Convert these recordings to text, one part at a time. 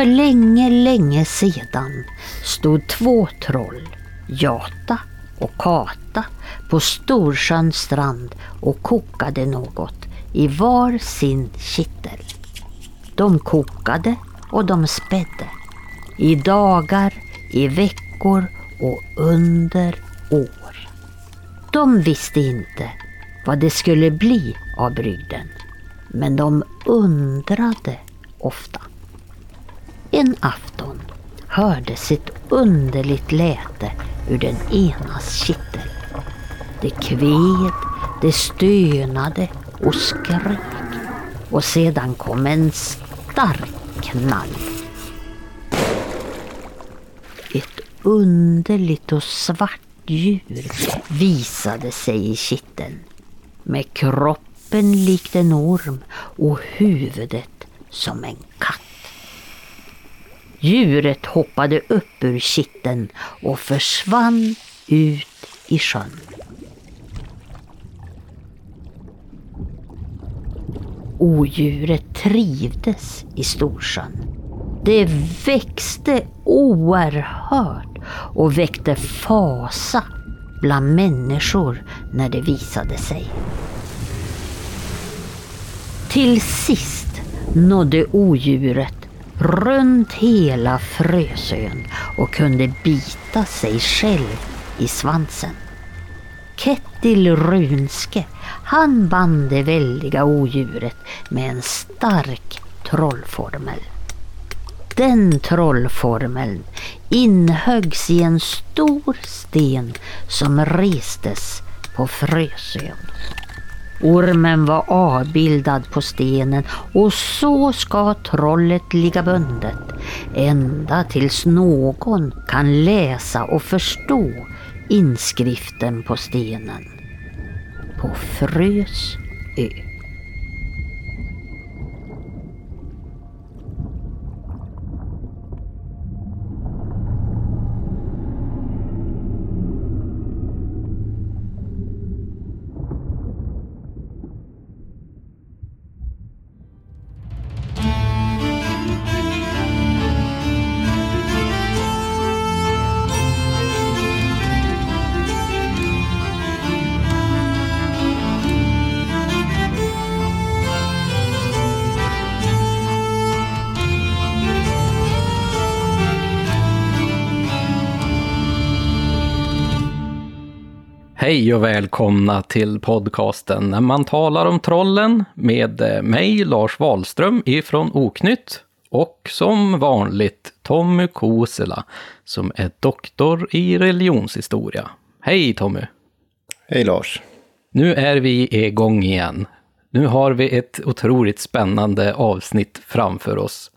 För länge, länge sedan stod två troll, Jata och Kata, på Storsjöns strand och kokade något i var sin kittel. De kokade och de spädde. I dagar, i veckor och under år. De visste inte vad det skulle bli av brygden. Men de undrade ofta. En afton hördes ett underligt läte ur den enas kittel. Det kved, det stönade och skrek. Och sedan kom en stark knall. Ett underligt och svart djur visade sig i kitteln. Med kroppen likt en orm och huvudet som en katt. Djuret hoppade upp ur kitteln och försvann ut i sjön. Odjuret trivdes i Storsjön. Det växte oerhört och väckte fasa bland människor när det visade sig. Till sist nådde odjuret runt hela Frösön och kunde bita sig själv i svansen. Kettil Runske, han band det väldiga odjuret med en stark trollformel. Den trollformeln inhöggs i en stor sten som restes på Frösön. Ormen var avbildad på stenen och så ska trollet ligga bundet ända tills någon kan läsa och förstå inskriften på stenen. På Frös ö. Hej och välkomna till podcasten När man talar om trollen med eh, mig, Lars Wahlström ifrån Oknytt och som vanligt Tommy Kosela som är doktor i religionshistoria. Hej Tommy! Hej Lars! Nu är vi igång igen. Nu har vi ett otroligt spännande avsnitt framför oss.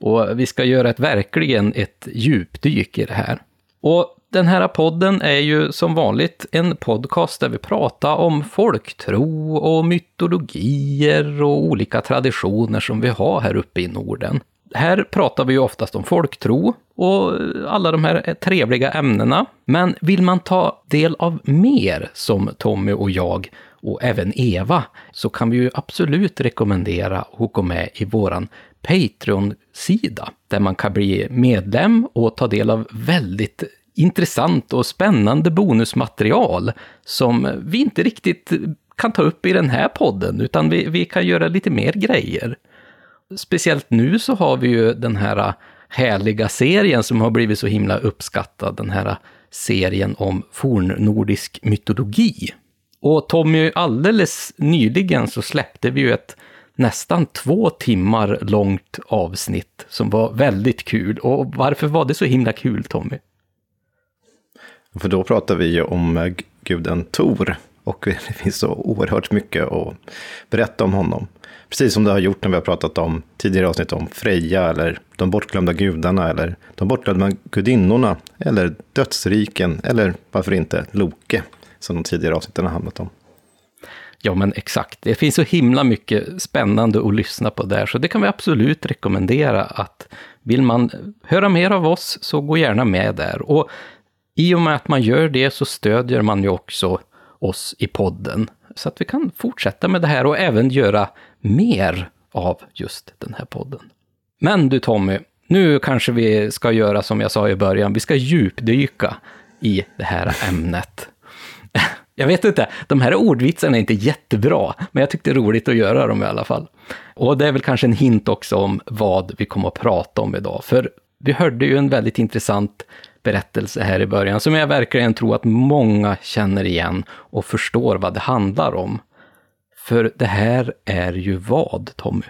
Och vi ska göra ett, verkligen ett djupdyk i det här. Och den här podden är ju som vanligt en podcast där vi pratar om folktro och mytologier och olika traditioner som vi har här uppe i Norden. Här pratar vi ju oftast om folktro och alla de här trevliga ämnena. Men vill man ta del av mer som Tommy och jag och även Eva så kan vi ju absolut rekommendera att gå med i våran Patreon-sida där man kan bli medlem och ta del av väldigt intressant och spännande bonusmaterial som vi inte riktigt kan ta upp i den här podden, utan vi, vi kan göra lite mer grejer. Speciellt nu så har vi ju den här härliga serien som har blivit så himla uppskattad, den här serien om fornnordisk mytologi. Och Tommy, alldeles nyligen så släppte vi ju ett nästan två timmar långt avsnitt som var väldigt kul. Och varför var det så himla kul, Tommy? För då pratar vi ju om eh, guden Tor. Och det finns så oerhört mycket att berätta om honom. Precis som det har gjort när vi har pratat om tidigare avsnitt om Freja, eller de bortglömda gudarna, eller de bortglömda gudinnorna, eller dödsriken, eller varför inte Loke, som de tidigare avsnitten har handlat om. Ja, men exakt. Det finns så himla mycket spännande att lyssna på där, så det kan vi absolut rekommendera att vill man höra mer av oss, så gå gärna med där. Och i och med att man gör det så stödjer man ju också oss i podden. Så att vi kan fortsätta med det här och även göra mer av just den här podden. Men du Tommy, nu kanske vi ska göra som jag sa i början, vi ska djupdyka i det här ämnet. Jag vet inte, de här ordvitsarna är inte jättebra, men jag tyckte det är roligt att göra dem i alla fall. Och det är väl kanske en hint också om vad vi kommer att prata om idag, för vi hörde ju en väldigt intressant berättelse här i början, som jag verkligen tror att många känner igen och förstår vad det handlar om. För det här är ju vad, Tommy?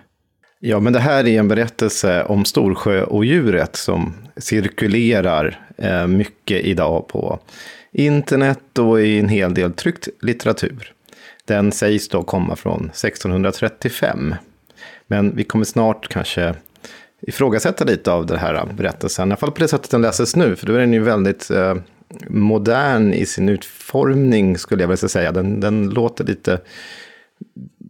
Ja, men det här är en berättelse om Storsjöodjuret som cirkulerar eh, mycket idag på internet och i en hel del tryckt litteratur. Den sägs då komma från 1635. Men vi kommer snart kanske ifrågasätta lite av den här berättelsen. I alla fall på det sättet den läses nu, för då är den ju väldigt eh, modern i sin utformning, skulle jag vilja säga. Den, den låter lite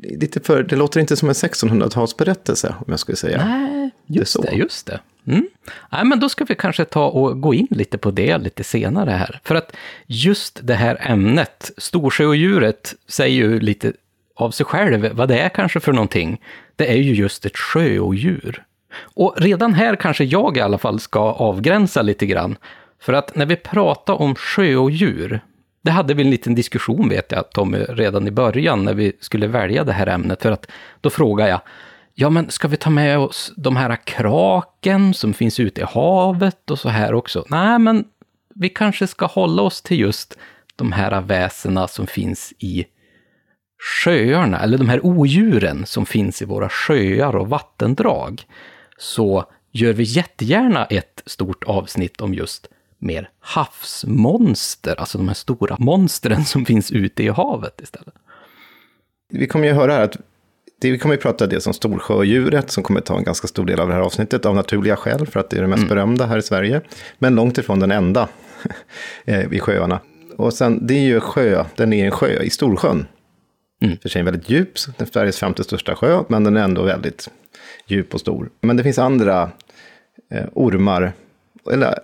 lite för, det låter inte som en 1600-talsberättelse, om jag skulle säga. Nej, just det, det just det. Mm. Nej, men då ska vi kanske ta och gå in lite på det lite senare här. För att just det här ämnet, Storsjöodjuret, säger ju lite av sig själv vad det är kanske för någonting. Det är ju just ett sjöodjur. Och redan här kanske jag i alla fall ska avgränsa lite grann. För att när vi pratar om sjöodjur, det hade vi en liten diskussion vet jag, Tommy, redan i början när vi skulle välja det här ämnet. För att då frågade jag, ja men ska vi ta med oss de här kraken som finns ute i havet och så här också? Nej, men vi kanske ska hålla oss till just de här väsena som finns i sjöarna, eller de här odjuren som finns i våra sjöar och vattendrag. Så gör vi jättegärna ett stort avsnitt om just mer havsmonster, alltså de här stora monstren som finns ute i havet istället. Vi kommer ju höra här att det, vi kommer ju prata dels om storsjödjuret som kommer ta en ganska stor del av det här avsnittet av naturliga skäl för att det är det mest mm. berömda här i Sverige. Men långt ifrån den enda eh, i sjöarna. Och sen, det är ju sjö, den är en sjö i Storsjön. Mm. För sig väldigt djup, Sveriges femte största sjö, men den är ändå väldigt djup och stor. Men det finns andra eh, ormar eller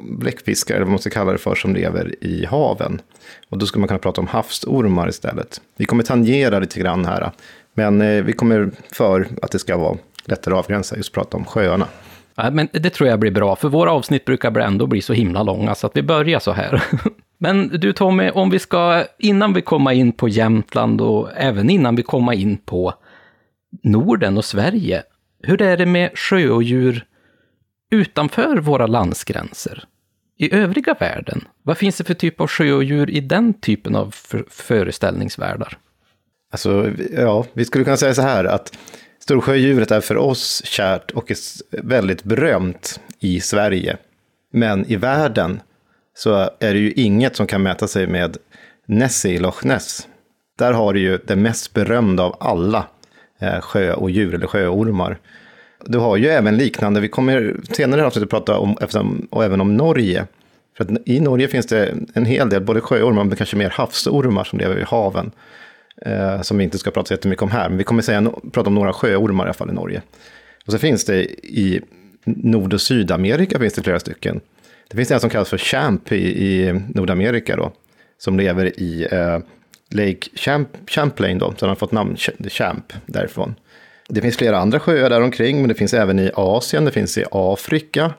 bläckfiskar, eller vad man ska kalla det för, som lever i haven. Och då skulle man kunna prata om havsormar istället. Vi kommer tangera lite grann här, men eh, vi kommer för att det ska vara lättare att avgränsa, just prata om sjöarna. Ja, men det tror jag blir bra, för våra avsnitt brukar ändå bli så himla långa, så att vi börjar så här. Men du Tommy, om vi ska, innan vi kommer in på Jämtland och även innan vi kommer in på Norden och Sverige, hur är det med sjöodjur utanför våra landsgränser? I övriga världen? Vad finns det för typ av sjöodjur i den typen av föreställningsvärldar? Alltså, ja, vi skulle kunna säga så här att Storsjödjuret är för oss kärt och är väldigt berömt i Sverige. Men i världen så är det ju inget som kan mäta sig med Nessie i Loch Ness. Där har du ju det mest berömda av alla Eh, sjö och djur eller sjöormar. Du har ju även liknande, vi kommer senare i avsnittet prata om, och även om Norge. För att i Norge finns det en hel del, både sjöormar men kanske mer havsormar som lever i haven. Eh, som vi inte ska prata så jättemycket om här, men vi kommer säga, prata om några sjöormar i alla fall i Norge. Och så finns det i Nord och Sydamerika finns det flera stycken. Det finns en som kallas för champ i, i Nordamerika då, som lever i eh, Lake Champ, Champlain då, så den har fått namn Champ därifrån. Det finns flera andra sjöar där omkring, men det finns även i Asien, det finns i Afrika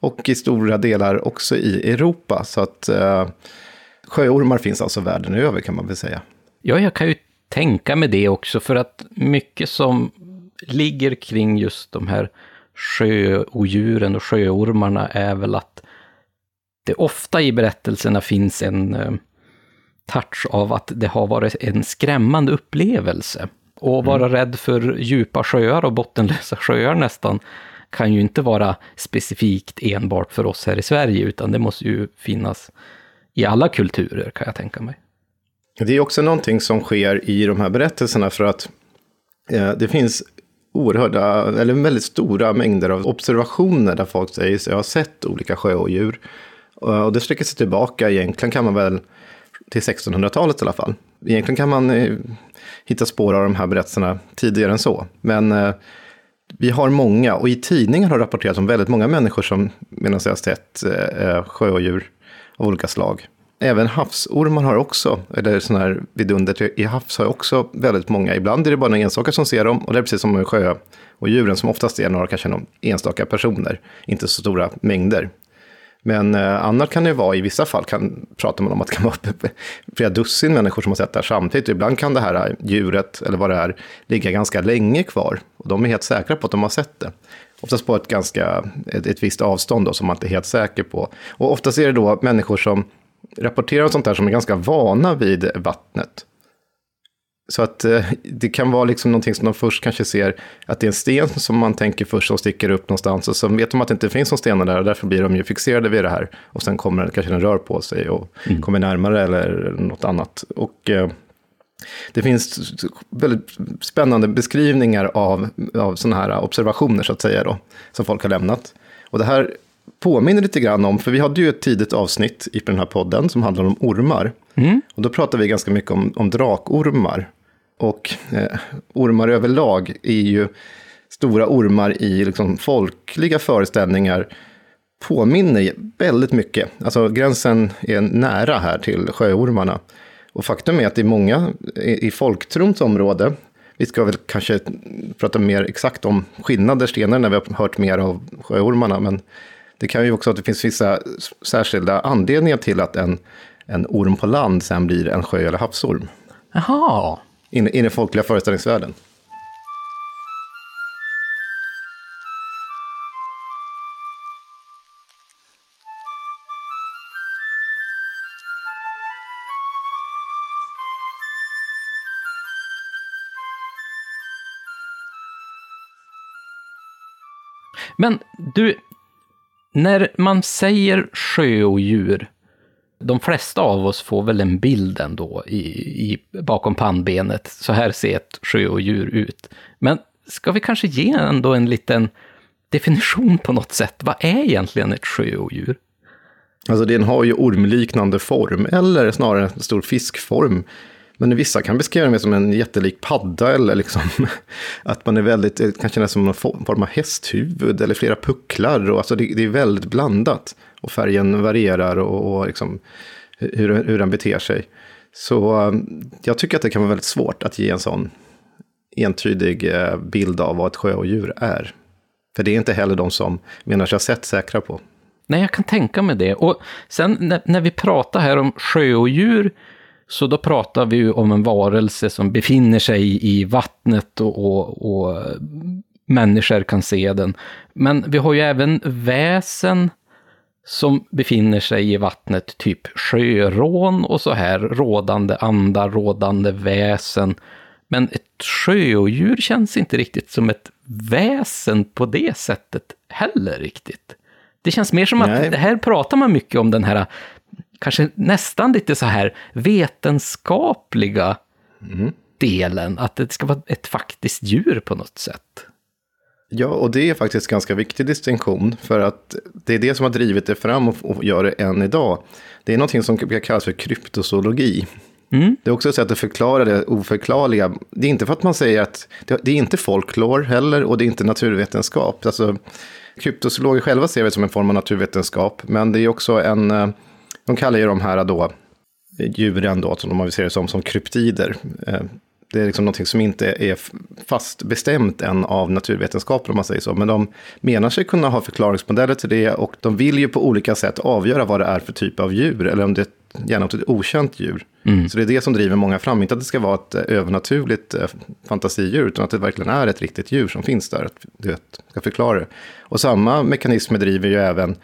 och i stora delar också i Europa. Så att eh, sjöormar finns alltså världen över kan man väl säga. Ja, jag kan ju tänka mig det också, för att mycket som ligger kring just de här sjöodjuren och sjöormarna är väl att det ofta i berättelserna finns en eh, touch av att det har varit en skrämmande upplevelse. Och vara mm. rädd för djupa sjöar och bottenlösa sjöar nästan kan ju inte vara specifikt enbart för oss här i Sverige, utan det måste ju finnas i alla kulturer kan jag tänka mig. Det är också någonting som sker i de här berättelserna för att eh, det finns oerhörda, eller väldigt stora mängder av observationer där folk säger sig ha sett olika sjöodjur. Och det sträcker sig tillbaka, egentligen kan man väl till 1600-talet i alla fall. Egentligen kan man eh, hitta spår av de här berättelserna tidigare än så. Men eh, vi har många, och i tidningar har rapporterats om väldigt många människor som medan jag har sett eh, eh sjöodjur av olika slag. Även havsormar har också, eller sådana här vidunder i havs har också väldigt många. Ibland är det bara några enstaka som ser dem, och det är precis som med och djuren som oftast är några, kanske några enstaka personer, inte så stora mängder. Men eh, annars kan det vara, i vissa fall kan, pratar man om att det kan vara flera dussin människor som har sett det här samtidigt. Ibland kan det här djuret, eller vad det är, ligga ganska länge kvar. Och de är helt säkra på att de har sett det. Oftast på ett ganska, ett, ett visst avstånd då, som man inte är helt säker på. Och oftast är det då människor som rapporterar om sånt här som är ganska vana vid vattnet. Så att eh, det kan vara liksom någonting som de först kanske ser att det är en sten som man tänker först som sticker upp någonstans. Och så vet de att det inte finns någon stenar där och därför blir de ju fixerade vid det här. Och sen kommer kanske den rör på sig och mm. kommer närmare eller något annat. Och eh, det finns väldigt spännande beskrivningar av, av sådana här observationer så att säga då. Som folk har lämnat. Och det här påminner lite grann om, för vi hade ju ett tidigt avsnitt i den här podden som handlar om ormar. Mm. Och då pratade vi ganska mycket om, om drakormar. Och eh, ormar överlag är ju stora ormar i liksom, folkliga föreställningar påminner väldigt mycket. Alltså gränsen är nära här till sjöormarna. Och faktum är att det är många i, i folktrons område, vi ska väl kanske prata mer exakt om skillnader senare när vi har hört mer av sjöormarna, men det kan ju också att det finns vissa särskilda anledningar till att en, en orm på land sen blir en sjö eller havsorm. Jaha. I, I den folkliga föreställningsvärlden. Men du, när man säger sjöodjur, de flesta av oss får väl en bild ändå i, i, bakom pannbenet. Så här ser ett sjöodjur ut. Men ska vi kanske ge ändå en liten definition på något sätt? Vad är egentligen ett sjöodjur? Alltså den har ju ormliknande form, eller snarare en stor fiskform. Men vissa kan beskriva den som en jättelik padda eller liksom att man är väldigt, kan kännas som någon form av hästhuvud eller flera pucklar. Och alltså det, det är väldigt blandat. Och färgen varierar och, och liksom hur, hur den beter sig. Så eh, jag tycker att det kan vara väldigt svårt att ge en sån entydig eh, bild av vad ett sjöodjur är. För det är inte heller de som menar sig ha sett säkra på. Nej, jag kan tänka mig det. Och sen när, när vi pratar här om sjöodjur så då pratar vi ju om en varelse som befinner sig i vattnet och, och, och eh, människor kan se den. Men vi har ju även väsen som befinner sig i vattnet, typ sjörån och så här, rådande andar, rådande väsen. Men ett sjöodjur känns inte riktigt som ett väsen på det sättet heller riktigt. Det känns mer som Nej. att här pratar man mycket om den här kanske nästan lite så här vetenskapliga mm. delen, att det ska vara ett faktiskt djur på något sätt. Ja, och det är faktiskt ganska viktig distinktion, för att det är det som har drivit det fram och, gör det än idag. Det är någonting som kallas för kryptozoologi. Mm. Det är också ett sätt att förklara det oförklarliga. Det är inte för att man säger att det, är inte folklore heller och det är inte naturvetenskap. Alltså, kryptozoologer själva ser det som en form av naturvetenskap, men det är också en eh, de kallar ju de här då, djuren då, som de ser det som, som kryptider. Det är liksom någonting som inte är fast bestämt än av naturvetenskapen om man säger så. Men de menar sig kunna ha förklaringsmodeller till det och de vill ju på olika sätt avgöra vad det är för typ av djur. Eller om det är gärna ett okänt djur. Mm. Så det är det som driver många fram. Inte att det ska vara ett eh, övernaturligt eh, fantasidjur, utan att det verkligen är ett riktigt djur som finns där. Att det ska förklara det. Och samma mekanismer driver ju även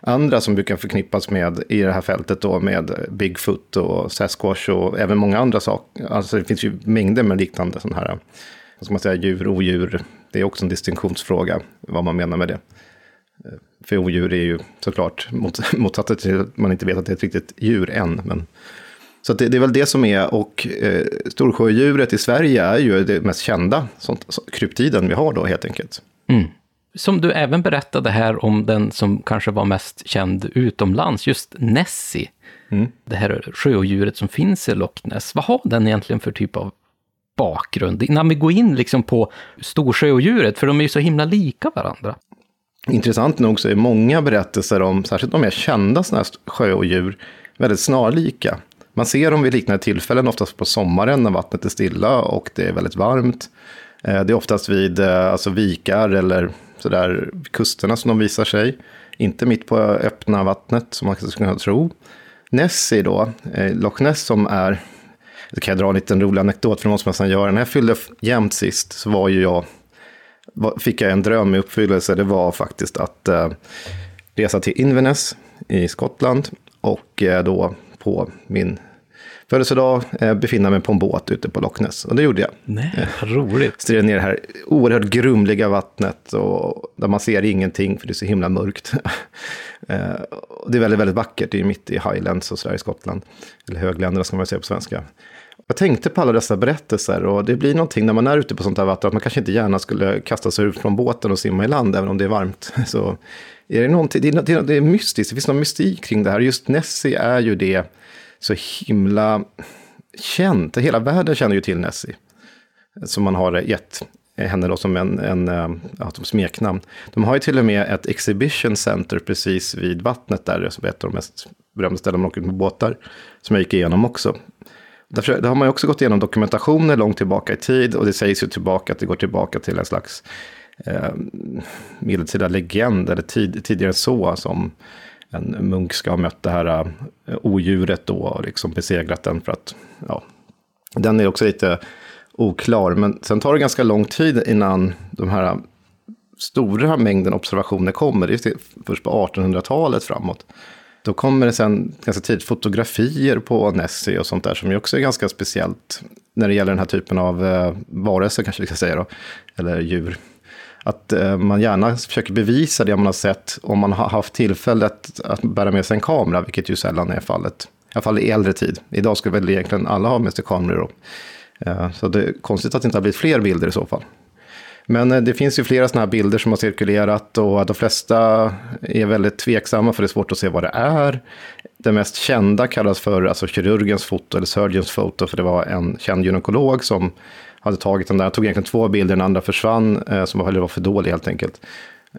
andra som brukar förknippas med i det här fältet då med Bigfoot och Sasquatch och även många andra saker. Alltså det finns ju mängder med liknande sådana här, vad ska man säga, djur, odjur. Det är också en distinktionsfråga vad man menar med det. Eh, för odjur är ju såklart mot, motsatsen till att man inte vet att det är ett riktigt djur än. Men, så det, det, är väl det som är, och eh, storsjödjuret i Sverige är ju det mest kända sånt, kryptiden vi har då helt enkelt. Mm. Som du även berättade här om den som kanske var mest känd utomlands, just Nessie. Mm. Det här sjöodjuret som finns i Loch Ness. Vad har den egentligen för typ av bakgrund? Innan vi går in liksom på storsjöodjuret, för de är ju så himla lika varandra. Intressant nog så är många berättelser om, särskilt de mer kända sådana här sjöodjur, väldigt snarlika. Man ser dem vid liknande tillfällen, oftast på sommaren när vattnet är stilla och det är väldigt varmt. Eh, Det är oftast vid eh, alltså vikar eller sådär kusterna som de visar sig. Inte mitt på öppna vattnet som man kanske skulle kunna tro. Nessie då, eh, Loch Ness som är, då kan jag dra en liten rolig anekdot för det måste man nästan göra. När jag fyllde jämnt sist så var ju jag, var- fick jag en dröm i uppfyllelse. Det var faktiskt att eh, resa till Inverness i Skottland och eh, då på min födelsedag eh, befinna mig på en båt ute på Loch Ness. Och det gjorde jag. Nej, vad roligt. Stirrade ner det här oerhört grumliga vattnet och där man ser ingenting för det är så himla mörkt. Eh, det är väldigt, väldigt vackert. Det är mitt i Highlands och Sverige, Skottland. Eller högländerna ska man säga på svenska. Jag tänkte på alla dessa berättelser och det blir någonting när man är ute på sånt här vatten att man kanske inte gärna skulle kasta sig ut från båten och simma i land även om det är varmt. Så är det, någonting, det, är, det är mystiskt, det finns någon mystik kring det här. Just Nessie är ju det så himla känt. Hela världen känner ju till Nessie. Som man har gett henne då som en, en eh, ja, som smeknamn. De har ju till och med ett exhibition center precis vid vattnet där, som är ett av de mest berömda ställena man åker med båtar. Som jag gick igenom också. Därför, där har man ju också gått igenom dokumentationer långt tillbaka i tid och det sägs ju tillbaka att det går tillbaka till en slags eh, medeltida legend, eller tid, tidigare än så, som en munk ska ha mött det här äh, odjuret då och liksom besegrat den för att, ja, den är också lite oklar. Men sen tar det ganska lång tid innan de här stora mängden observationer kommer. Det är först på 1800-talet framåt. Då kommer det sen ganska tidigt fotografier på Nessie och sånt där som ju också är ganska speciellt när det gäller den här typen av eh, varelser kanske vi ska säga då, eller djur. Att eh, man gärna försöker bevisa det man har sett om man har haft tillfället att bära med sig en kamera, vilket ju sällan är fallet. I alla fall i äldre tid. Idag skulle väl egentligen alla ha med sig kameror. Då. Eh, så det är konstigt att det inte har blivit fler bilder i så fall. Men eh, det finns ju flera sådana här bilder som har cirkulerat och de flesta är väldigt tveksamma för det är svårt att se vad det är. Det mest kända kallas för alltså, kirurgens foto eller surgeons foto för det var en känd gynekolog som hade tagit den där. Jag tog egentligen två bilder, den andra försvann eh, som var, var för dålig helt enkelt.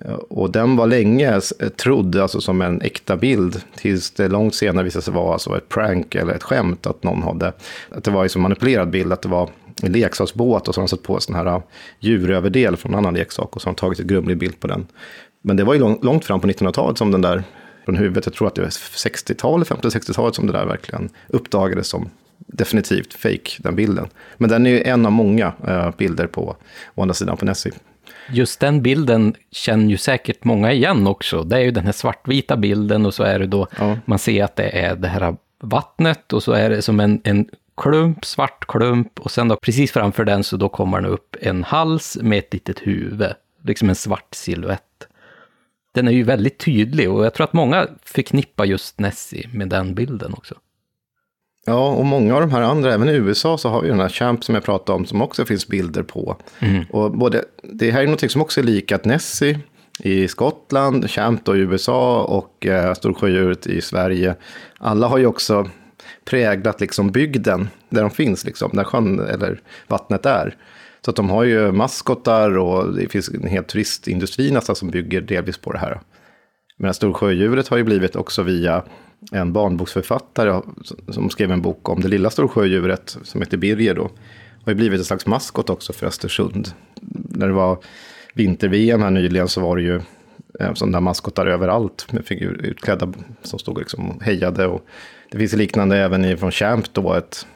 Eh, och den var länge eh, trodd alltså, som en äkta bild tills det långt senare visade sig vara alltså, ett prank eller ett skämt att någon hade, att det var en manipulerad bild, att det var en leksaksbåt och så har de satt på sån här djuröverdel från en annan leksak och så har de tagit en grumlig bild på den. Men det var ju långt, långt fram på 1900-talet som den där från huvudet, jag tror att det var 60-talet, 50-60-talet som det där verkligen uppdagades som definitivt fake den bilden. Men den är ju en av många uh, bilder på å andra sidan på Nessie. Just den bilden känner ju säkert många igen också. Det är ju den här svartvita bilden och så är det då, Ja. man ser att det är det här vattnet och så är det som en, en klump, svart klump och sen då precis framför den så då kommer det upp en hals med ett litet huvud, liksom en svart silhuett. Den är ju väldigt tydlig och jag tror att många förknippar just Nessie med den bilden också. Ja, och många av de här andra, även i USA så har vi den här Champ som jag pratade om, som också finns bilder på. Och både, det här är något som också är lika, att Nessie i Skottland, Champ då i USA och eh, Storsjödjuret i Sverige. Alla har ju också präglat liksom bygden där de finns, liksom, där sjön eller vattnet är. Så att de har ju maskotar och det finns en hel turistindustri nästan som bygger delvis på det här. Men Storsjödjuret har ju blivit också via en barnboksförfattare som skrev en bok om det lilla Storsjödjuret som heter Birger då. Har ju blivit en slags maskot också för Östersund. När det var vinter-VM här nyligen så var det ju eh, sådana där maskotar överallt med figur, utklädda som stod liksom och hejade. Och det finns liknande även i- från Champ då, ett,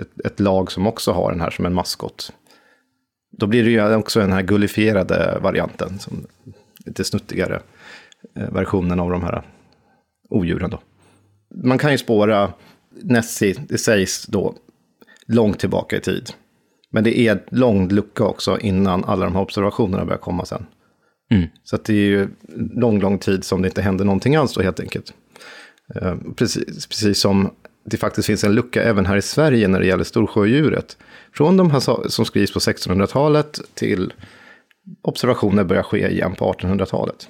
ett, ett lag som också har den här som en maskot. Då blir det ju också den här gullifierade varianten, som lite snuttigare eh, versionen av de här odjuren då. Man kan ju spåra Nessie, det sägs då, långt tillbaka i tid. Men det är en lång lucka också innan alla de här observationerna börjar komma sen. Mm. Så det är ju lång, lång tid som det inte händer någonting alls då helt enkelt. Eh, Precis, precis som det faktiskt finns en lucka även här i Sverige när det gäller storsjödjuret. Från de här som skrivs på 1600-talet till observationer börjar ske igen på 1800-talet.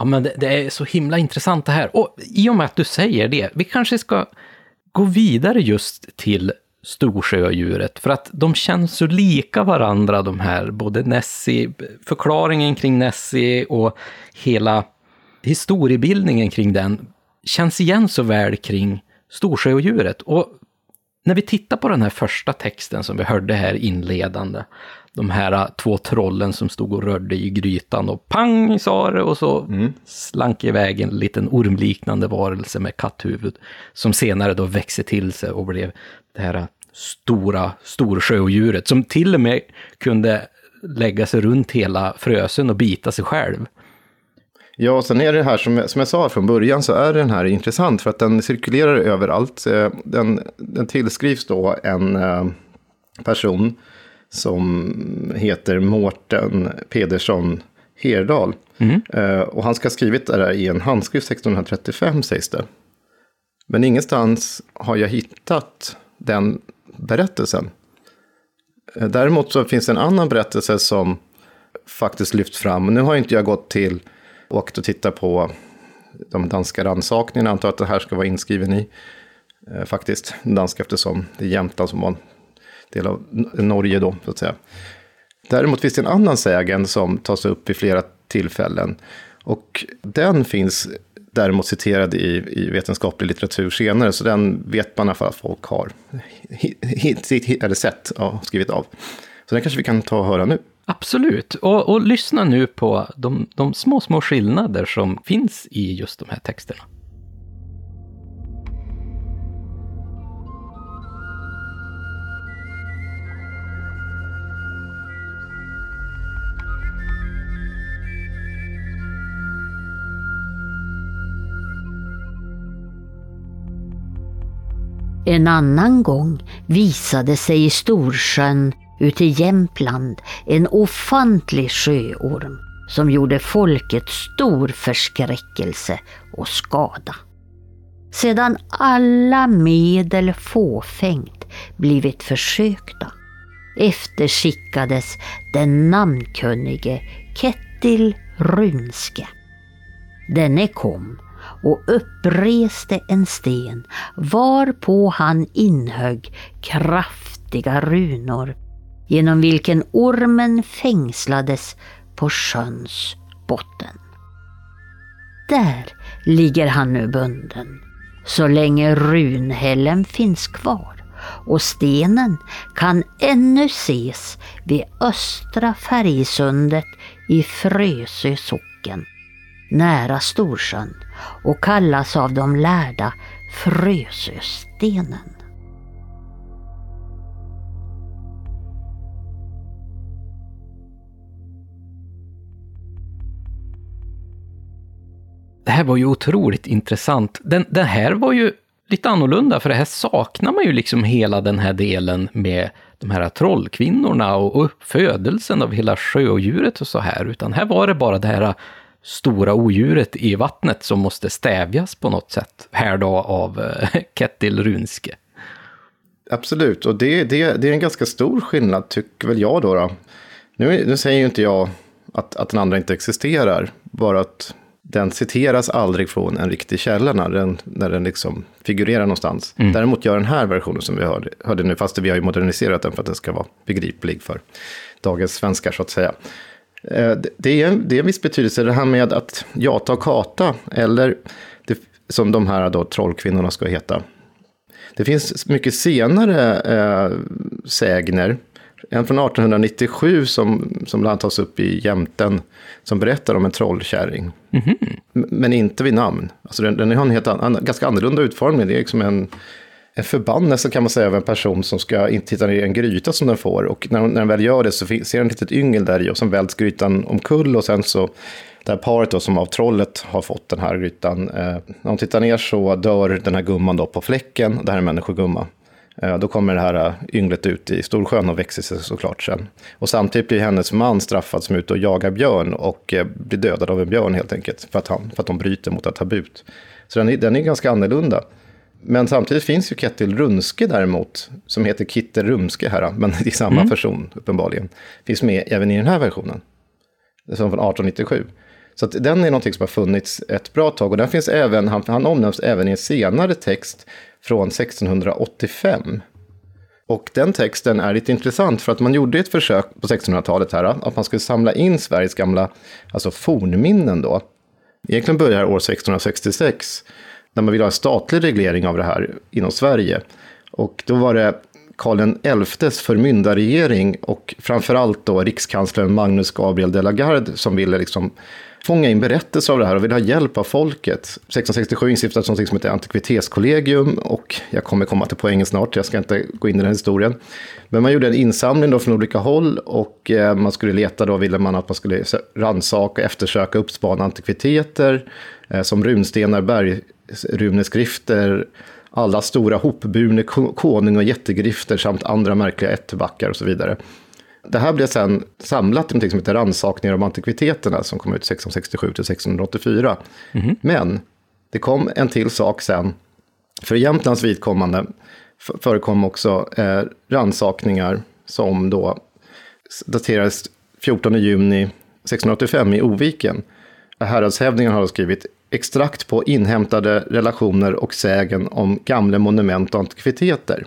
Ja, men det, det är så himla intressant det här. Och i och med att du säger det, vi kanske ska gå vidare just till Storsjödjuret, för att de känns så lika varandra de här, både Nessie, förklaringen kring Nessie och hela historiebildningen kring den känns igen så väl kring Storsjöodjuret. Och när vi tittar på den här första texten som vi hörde här inledande, de här två trollen som stod och rörde i grytan och pang sa det och så slank iväg en liten ormliknande varelse med katthuvud som senare då växte till sig och blev det här stora storsjöodjuret som till och med kunde lägga sig runt hela Frösön och bita sig själv. Ja, och sen är det här som, som jag sa från början så är den här intressant för att den cirkulerar överallt. Eh, Den, den tillskrivs då en eh, person som heter Mårten Pedersson Herdal. Eh, Och han ska ha skrivit det här i en handskrift 1635 sägs det. Men ingenstans har jag hittat den berättelsen. Eh, Däremot så finns det en annan berättelse som faktiskt lyft fram. Nu har inte jag gått till och åkt och tittat på de danska rannsakningarna. Antar att det här ska vara inskriven i eh, faktiskt danska eftersom det är Jämtland som var del av Norge då, så att säga. Däremot finns det en annan sägen som tas upp vid flera tillfällen. Och den finns däremot citerad i, i vetenskaplig litteratur senare, så den vet man i alla fall att folk har eller sett och skrivit av. Så den kanske vi kan ta och höra nu. Absolut, och, och lyssna nu på de, de små, små skillnader som finns i just de här texterna. En annan gång visade sig i Storsjön ute i Jämtland en ofantlig sjöorm som gjorde folket stor förskräckelse och skada. Sedan alla medel fåfängt blivit försökta efterskickades den namnkunnige Kettil Runske. Denne kom och uppreste en sten varpå han inhögg kraftiga runor genom vilken ormen fängslades på sjöns botten. Där ligger han nu bunden så länge runhällen finns kvar och stenen kan ännu ses vid östra Färgsundet i Frösö socken nära Storsjön och kallas av de lärda Frösöstenen. Det här var ju otroligt intressant. Den, den här var ju lite annorlunda, för det här saknar man ju liksom hela den här delen med de här trollkvinnorna och, och födelsen av hela sjöodjuret och så här, utan här var det bara det här stora odjuret i vattnet som måste stävjas på något sätt, här då av eh, Kettil Runske. Absolut, och det, det, det är en ganska stor skillnad tycker väl jag då. då. Nu, nu säger ju inte jag att, att den andra inte existerar, bara att den citeras aldrig från en riktig källa när den, när den liksom figurerar någonstans. Däremot gör den här versionen som vi hörde, hörde nu, fast vi har ju moderniserat den för att den ska vara begriplig för dagens svenskar så att säga. Eh, det- är, det är en viss betydelse det här med att jata och kata, eller det, som de här då trollkvinnorna ska heta. Det finns mycket senare eh, sägner. En från 1897 som, som bland annat tas upp i Jämten. Som berättar om en trollkärring. M- Men inte vid namn. Alltså den, den har en helt an, ganska annorlunda utformning. Det är liksom en förbannelse kan man säga av en person som ska inte titta ner i en gryta som den får. Och när, när den väl gör det så ser den ett litet yngel där i och sen välts grytan omkull och sen så det här paret då som av trollet har fått den här grytan. Eh, när de tittar ner så dör den här gumman då på fläcken. Det här är en människogumma. Eh, då kommer det här eh, ynglet ut i Storsjön och växer sig såklart sen. Och samtidigt blir hennes man straffad som är ute och jagar björn och eh, blir dödad av en björn helt enkelt. För att, han, för att de bryter mot ett tabut. Så den den är ganska annorlunda. Men samtidigt finns ju Kettil Runske däremot, som heter Kitte Rumske här, men det är samma person uppenbarligen. Finns med även i den här versionen. Som från 1897. Så den är någonting som har funnits ett bra tag. Och den finns även, han, han omnämns även i en senare text från 1685. Och den texten är lite intressant för att man gjorde ett försök på 1600-talet här, att man skulle samla in Sveriges gamla, alltså fornminnen då. Egentligen börjar år 1666, när man ville ha en statlig reglering av det här inom Sverige. Och då var det Karl XIs förmyndarregering och framförallt då rikskanslern Magnus Gabriel de la Garde som ville liksom fånga in berättelser av det här och ville ha hjälp av folket. 1667 instiftades något som heter antikvitetskollegium och jag kommer komma till poängen snart, jag ska inte gå in i den här historien. Men man gjorde en insamling då från olika håll och eh, man skulle leta då, ville man att man skulle rannsaka, eftersöka, uppspana antikviteter eh, som runstenar, berg, bergrunneskrifter, alla stora hopburne konung och jättegrifter samt andra märkliga ättbackar och så vidare. Det här blev sen samlat i något som heter Rannsakningar om antikviteterna som kom ut 1667 till 1684. Mm. Men det kom en till sak sen. För Jämtlands vidkommande förekom också eh, rannsakningar som då daterades 14 juni 1685 i Oviken. Häradshävdingen har skrivit extrakt på inhämtade relationer och sägen om gamla monument och antikviteter.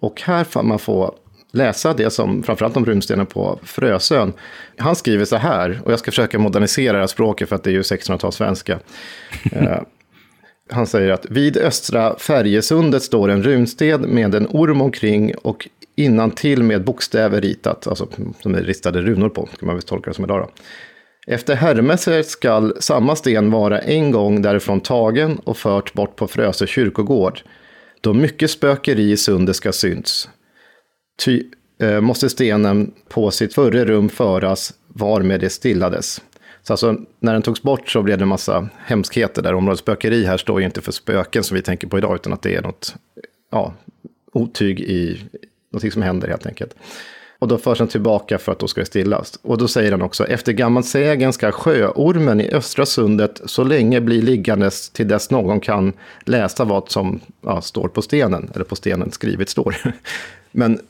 Och här får man få läsa det som, framförallt om runstenen på Frösön. Han skriver så här, och jag ska försöka modernisera det här språket för att det är ju 1600-talssvenska. uh, han säger att vid östra Färjesundet står en runsten med en orm omkring och innan till med bokstäver ritat, alltså som är ristade runor på, kan man väl tolka det som idag. Då. Efter Hermes skall samma sten vara en gång därifrån tagen och fört bort på Frösö kyrkogård, då mycket spökeri i sundet ska syns. Ty eh, måste stenen på sitt förre rum föras varmed det stillades. Så alltså, när den togs bort så blev det en massa hemskheter där. Området spökeri här står ju inte för spöken som vi tänker på idag, utan att det är något ja, otyg i någonting som händer helt enkelt. Och då förs den tillbaka för att då ska det stillas. Och då säger han också, efter gammal sägen ska sjöormen i östra sundet så länge bli liggandes till dess någon kan läsa vad som ja, står på stenen, eller på stenen skrivet står. Men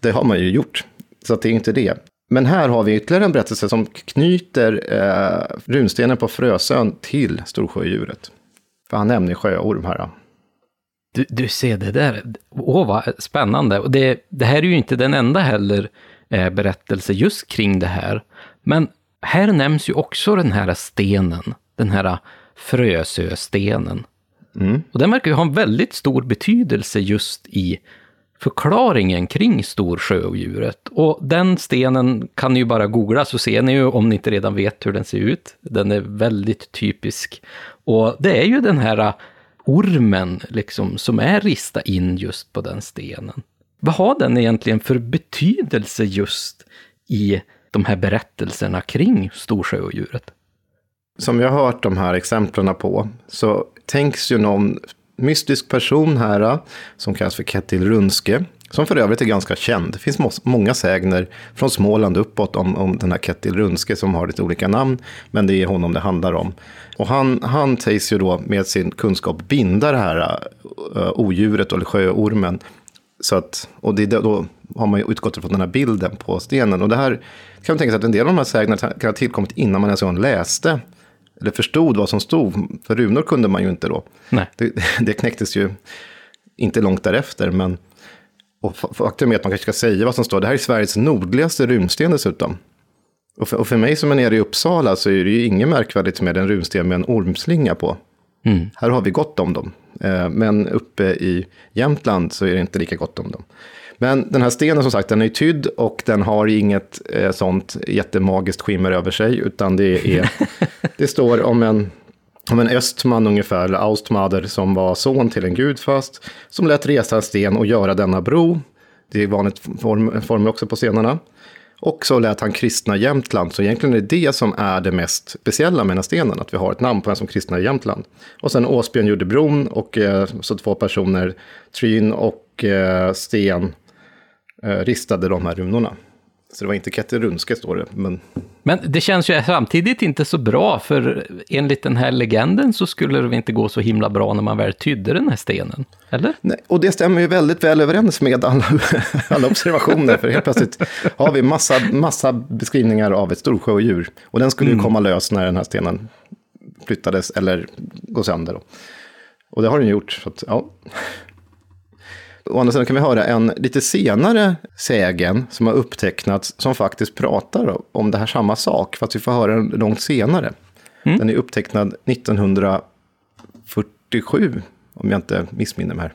det har man ju gjort, så det är inte det. Men här har vi ytterligare en berättelse som knyter eh, runstenen på Frösön till Storsjödjuret. För han nämner sjöorm här. Du, du ser det där, åh vad spännande. Och det, det här är ju inte den enda heller eh, berättelse just kring det här. Men här nämns ju också den här stenen, den här Frösöstenen. Mm. Och den verkar ju ha en väldigt stor betydelse just i förklaringen kring storsjöodjuret. Och den stenen kan ni ju bara googla så ser ni ju om ni inte redan vet hur den ser ut. Den är väldigt typisk. Och det är ju den här ormen liksom som är rista in just på den stenen. Vad har den egentligen för betydelse just i de här berättelserna kring storsjöodjuret? Som jag har hört de här exemplen på så tänks ju någon mystisk person här som kallas för Kettil Runske. Som för övrigt är ganska känd. Det finns många sägner från Småland uppåt om, om den här Kettil Runske som har lite olika namn. Men det är honom det handlar om. Och han, han sägs ju då med sin kunskap binda det här uh, odjuret eller sjöormen. Så att, och det, då har man ju utgått från den här bilden på stenen. Och det här kan man tänka sig att en del av de här sägnerna kan ha tillkommit innan man ens läste eller förstod vad som stod. För runor kunde man ju inte då. Nej. Det, det knäcktes ju inte långt därefter. Men, och faktum är att man kanske ska säga vad som står. Det här är Sveriges nordligaste runsten dessutom. Och för, och för mig som är nere i Uppsala så är det ju inget märkvärdigt med en runsten med en ormslinga på. Mm. Här har vi gott om dem. Eh, men uppe i Jämtland så är det inte lika gott om dem. Men den här stenen som sagt, den är tydd och den har inget eh, sånt jättemagiskt skimmer över sig, utan det är, det står om en, om en östman ungefär, eller Austmader, som var son till en gudfast, som lät resa en sten och göra denna bro. Det är vanligt form, form också på stenarna. Och så lät han kristna Jämtland, så egentligen är det det som är det mest speciella med den här stenen, att vi har ett namn på en som kristna Jämtland. Och sen Åsbjörn gjorde bron, och eh, så två personer, Tryn och eh, Sten, eh, ristade de här runorna. Så det var inte Kette Runske står det, men... Men det känns ju samtidigt inte så bra, för enligt den här legenden så skulle det inte gå så himla bra när man väl tydde den här stenen, eller? Nej, och det stämmer ju väldigt väl överens med alla, alla observationer, för helt plötsligt har vi massa, massa beskrivningar av ett storsjöodjur. Och den skulle ju mm. komma lös när den här stenen flyttades eller gå sönder. Och det har den gjort, så att, ja. Å andra sidan kan vi höra en lite senare sägen som har upptecknats som faktiskt pratar om det här samma sak, fast vi får höra den långt senare. Mm. Den är upptecknad 1947, om jag inte missminner mig här.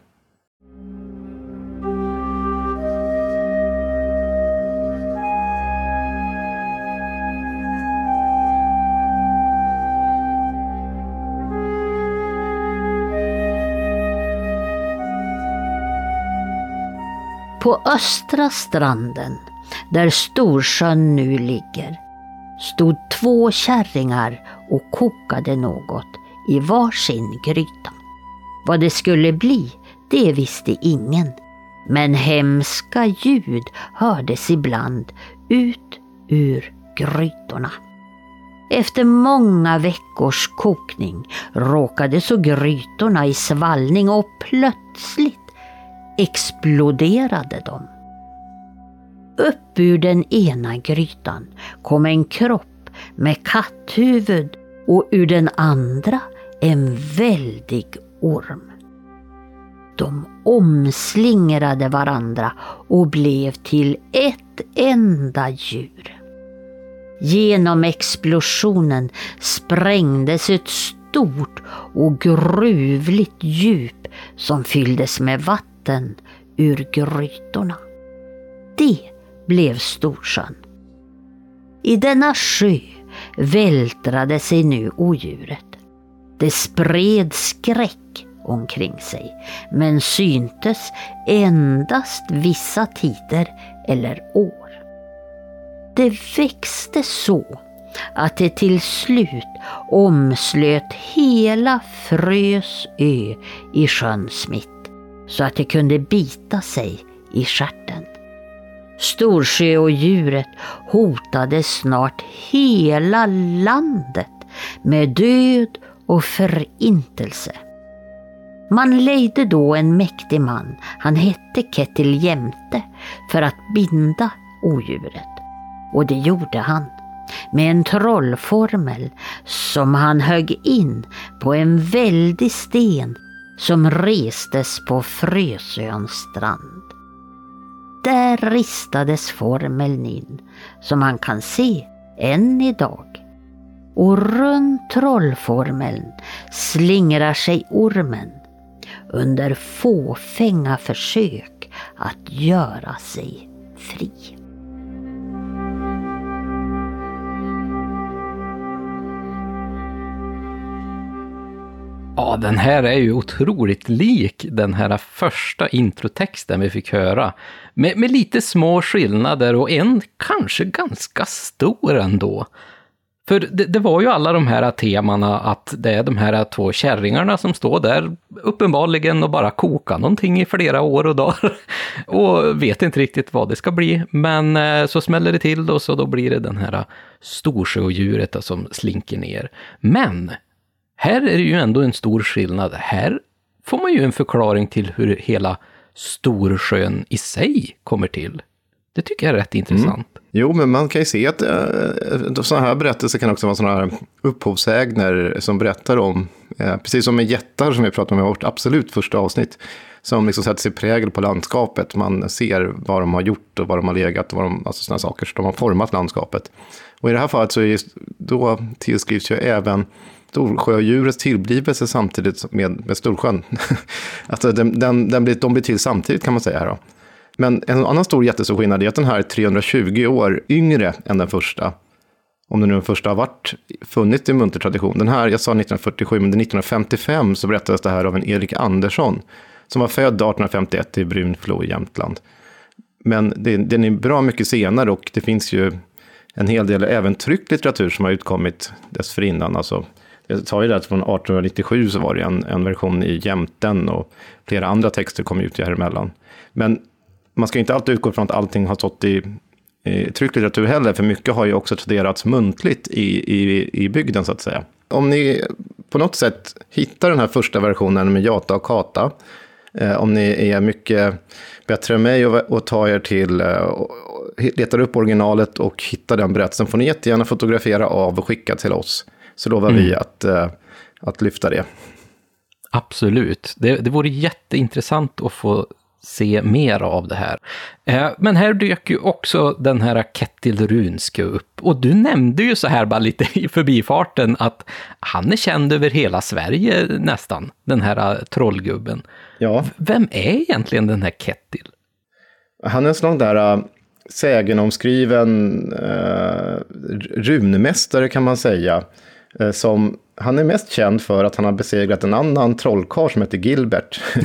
På östra stranden, där Storsjön nu ligger, stod två kärringar och kokade något i varsin gryta. Vad det skulle bli, det visste ingen. Men hemska ljud hördes ibland ut ur grytorna. Efter många veckors kokning råkade så grytorna i svallning och plötsligt exploderade de. Upp ur den ena grytan kom en kropp med katthuvud och ur den andra en väldig orm. De omslingrade varandra och blev till ett enda djur. Genom explosionen sprängdes ett stort och gruvligt djup som fylldes med vatten ur grytorna. Det blev Storsjön. I denna sjö vältrade sig nu odjuret. Det spred skräck omkring sig men syntes endast vissa tider eller år. Det växte så att det till slut omslöt hela Frös ö i sjöns mitt så att det kunde bita sig i stjärten. Storsjö och djuret hotade snart hela landet med död och förintelse. Man lejde då en mäktig man, han hette Kettil Jämte, för att binda odjuret. Och det gjorde han med en trollformel som han högg in på en väldig sten som restes på Frösöns strand. Där ristades formeln in som man kan se än idag. Och runt trollformeln slingrar sig ormen under fåfänga försök att göra sig fri. Ja, den här är ju otroligt lik den här första introtexten vi fick höra. Med, med lite små skillnader och en kanske ganska stor ändå. För det, det, var ju alla de här temana att det är de här två kärringarna som står där uppenbarligen och bara kokar någonting i flera år och dagar. Och vet inte riktigt vad det ska bli. Men eh, så smäller det till och så då blir det den här storsjöodjuret som slinker ner. Men här är det ju ändå en stor skillnad. Här får man ju en förklaring till hur hela Storsjön i sig kommer till. Det tycker jag är rätt intressant. Mm. Jo, men man kan ju se att äh, sådana här berättelser kan också vara sådana här upphovsägner som berättar om, äh, precis som med jättar som vi pratade om i vårt absolut första avsnitt, som liksom sätter sig prägel på landskapet. Man ser vad de har gjort och var de har legat och vad de, alltså sådana saker, så de har format landskapet. Och i det här fallet så är just, då tillskrivs ju även Storsjödjurets tillblivelse samtidigt med, med Storsjön. alltså den, den, den blir, de blir till samtidigt kan man säga. Här då. Men en annan stor jättestor skillnad är att den här är 320 år yngre än den första. Om den nu den första har varit, funnits i muntertradition. Den här, jag sa 1947, men 1955 så berättades det här av en Erik Andersson. Som var född 1851 i Brunflo i Jämtland. Men det, den är bra mycket senare och det finns ju en hel del även tryckt litteratur som har utkommit dessförinnan. Alltså, jag sa ju det att från 1897 så var det en, en version i Jämten och flera andra texter kom ut däremellan. Men man ska inte alltid utgå från att allting har stått i, i tryckt litteratur heller, för mycket har ju också studerats muntligt i, i, i bygden så att säga. Om ni på något sätt hittar den här första versionen med Jata och Kata, eh, om ni är mycket bättre än mig och, och tar er till, eh, och, letar upp originalet och hittar den berättelsen, får ni jättegärna fotografera av och skicka till oss. Så lovar mm. vi att, eh, att lyfta det. Absolut. Det, det vore jätteintressant att få se mer av det här. Eh, men här dök ju också den här Kettil Runske upp. Och du nämnde ju så här bara lite i förbifarten att han är känd över hela Sverige nästan, den här eh, trollgubben. Ja. Vem är egentligen den här Kettil? Han är en sån där sägenomskriven uh, runmästare kan man säga. Uh, som han är mest känd för att han har besegrat en annan trollkarl som heter Gilbert.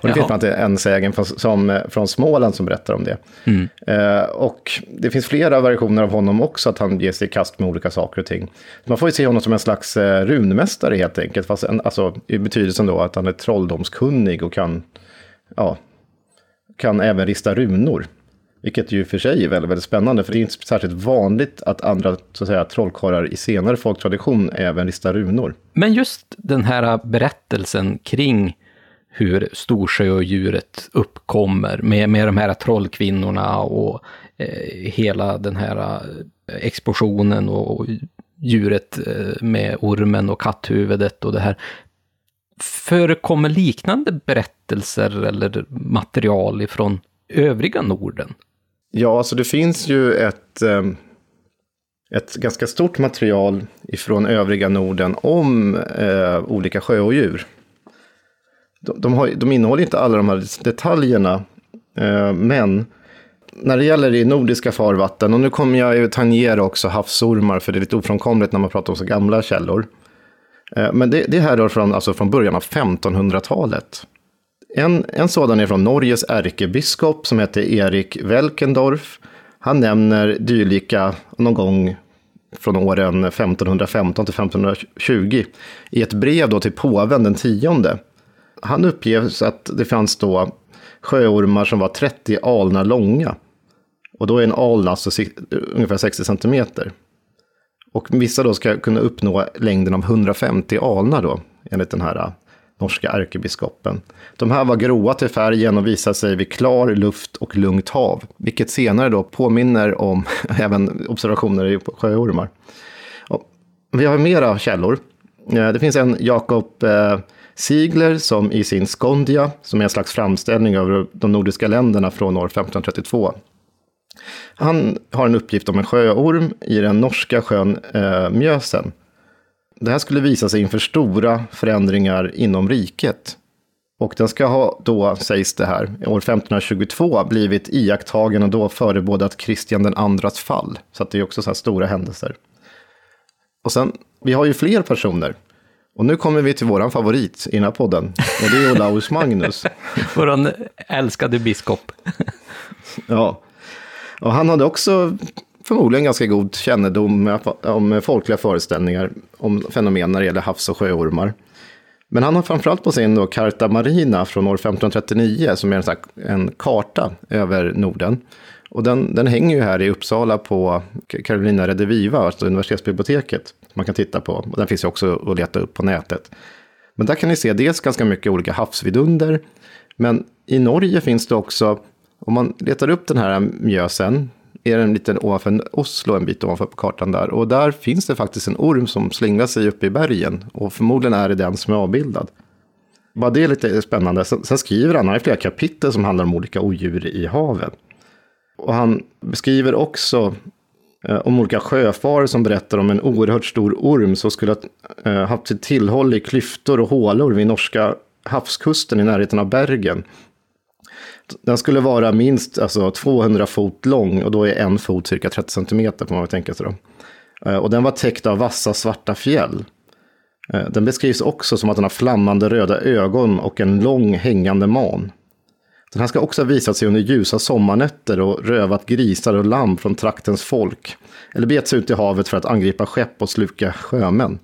och det finns bland annat en sägen från, som, från Småland som berättar om det. Mm. Eh, och det finns flera versioner av honom också, att han ger sig i kast med olika saker och ting. Man får ju se honom som en slags eh, runmästare helt enkelt, fast en, alltså, i betydelsen då att han är trolldomskunnig och kan, ja, kan även rista runor. Vilket ju för sig är väldigt, väldigt spännande, för det är inte särskilt vanligt att andra så att säga, trollkarlar i senare folktradition även ristar runor. Men just den här berättelsen kring hur Storsjöodjuret uppkommer med, med de här trollkvinnorna och eh, hela den här eh, explosionen och, och djuret eh, med ormen och katthuvudet och det här. Förekommer liknande berättelser eller material ifrån övriga Norden? Ja, alltså det finns ju ett, ehm, ett ganska stort material ifrån övriga Norden om eh, olika sjöodjur. De, de, har, de innehåller inte alla de här detaljerna, eh, men när det gäller i nordiska farvatten, och nu kommer jag ju tangera också havsormar, för det är lite ofrånkomligt när man pratar om så gamla källor. Eh, men det, det här är från, alltså från början av 1500-talet. En, en sådan är från Norges ärkebiskop som heter Erik Welkendorf. Han nämner dylika någon gång från åren 1515 till 1520 i ett brev då till påven den tionde. Han uppger att det fanns då sjöormar som var 30 alnar långa. Och då är en aln alltså ungefär 60 centimeter. Och vissa då ska kunna uppnå längden av 150 alnar då, enligt den här norska ärkebiskopen. De här var gråa till färgen och visade sig vid klar luft och lugnt hav, vilket senare då påminner om även observationer i sjöormar. Och vi har mera källor. Eh, det finns en Jakob eh, Sigler som i sin Skondia, som är en slags framställning över de nordiska länderna från år 1532. Han har en uppgift om en sjöorm i den norska sjön eh, Mjösen det här skulle visa sig inför stora förändringar inom riket. Och den ska ha då, sägs det här, år 1522 blivit iakttagen och då förebådat Kristian den andras fall. Så att det är också så här stora händelser. Och sen, vi har ju fler personer. Och nu kommer vi till våran favorit i den här podden. Och det är Olaus Magnus. Våran älskade biskop. ja. Och han hade också förmodligen ganska god kännedom om folkliga föreställningar om fenomen när det gäller havs och sjöormar. Men han har framförallt på sin då Carta Marina från år 1539 som är en, en karta över Norden. Och den, den hänger ju här i Uppsala på Carolina Rediviva, alltså universitetsbiblioteket. Man kan titta på. Och den finns ju också att leta upp på nätet. Men där kan ni se dels ganska mycket olika havsvidunder. Men i Norge finns det också, om man letar upp den här mjösen, är den lite ovanför Oslo, en bit ovanför på kartan där. Och där finns det faktiskt en orm som slingrar sig uppe i bergen. Och förmodligen är det den som är avbildad. Bara det är lite spännande. Sen, skriver han, han har flera kapitel som handlar om olika odjur i haven. Och han beskriver också eh, om olika sjöfarare som berättar om en oerhört stor orm som skulle ha eh, haft sitt tillhåll i klyftor och hålor vid norska havskusten i närheten av Bergen. Den skulle vara minst alltså, 200 fot lång och då är en fot cirka 30 centimeter får man tänka sig. Då. Eh, och den var täckt av vassa svarta fjäll. Eh, den beskrivs också som att den har flammande röda ögon och en lång hängande man. Den här ska också ha visat sig under ljusa sommarnätter och rövat grisar och lamm från traktens folk. Eller begett sig ut i havet för att angripa skepp och sluka sjömän.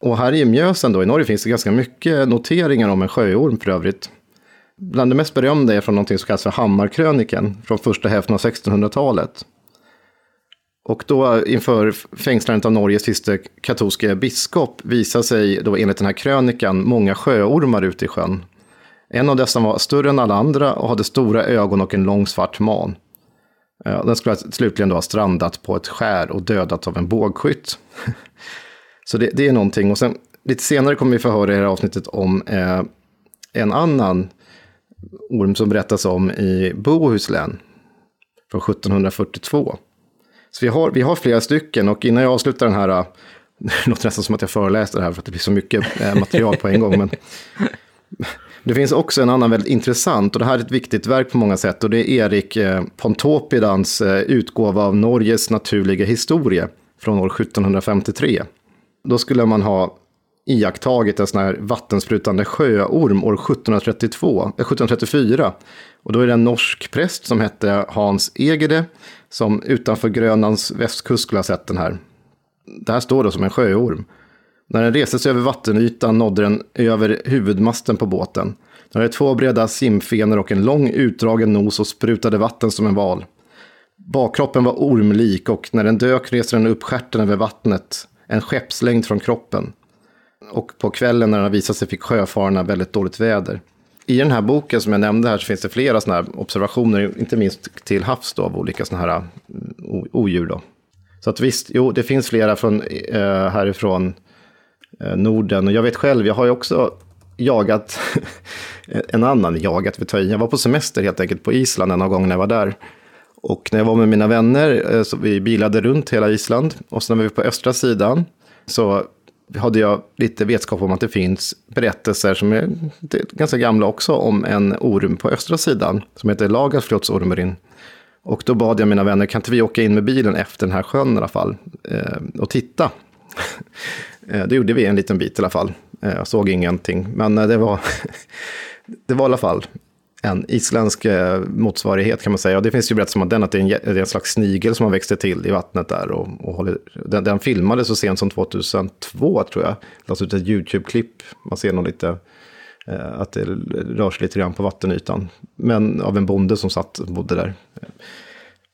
Och här i Mjösen då, i Norge finns det ganska mycket noteringar om en sjöorm för övrigt. Bland det mest berömda är från något som kallas för Hammarkröniken från första hälften av 1600-talet. Och då inför fängslandet av Norges sista katolske biskop visar sig då enligt den här krönikan många sjöormar ute i sjön. En av dessa var större än alla andra och hade stora ögon och en lång svart man. Eh, den skulle slutligen då ha strandat på ett skär och dödats av en bågskytt. Så det, det, är någonting. Och sen lite senare kommer vi få höra i det här avsnittet om eh, en annan orm som berättas om i Bohuslän från 1742. Så vi har, vi har flera stycken och innan jag avslutar den här, det äh, låter nästan som att jag föreläser det här för att det blir så mycket äh, material på en gång. Men det finns också en annan väldigt intressant, och det här är ett viktigt verk på många sätt, och det är Erik äh, Pontopidans utgåva av Norges naturliga historia från år 1753. Då skulle man ha iakttagit en sån här vattensprutande sjöorm år 1732, eh, 1734. Och då är det en norsk präst som hette Hans Egede som utanför Grönlands västkust skulle ha sett den här. Det här står då som en sjöorm. När den reste sig över vattenytan nådde den över huvudmasten på båten. Den hade två breda simfenor och en lång utdragen nos och sprutade vatten som en val. Bakkroppen var ormlik och när den dök reste den upp stjärten över vattnet, en skeppslängd från kroppen. Och på kvällen när den visade sig fick sjöfararna väldigt dåligt väder. I den här boken som jag nämnde här så finns det flera sådana här observationer, inte minst till havs då, av olika sådana här mm, odjur. Då. Så att visst, jo, det finns flera från, eh, härifrån eh, Norden. Och jag vet själv, jag har ju också jagat, en annan jagat, vi tar. Jag var på semester helt enkelt på Island en av gångerna jag var där. Och när jag var med mina vänner, eh, så vi bilade runt hela Island. Och så när vi var på östra sidan, så hade jag lite vetskap om att det finns berättelser som är ganska gamla också om en orm på östra sidan som heter Lagerflotsormrin. Och då bad jag mina vänner, kan inte vi åka in med bilen efter den här sjön i alla fall eh, och titta? Eh, det gjorde vi en liten bit i alla fall. Eh, jag såg ingenting, men eh, det var, det var i alla fall en isländsk eh, motsvarighet kan man säga. Och det finns ju berättelser om att den att det är en, det är en slags snigel som har växt till i vattnet där. Och, och håller, den, den filmades så sent som 2002 tror jag. Lades ut ett YouTube-klipp. Man ser nog lite eh, att det rör sig lite grann på vattenytan. Men av en bonde som satt bodde där.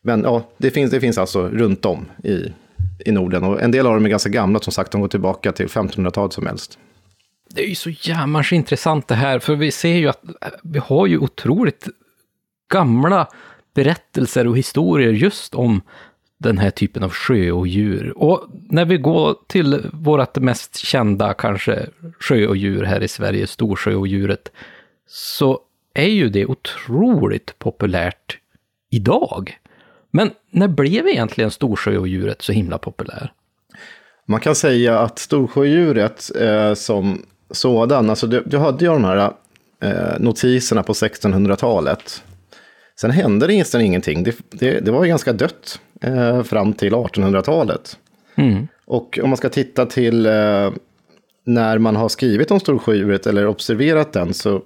Men ja, det finns, det finns alltså runt om i, i Norden. Och en del av dem är ganska gamla, som sagt, de går tillbaka till 1500-talet som helst det är ju så jävla intressant det här, för vi ser ju att vi har ju otroligt gamla berättelser och historier just om den här typen av sjöodjur. Och när vi går till vårt mest kända kanske sjöodjur här i Sverige, storsjöodjuret, så är ju det otroligt populärt idag. Men när blev egentligen storsjöodjuret så himla populär? Man kan säga att storsjödjuret eh, som sådan, alltså du, du hade ju de här eh, notiserna på 1600-talet. Sen hände det nästan ingenting. Det, det, det var ju ganska dött eh, fram till 1800-talet. Mm. Och om man ska titta till eh, när man har skrivit om storsjödjuret eller observerat den så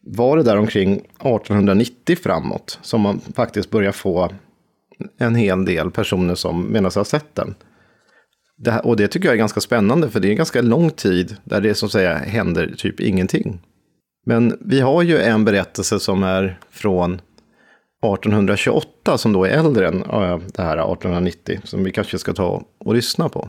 var det där omkring 1890 framåt som man faktiskt börjar få en hel del personer som menar sig ha sett den. Det här, och det tycker jag är ganska spännande, för det är en ganska lång tid där det som säga händer typ ingenting. Men vi har ju en berättelse som är från 1828, som då är äldre än det här 1890, som vi kanske ska ta och lyssna på.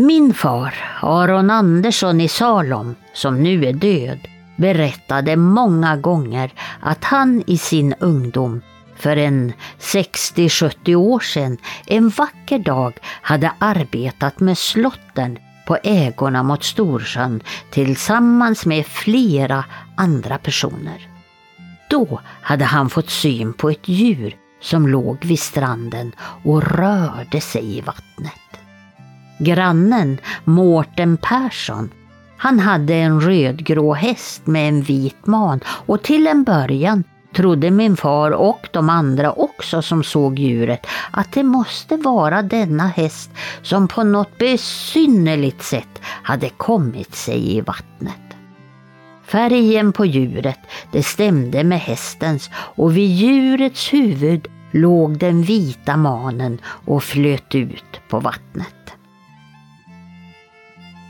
Min far, Aron Andersson i Salom, som nu är död, berättade många gånger att han i sin ungdom för en 60-70 år sedan en vacker dag hade arbetat med slotten på ägorna mot Storsjön tillsammans med flera andra personer. Då hade han fått syn på ett djur som låg vid stranden och rörde sig i vattnet. Grannen Mårten Persson han hade en rödgrå häst med en vit man och till en början trodde min far och de andra också som såg djuret att det måste vara denna häst som på något besynnerligt sätt hade kommit sig i vattnet. Färgen på djuret det stämde med hästens och vid djurets huvud låg den vita manen och flöt ut på vattnet.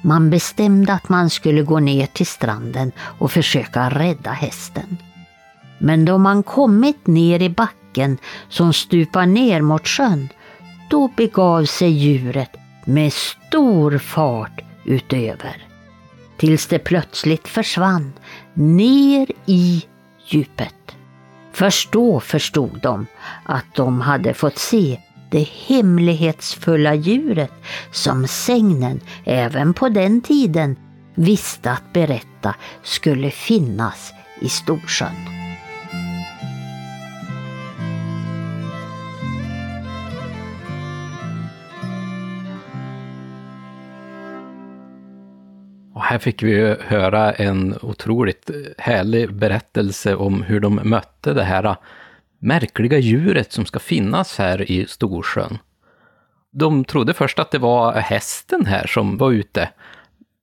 Man bestämde att man skulle gå ner till stranden och försöka rädda hästen. Men då man kommit ner i backen som stupar ner mot sjön, då begav sig djuret med stor fart utöver. Tills det plötsligt försvann ner i djupet. Först då förstod de att de hade fått se det hemlighetsfulla djuret som sägnen även på den tiden visste att berätta skulle finnas i Storsjön. Och här fick vi höra en otroligt härlig berättelse om hur de mötte det här märkliga djuret som ska finnas här i Storsjön. De trodde först att det var hästen här som var ute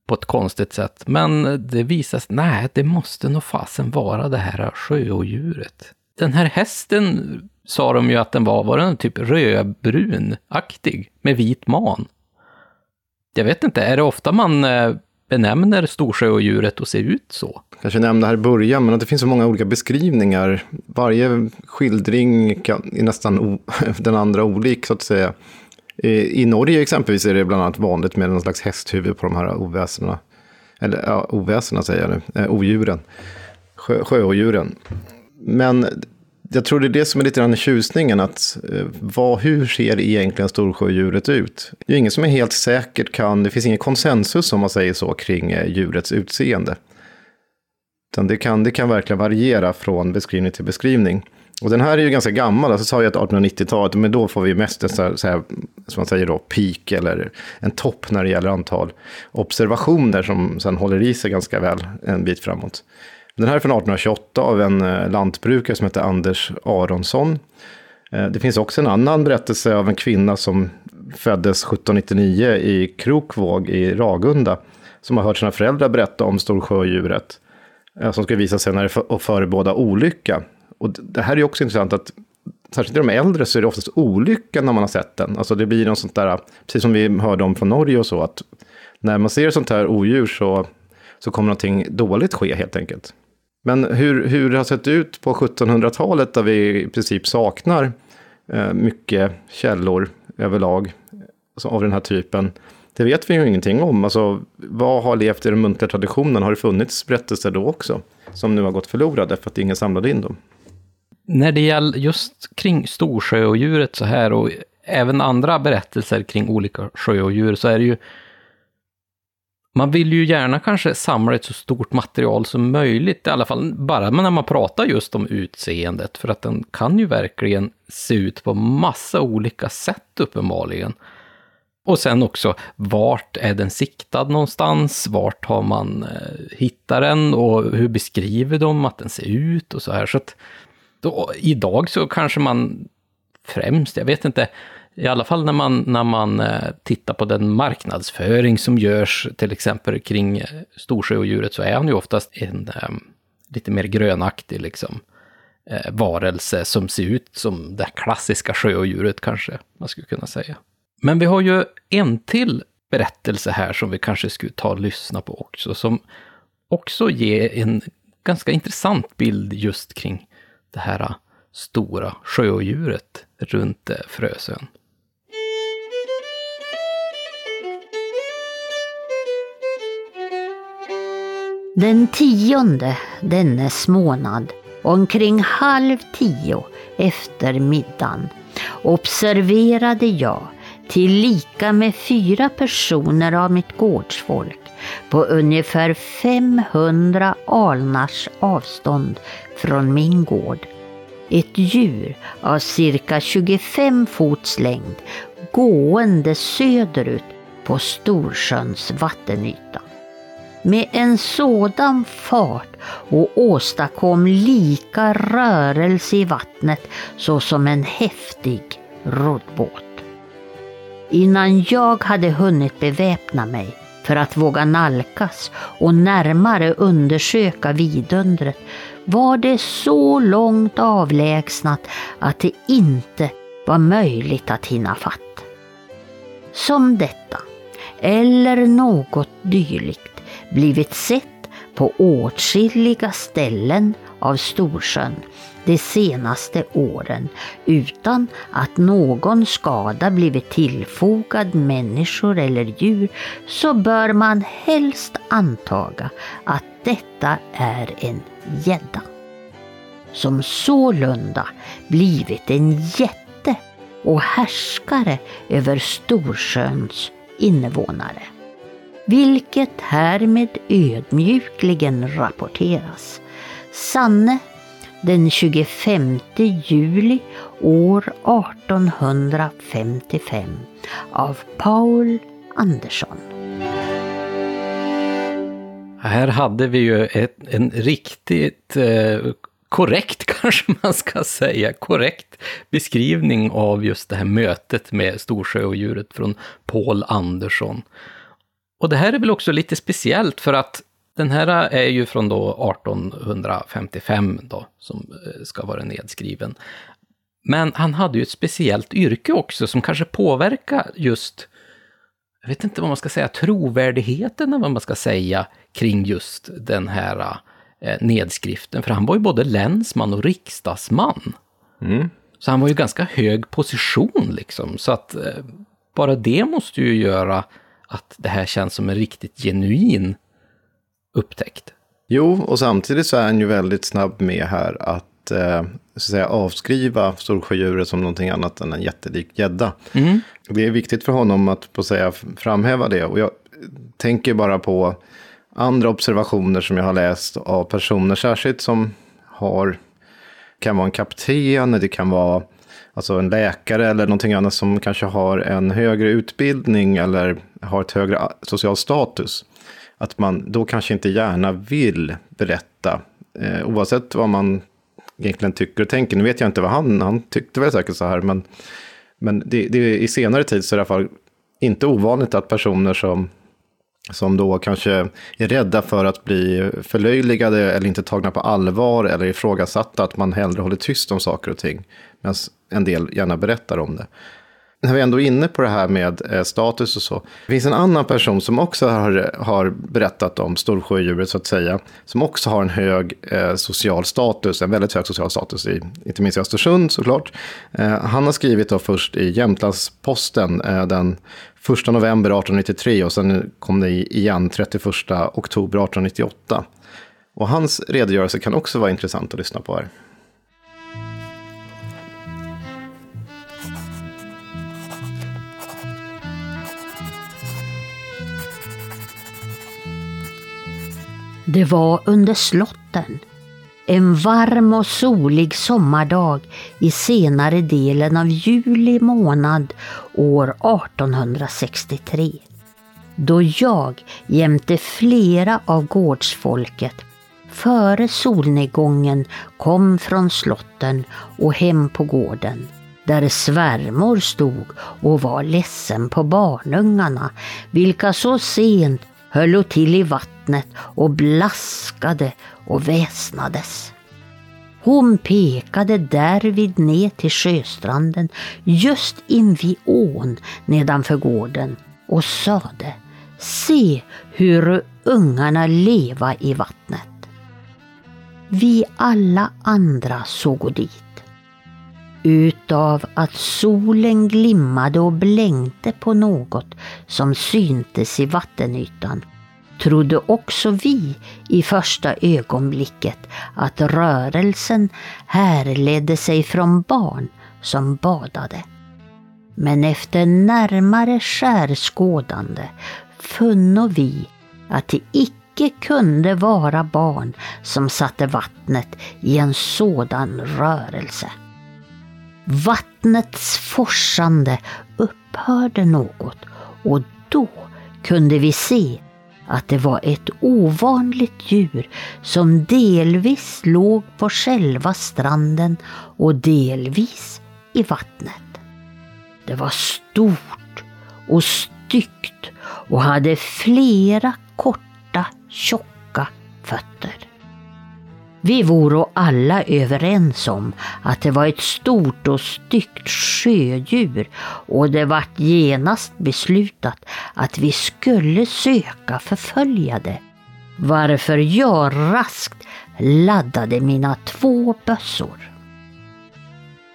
på ett konstigt sätt, men det visade sig, nej, det måste nog fasen vara det här sjöodjuret. Den här hästen sa de ju att den var, var den typ rödbrunaktig med vit man? Jag vet inte, är det ofta man eh, benämner storsjöodjuret och ser ut så? Kanske nämnde här i början, men att det finns så många olika beskrivningar. Varje skildring kan, är nästan den andra olik, så att säga. I, I Norge exempelvis är det bland annat vanligt med någon slags hästhuvud på de här oväsena. Eller ja, oväsena säger jag nu, eh, odjuren. Sjö, sjöodjuren. Men jag tror det är det som är lite grann tjusningen, att eh, vad, hur ser egentligen storsjödjuret ut? Det är ingen som är helt säkert kan, det finns ingen konsensus om man säger så kring eh, djurets utseende. Utan det kan, det kan verkligen variera från beskrivning till beskrivning. Och den här är ju ganska gammal, alltså sa jag att 1890-talet, men då får vi mest en så här, så här, som man säger då, peak eller en topp när det gäller antal observationer som sen håller i sig ganska väl en bit framåt. Den här är från 1828 av en eh, lantbrukare som heter Anders Aronsson. Eh, det finns också en annan berättelse av en kvinna som föddes 1799 i Krokvåg i Ragunda. Som har hört sina föräldrar berätta om storsjödjuret. Eh, som ska visa sig när det förebåda olycka. Och det här är också intressant att särskilt i de äldre så är det oftast olycka när man har sett den. Alltså det blir något sånt där, precis som vi hörde om från Norge och så, att när man ser sånt här odjur så, så kommer någonting dåligt ske helt enkelt. Men hur, hur det har sett ut på 1700-talet där vi i princip saknar eh, mycket källor överlag alltså av den här typen. Det vet vi ju ingenting om. Alltså, vad har levt i den muntliga traditionen? Har det funnits berättelser då också? Som nu har gått förlorade för att ingen samlade in dem. När det gäller just kring storsjöodjuret så här och även andra berättelser kring olika sjöodjur så är det ju man vill ju gärna kanske samla ett så stort material som möjligt, i alla fall bara när man pratar just om utseendet, för att den kan ju verkligen se ut på massa olika sätt uppenbarligen. Och sen också, vart är den siktad någonstans? Vart har man eh, hittat den och hur beskriver de att den ser ut och så här. Så att då, idag så kanske man främst, jag vet inte, i alla fall när man, när man eh, tittar på den marknadsföring som görs till exempel kring eh, storsjöodjuret så är han ju oftast en um, lite mer grönaktig liksom, uh, varelse som ser ut som det klassiska sjöodjuret kanske man skulle kunna säga. Men vi har ju en till berättelse här som vi kanske skulle ta och lyssna på också, som också ger en ganska intressant bild just kring det här stora sjöodjuret runt Frösön. Den tionde dennes månad omkring halv tio efter middagen observerade jag tillika med fyra personer av mitt gårdsfolk på ungefär 500 alnars avstånd från min gård. Ett djur av cirka 25 fots längd gående söderut på Storsjöns vattenyta med en sådan fart och åstadkom lika rörelse i vattnet såsom en häftig roddbåt. Innan jag hade hunnit beväpna mig för att våga nalkas och närmare undersöka vidundret var det så långt avlägsnat att det inte var möjligt att hinna fatt. Som detta, eller något dylikt, blivit sett på åtskilliga ställen av Storsjön de senaste åren utan att någon skada blivit tillfogad människor eller djur så bör man helst antaga att detta är en gädda. Som sålunda blivit en jätte och härskare över Storsjöns invånare vilket härmed ödmjukligen rapporteras. Sanne den 25 juli år 1855 av Paul Andersson. Här hade vi ju ett, en riktigt eh, korrekt, kanske man ska säga, korrekt beskrivning av just det här mötet med Storsjöodjuret från Paul Andersson. Och det här är väl också lite speciellt för att den här är ju från då 1855 då, som eh, ska vara nedskriven. Men han hade ju ett speciellt yrke också som kanske påverkar just, jag vet inte vad man ska säga, trovärdigheten eller vad man ska säga kring just den här eh, nedskriften. För han var ju både länsman och riksdagsman. Mm. Så han var ju ganska hög position liksom. Så att eh, bara det måste ju göra att det här känns som en riktigt genuin upptäckt. Jo, och samtidigt så är han ju väldigt snabb med här att, eh, så att säga, avskriva Storsjödjuret som någonting annat än en jättelik gädda. Mm. Det är viktigt för honom att på säga, framhäva det. Och jag tänker bara på andra observationer som jag har läst av personer, särskilt som har, kan vara en kapten, det kan vara alltså en läkare eller någonting annat som kanske har en högre utbildning eller har ett högre ah, social status. Att man då kanske inte gärna vill berätta, eh, oavsett vad man egentligen tycker och tänker. Nu vet jag inte vad han, han tyckte väl säkert så här, men, men det, det, i senare tid så är det i alla fall inte ovanligt att personer som som då kanske är rädda för att bli förlöjligade eller inte tagna på allvar eller ifrågasatta, att man hellre håller tyst om saker och ting, medan en del gärna berättar om det. När vi ändå är inne på det här med eh, status och så, det finns en annan person som också har, har berättat om Storsjöodjuret så att säga, som också har en hög eh, social status, en väldigt hög social status, i, inte minst i Östersund såklart. Eh, han har skrivit då först i Jämtlandsposten eh, den 1 november 1893 och sen kom det igen 31 oktober 1898. Och hans redogörelse kan också vara intressant att lyssna på här. Det var under slotten. En varm och solig sommardag i senare delen av juli månad år 1863. Då jag jämte flera av gårdsfolket före solnedgången kom från slotten och hem på gården där svärmor stod och var ledsen på barnungarna vilka så sent höll till i vattnet och blaskade och väsnades. Hon pekade därvid ner till sjöstranden just invid ån nedanför gården och sade Se hur ungarna leva i vattnet. Vi alla andra såg dit. Utav att solen glimmade och blänkte på något som syntes i vattenytan trodde också vi i första ögonblicket att rörelsen härledde sig från barn som badade. Men efter närmare skärskådande funno vi att det icke kunde vara barn som satte vattnet i en sådan rörelse. Vattnets forsande upphörde något och då kunde vi se att det var ett ovanligt djur som delvis låg på själva stranden och delvis i vattnet. Det var stort och styggt och hade flera korta, tjocka fötter. Vi vore alla överens om att det var ett stort och styggt sjödjur och det vart genast beslutat att vi skulle söka förfölja det. Varför jag raskt laddade mina två bössor.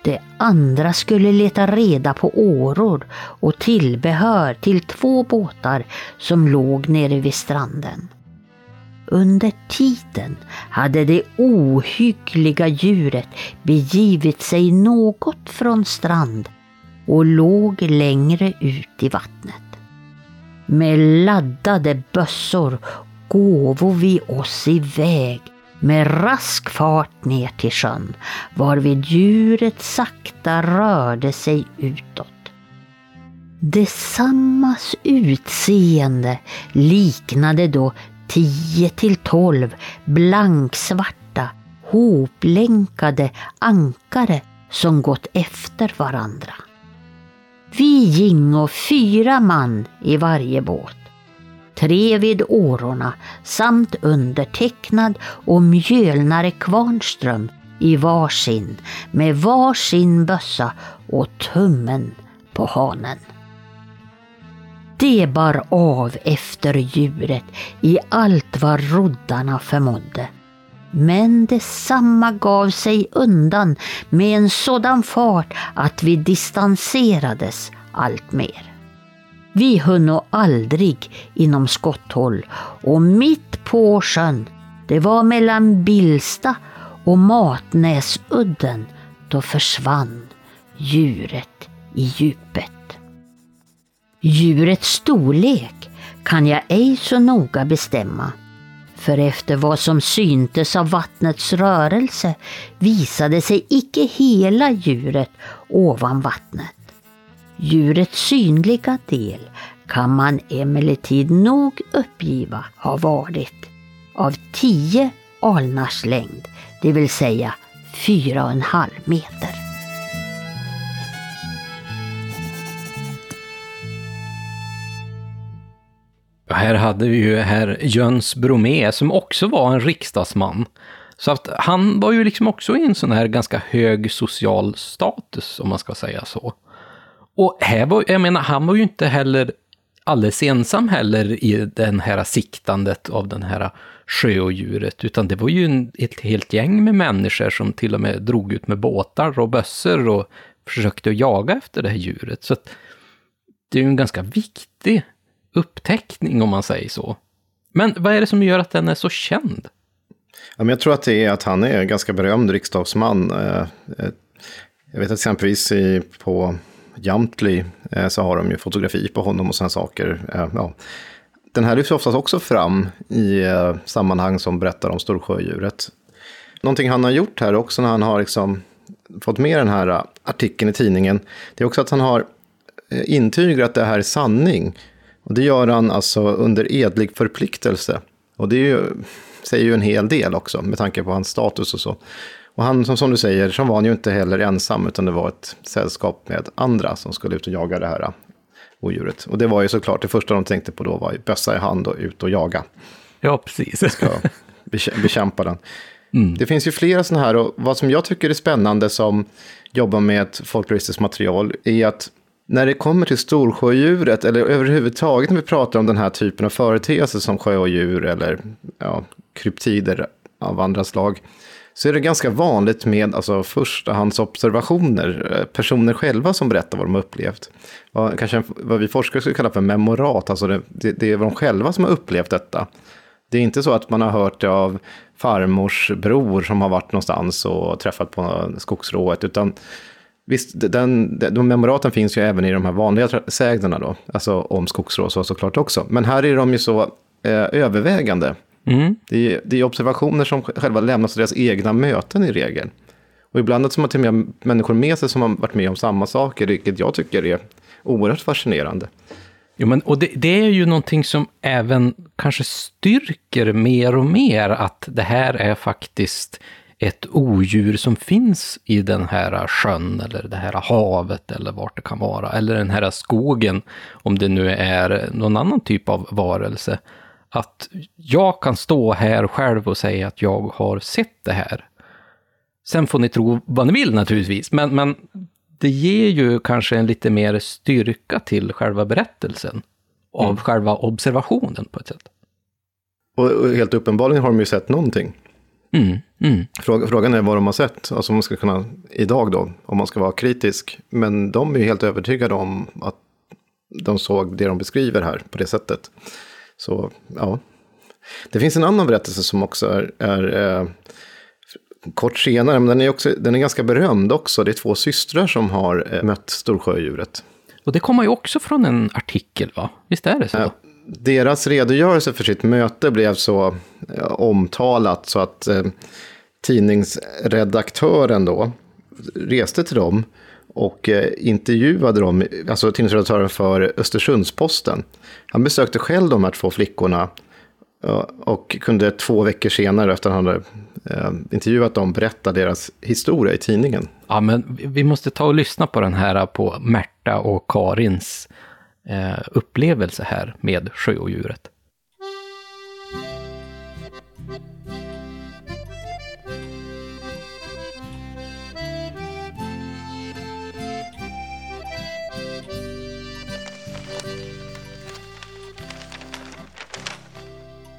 Det andra skulle leta reda på åror och tillbehör till två båtar som låg nere vid stranden. Under tiden hade det ohyggliga djuret begivit sig något från strand och låg längre ut i vattnet. Med laddade bössor gåvo vi oss iväg med rask fart ner till sjön varvid djuret sakta rörde sig utåt. Detsammas utseende liknade då tio till tolv blanksvarta hoplänkade ankare som gått efter varandra. Vi gingo fyra man i varje båt. Tre vid årorna samt undertecknad och mjölnare Kvarnström i varsin med varsin bössa och tummen på hanen. Det bar av efter djuret i allt vad roddarna förmådde. Men detsamma gav sig undan med en sådan fart att vi distanserades allt mer. Vi hunno aldrig inom skotthåll och mitt på sjön, det var mellan Bilsta och Matnäsudden, då försvann djuret i djupet. Djurets storlek kan jag ej så noga bestämma, för efter vad som syntes av vattnets rörelse visade sig icke hela djuret ovan vattnet. Djurets synliga del kan man emellertid nog uppgiva ha varit av 10 alnars längd, det vill säga 4,5 meter. Här hade vi ju herr Jöns Bromé som också var en riksdagsman. Så att han var ju liksom också i en sån här ganska hög social status, om man ska säga så. Och här var, jag menar, han var ju inte heller alldeles ensam heller i den här siktandet av den här sjöodjuret, utan det var ju en, ett helt gäng med människor som till och med drog ut med båtar och bössor och försökte jaga efter det här djuret. Så det är ju en ganska viktig upptäckning om man säger så. Men vad är det som gör att den är så känd? Ja, men jag tror att det är att han är en ganska berömd riksdagsman. Eh, eh, jag vet att exempelvis på Jamtli eh, så har de ju fotografi på honom och sådana saker. Ja. Den här lyfts oftast också fram i sammanhang som berättar om storsjödjuret. Någonting han har gjort här också när han har liksom fått med den här artikeln i tidningen, det är också att han har intygat att det här är sanning. Och det gör han alltså under edlig förpliktelse. Och det ju, säger ju en hel del också med tanke på hans status och så. Och han, som, som du säger, så var han ju inte heller ensam, utan det var ett sällskap med andra som skulle ut och jaga det här odjuret. Och det var ju såklart det första de tänkte på då var bössa i hand och ut och jaga. Ja, precis. Ska bekämpa den. Mm. Det finns ju flera sådana här, och vad som jag tycker är spännande som jobbar med ett folkloristiskt material är att när det kommer till storsjödjuret, eller överhuvudtaget när vi pratar om den här typen av företeelser som sjödjur eller ja, kryptider av andra slag, så är det ganska vanligt med alltså, förstahandsobservationer, eh, personer själva som berättar vad de har upplevt. Vad, kanske vad vi forskare skulle kalla för memorat, alltså det, det, det är de själva som har upplevt detta. Det är inte så att man har hört det av farmors bror som har varit någonstans och träffat på skogsrået, utan Visst, den, de memoraten finns ju även i de här vanliga sägnerna då, alltså om skogsrå så såklart också. Men här är de ju så eh, övervägande. Mm. Det, är, det är observationer som själva lämnas av deras egna möten i regel. Och ibland har man till och med människor med sig som har varit med om samma saker, vilket jag tycker är oerhört fascinerande. Jo, men, och det, det, är ju någonting som även kanske styrker mer och mer att det här är faktiskt ett odjur som finns i den här sjön eller det här havet eller vart det kan vara. Eller den här skogen, om det nu är någon annan typ av varelse. Att jag kan stå här själv och säga att jag har sett det här. Sen får ni tro vad ni vill naturligtvis, men, men det ger ju kanske en lite mer styrka till själva berättelsen. Av mm. själva observationen på ett sätt. Och helt uppenbarligen har de ju sett någonting. Mm, mm. Frågan är vad de har sett, alltså om man ska kunna, idag då, om man ska vara kritisk. Men de är ju helt övertygade om att de såg det de beskriver här på det sättet. Så, ja. Det finns en annan berättelse som också är, är eh, kort senare, men den är, också, den är ganska berömd också. Det är två systrar som har eh, mött storsjödjuret. Och det kommer ju också från en artikel, va? Visst är det så? Eh, deras redogörelse för sitt möte blev så ja, omtalat så att eh, tidningsredaktören då reste till dem och eh, intervjuade dem, alltså tidningsredaktören för Östersundsposten. Han besökte själv de här två flickorna eh, Och kunde två veckor senare, efter att han hade eh, intervjuat dem, berätta deras historia i tidningen. Ja, men vi- måste ta och lyssna på den här på Märta och Karins upplevelse här med sjöodjuret.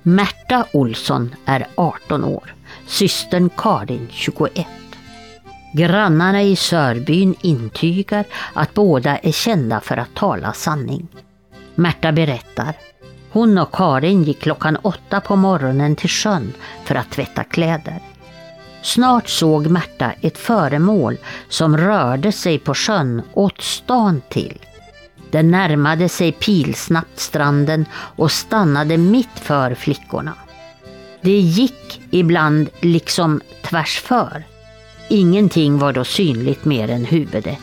Märta Olsson är 18 år, systern Karin 21. Grannarna i Sörbyn intygar att båda är kända för att tala sanning. Märta berättar. Hon och Karin gick klockan åtta på morgonen till sjön för att tvätta kläder. Snart såg Märta ett föremål som rörde sig på sjön åt stan till. Den närmade sig pilsnabbt stranden och stannade mitt för flickorna. Det gick ibland liksom tvärsför. Ingenting var då synligt mer än huvudet.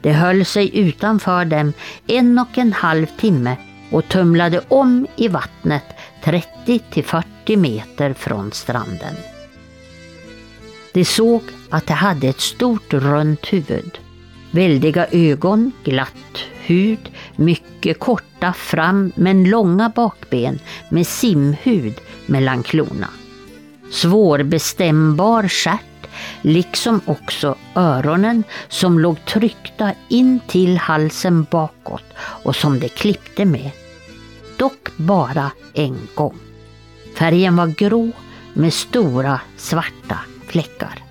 Det höll sig utanför dem en och en halv timme och tumlade om i vattnet 30 till 40 meter från stranden. De såg att det hade ett stort runt huvud. Väldiga ögon, glatt hud, mycket korta fram men långa bakben med simhud mellan klorna. Svårbestämbar stjärt, liksom också öronen som låg tryckta in till halsen bakåt och som de klippte med. Dock bara en gång. Färgen var grå med stora svarta fläckar.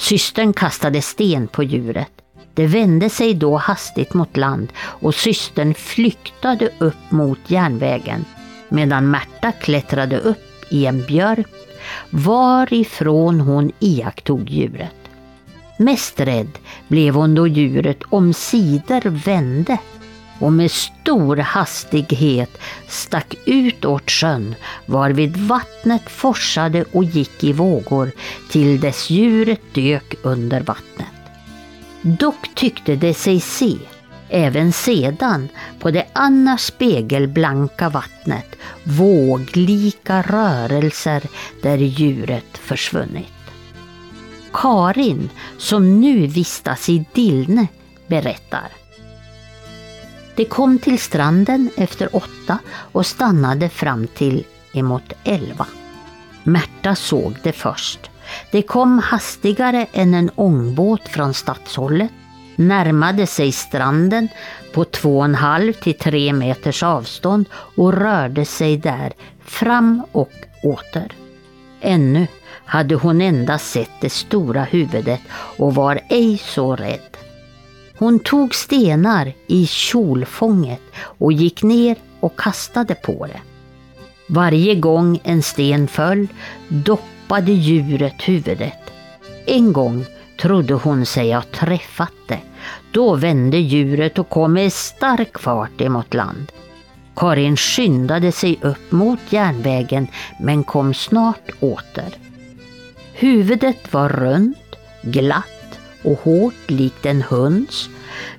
Systern kastade sten på djuret. Det vände sig då hastigt mot land och systern flyktade upp mot järnvägen medan Märta klättrade upp i en björk varifrån hon iakttog djuret. Mest rädd blev hon då djuret omsider vände och med stor hastighet stack ut åt sjön varvid vattnet forsade och gick i vågor till dess djuret dök under vattnet. Dock tyckte det sig se, även sedan, på det annars spegelblanka vattnet våglika rörelser där djuret försvunnit. Karin, som nu vistas i Dillne, berättar. De kom till stranden efter åtta och stannade fram till emot elva. Märta såg det först. Det kom hastigare än en ångbåt från stadshållet, närmade sig stranden på två och en halv till tre meters avstånd och rörde sig där fram och åter. Ännu hade hon endast sett det stora huvudet och var ej så rädd. Hon tog stenar i kjolfånget och gick ner och kastade på det. Varje gång en sten föll doppade djuret huvudet. En gång trodde hon sig ha träffat det. Då vände djuret och kom med stark fart emot land. Karin skyndade sig upp mot järnvägen men kom snart åter. Huvudet var runt, glatt och hårt likt en hunds.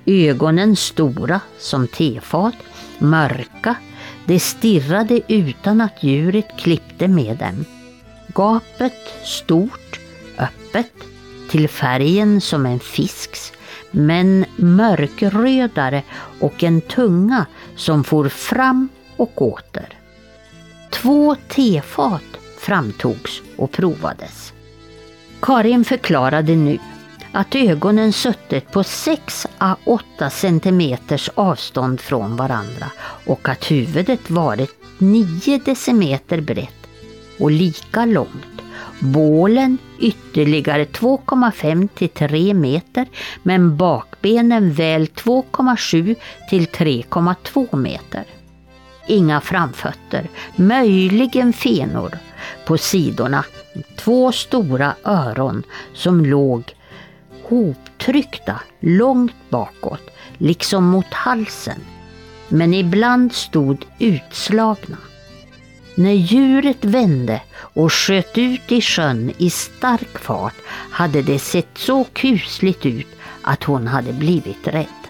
Ögonen stora som tefat, mörka. De stirrade utan att djuret klippte med dem. Gapet stort, öppet, till färgen som en fisks, men mörkrödare och en tunga som for fram och åter. Två tefat framtogs och provades. Karin förklarade nu att ögonen suttit på 6 à 8 centimeters avstånd från varandra och att huvudet varit 9 decimeter brett och lika långt. Bålen ytterligare 2,5 till 3 meter men bakbenen väl 2,7 till 3,2 meter. Inga framfötter, möjligen fenor. På sidorna två stora öron som låg hoptryckta långt bakåt, liksom mot halsen. Men ibland stod utslagna. När djuret vände och sköt ut i sjön i stark fart hade det sett så kusligt ut att hon hade blivit rädd.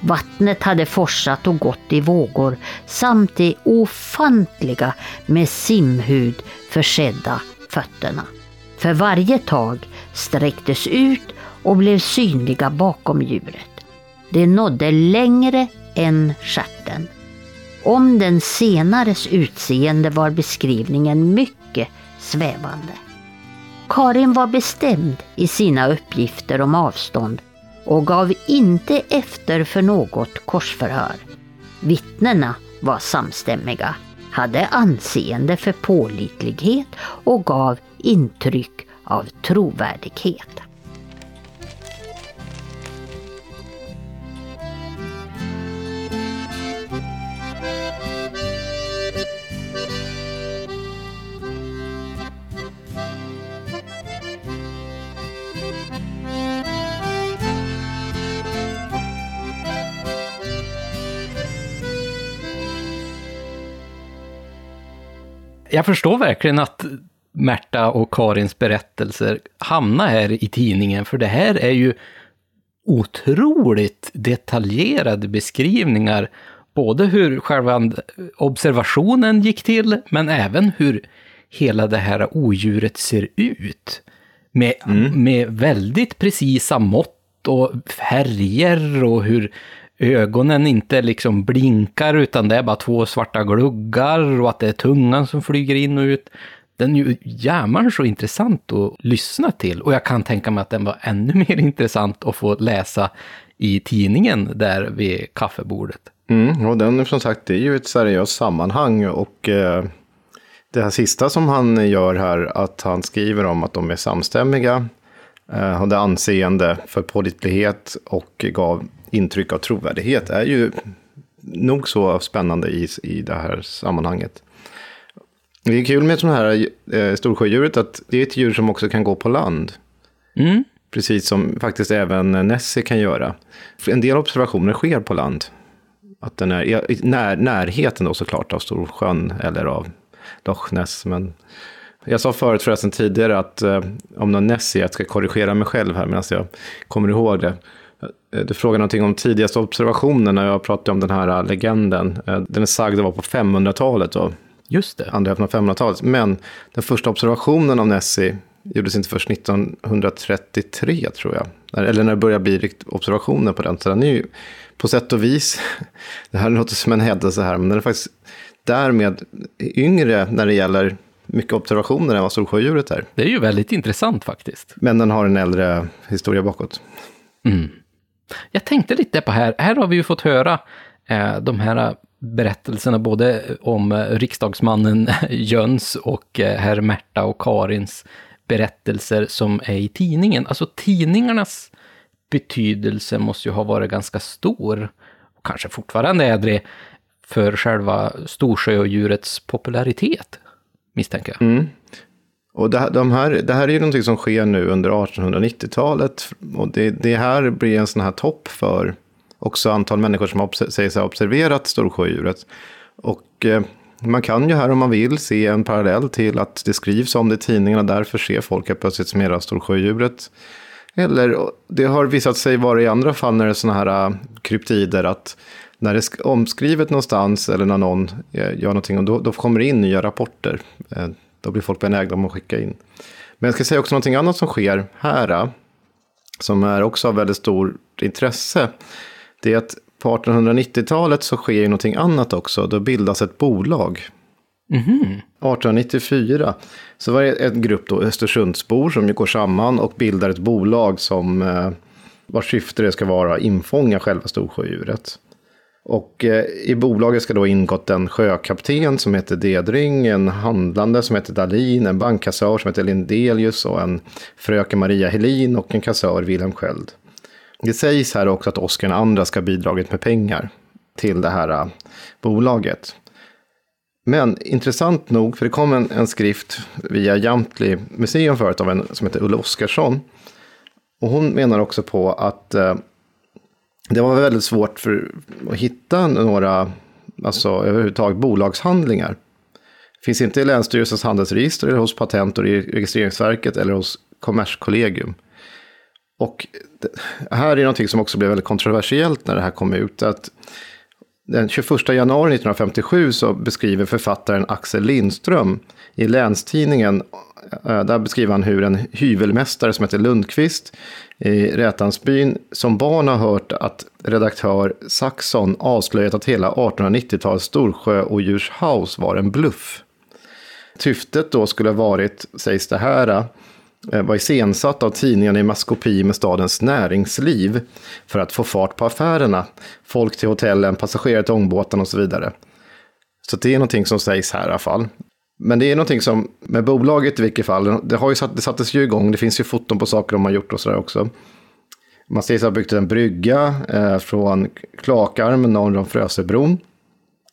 Vattnet hade forsat och gått i vågor samt de ofantliga med simhud försedda fötterna. För varje tag sträcktes ut och blev synliga bakom djuret. De nådde längre än stjärten. Om den senares utseende var beskrivningen mycket svävande. Karin var bestämd i sina uppgifter om avstånd och gav inte efter för något korsförhör. Vittnena var samstämmiga, hade anseende för pålitlighet och gav intryck av trovärdighet. Jag förstår verkligen att Märta och Karins berättelser hamnar här i tidningen, för det här är ju otroligt detaljerade beskrivningar, både hur själva observationen gick till, men även hur hela det här odjuret ser ut. Med, mm. med väldigt precisa mått och färger och hur ögonen inte liksom blinkar utan det är bara två svarta gluggar och att det är tungan som flyger in och ut. Den är ju jämmer så intressant att lyssna till och jag kan tänka mig att den var ännu mer intressant att få läsa i tidningen där vid kaffebordet. Mm, och den som sagt, det är ju ett seriöst sammanhang och eh, det här sista som han gör här, att han skriver om att de är samstämmiga, eh, hade anseende för pålitlighet och gav intryck av trovärdighet är ju nog så spännande i, i det här sammanhanget. Det är kul med sådana här eh, storsjödjuret att det är ett djur som också kan gå på land. Mm. Precis som faktiskt även Nessie kan göra. En del observationer sker på land. Att den är när, närheten då såklart av Storsjön eller av Loch Ness. Men jag sa förut förresten tidigare att eh, om någon Nessie, jag ska korrigera mig själv här medan jag kommer ihåg det. Eh, du frågade någonting om tidigaste observationen när jag pratade om den här eh, legenden. Eh, den är sagd att vara på 500-talet då. Just det. Andra hälften av 500-talet. Men den första observationen av Nessie gjordes inte först 1933 tror jag. Eller när det började bli observationer på den. Så den är ju på sätt och vis, det här låter som en händelse här, men den är faktiskt därmed yngre när det gäller mycket observationer än vad Storsjödjuret är. Det är ju väldigt intressant faktiskt. Men den har en äldre historia bakåt. Mm. Jag tänkte lite på här, här har vi ju fått höra eh, de här berättelserna både om eh, riksdagsmannen Jöns och eh, herr Märta och Karins berättelser som är i tidningen. Alltså tidningarnas betydelse måste ju ha varit ganska stor, och kanske fortfarande är det, för själva Storsjöodjurets popularitet, misstänker jag. Mm. Och det, de här, det här är ju någonting som sker nu under 1890-talet. Och det, det, här blir en sån här topp för också antal människor som säger sig ha observerat storsjödjuret. Och eh, man kan ju här om man vill se en parallell till att det skrivs om det i tidningarna. Därför ser folk helt plötsligt som mera storsjödjuret. Eller det har visat sig vara i andra fall när det är sådana här eh, kryptider att när det är omskrivet någonstans eller när någon eh, gör någonting då, då kommer det in nya rapporter. Eh, Eh, då blir folk benägna om att skicka in. Men jag ska säga också någonting annat som sker här, som är också av väldigt stort intresse. Det är att på 1890-talet så sker ju någonting annat också. Då bildas ett bolag. Mm -hmm. 1894 så var det en grupp då Östersundsbor som går samman och bildar ett bolag som eh, vars syfte det ska vara att infånga själva storsjödjuret. Och eh, i bolaget ska då ingått en sjökapten som heter Dedring, en handlande som heter Dalin, en bankkassör som heter Lindelius och en fröken Maria Helin och en kassör Wilhelm Sköld. Det sägs här också att Oskar II ska ha bidragit med pengar till det här eh, bolaget. Men intressant nog, för det kom en, en skrift via Jamtli museum förut av en som heter Ulla Oskarsson. Och hon menar också på att eh, det var väldigt svårt för att hitta några, alltså överhuvudtaget bolagshandlingar. Det finns inte i Länsstyrelsens handelsregister eller hos Patent och registreringsverket eller hos Kommerskollegium. Och det, här är någonting som också blev väldigt kontroversiellt när det här kom ut. Att den 21 januari 1957 så beskriver författaren Axel Lindström i Länstidningen, Eh, där beskriver han hur en hyvelmästare som heter Lundqvist i Rätansbyn som barn har hört att redaktör Saxon avslöjat att hela 1890-talets Storsjö och Djurshaus var en bluff. Syftet då skulle ha varit, sägs det här, eh, var iscensatt av tidningen i maskopi med stadens näringsliv för att få fart på affärerna, folk till hotellen, passagerare till ångbåten och så vidare. Så det är någonting som sägs här i alla fall. Men det är någonting som, med bolaget i vilket fall, det, har ju satt, det sattes ju igång, det finns ju foton på saker de har gjort och sådär också. Man sägs ha byggt en brygga eh, från Klakarm norr om Frösebron.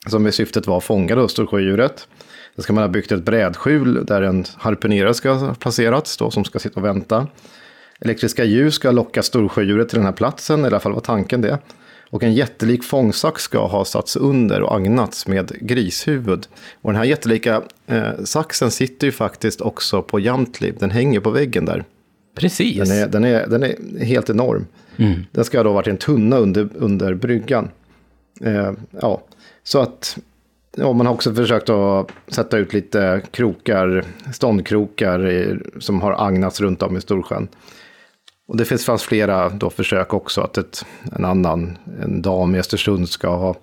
Som i syftet var att fånga då Storsjödjuret. Sen ska man ha byggt ett brädskjul där en harpunerare ska ha placerats då, som ska sitta och vänta. Elektriska ljus ska locka Storsjödjuret till den här platsen, i alla fall var tanken det. Och en jättelik fångsax ska ha satts under och agnats med grishuvud. Och den här jättelika eh, saxen sitter ju faktiskt också på Jamtli. Den hänger på väggen där. Precis. Den är, den är, den är helt enorm. Mm. Den ska då ha varit en tunna under, under bryggan. Eh, ja, så att ja, man har också försökt att sätta ut lite krokar, ståndkrokar i, som har agnats runt om i Storsjön. Och det finns fanns flera då försök också att ett, en annan, en dam i Östersund ska ha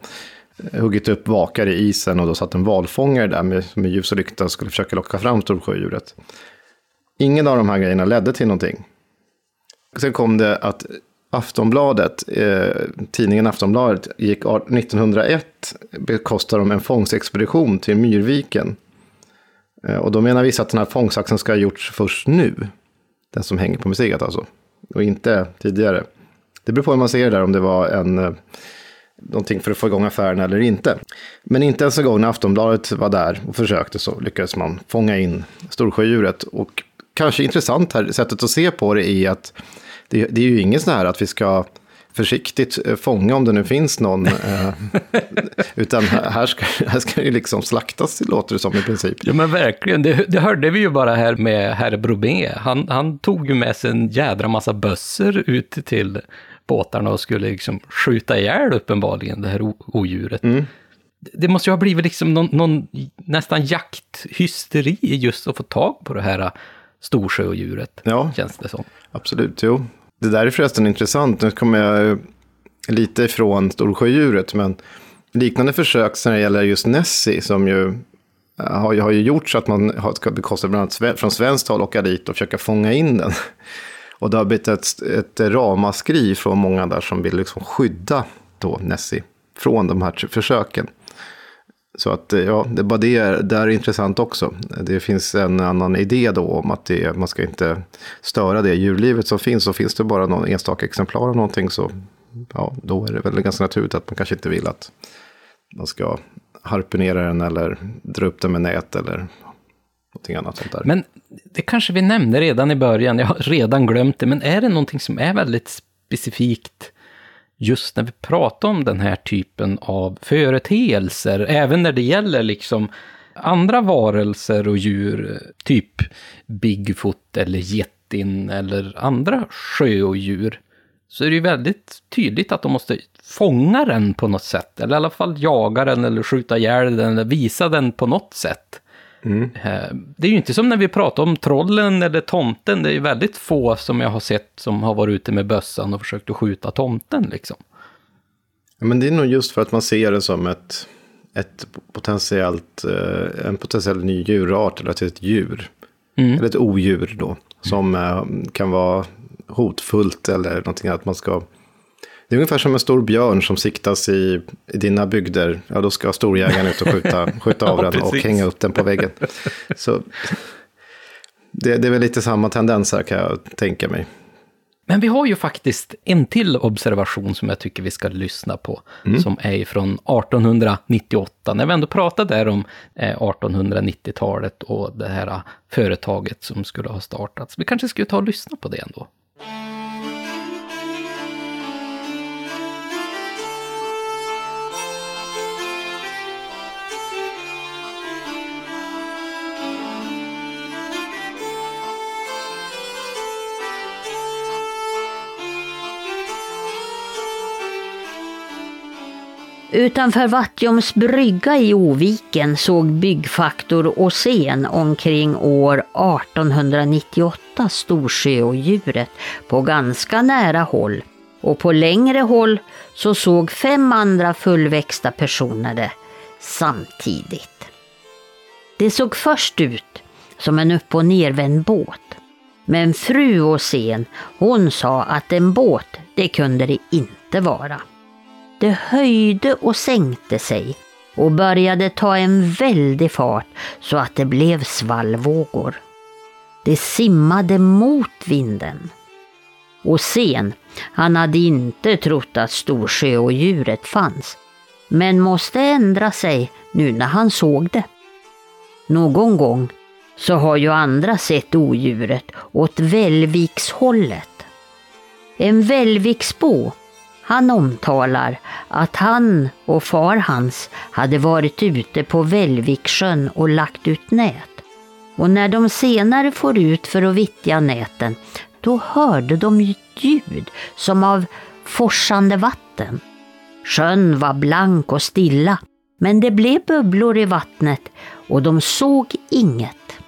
huggit upp vakar i isen och då satt en valfångare där med, med ljus och lykta och skulle försöka locka fram storsjödjuret. Ingen av de här grejerna ledde till någonting. Sen kom det att Aftonbladet, eh, tidningen Aftonbladet, gick 1901 bekostade de en fångstexpedition till Myrviken. Eh, och då menar vissa att den här fångsaxen ska ha gjorts först nu. Den som hänger på museet alltså. Och inte tidigare. Det beror på hur man ser det där, om det var en, eh, någonting för att få igång affären eller inte. Men inte ens en gång när Aftonbladet var där och försökte så lyckades man fånga in Storsjödjuret. Och kanske intressant här, sättet att se på det är att det, det är ju ingen sån här att vi ska försiktigt eh, fånga om det nu finns någon. eh, utan här ska, här ska det liksom slaktas, låter det som i princip. Ja men verkligen, det, det hörde vi ju bara här med herr Bromé. Han, han tog ju med sig en jädra massa bössor ut till båtarna och skulle liksom skjuta ihjäl uppenbarligen det här odjuret. Det måste ju ha blivit liksom någon, någon nästan jakthysteri just att få tag på det här storsjöodjuret, Ja. känns det som. Absolut, jo. Det där är förresten intressant. Nu kommer jag eh, lite ifrån Storsjödjuret, men liknande försök när det gäller just Nessie, som ju eh, har, har ju gjort så att man har, ska bekosta bland annat från svenskt håll åka dit och försöka fånga in den. Och det har blivit ett, ett ramaskri från många där som vill liksom skydda då Nessie från de här försöken. Så att eh, ja, det är bara det där är intressant också. Det finns en annan idé då om att det, man ska inte störa det djurlivet som finns. Så finns det bara någon enstaka exemplar av någonting så ja, då är det väl ganska naturligt att man kanske inte vill att man ska harpunera den eller dra upp den med nät eller någonting annat sånt där. Men det kanske vi nämnde redan i början, jag har redan glömt det, men är det någonting som är väldigt specifikt just när vi pratar om den här typen av företeelser, även när det gäller liksom andra varelser och djur, typ Bigfoot eller jättin eller andra sjöodjur, så är det ju väldigt tydligt att de måste fånga den på något sätt, eller i alla fall jaga den eller skjuta ihjäl den eller visa den på något sätt. Eh, Det är ju inte som när vi pratar om trollen eller tomten, det är ju väldigt få som jag har sett som har varit ute med bössan och försökt att skjuta tomten liksom. Men det är nog just för att man ser det som ett, ett potentiellt, eh, en potentiell ny djurart eller ett djur. Eller ett odjur då. Som eh, kan vara hotfullt eller någonting att man ska... Det är ungefär som en stor björn som siktas i, i dina bygder. Ja, då ska storjägaren ut och skjuta, skjuta av Ja, den och hänga upp den på väggen. Så det, det är väl lite samma tendens här kan jag tänka mig. Men vi har ju faktiskt en till observation som jag tycker vi ska lyssna på, som är från 1898, när vi ändå pratade där om eh, 1890-talet och det här eh, företaget som skulle ha startats. Vi kanske skulle ta och lyssna på det ändå. Utanför Vattjoms brygga i Oviken såg byggfaktor Åsén omkring år 1898 storsjöodjuret på ganska nära håll och på längre håll så såg fem andra fullväxta personer det samtidigt. Det såg först ut som en upp och nervänd båt. Men fru Åsén, hon sa att en båt, det kunde det inte vara. Det höjde och sänkte sig och började ta en väldig fart så att det blev svallvågor. Det simmade mot vinden. Och sen, han hade inte trott att Storsjöodjuret fanns, men måste ändra sig nu när han såg det. Någon gång så har ju andra sett odjuret åt Vällvikshållet. En Vällviksbo han omtalar att han och far hans hade varit ute på Vällviksjön och lagt ut nät. Och när de senare får ut för att vittja näten, då hörde de ett ljud som av forsande vatten. Sjön var blank och stilla, men det blev bubblor i vattnet och de såg inget.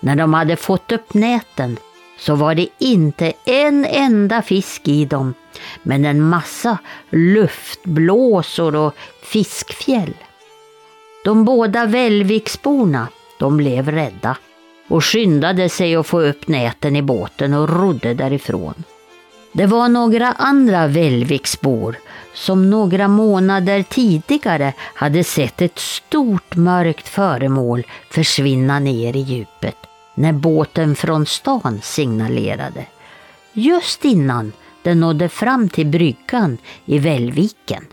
När de hade fått upp näten så var det inte en enda fisk i dem, men en massa luftblåsor och fiskfjäll. De båda Vällviksborna, de blev rädda och skyndade sig att få upp näten i båten och rodde därifrån. Det var några andra Vällviksbor som några månader tidigare hade sett ett stort mörkt föremål försvinna ner i djupet när båten från stan signalerade. Just innan den nådde fram till bryggan i Vällviken.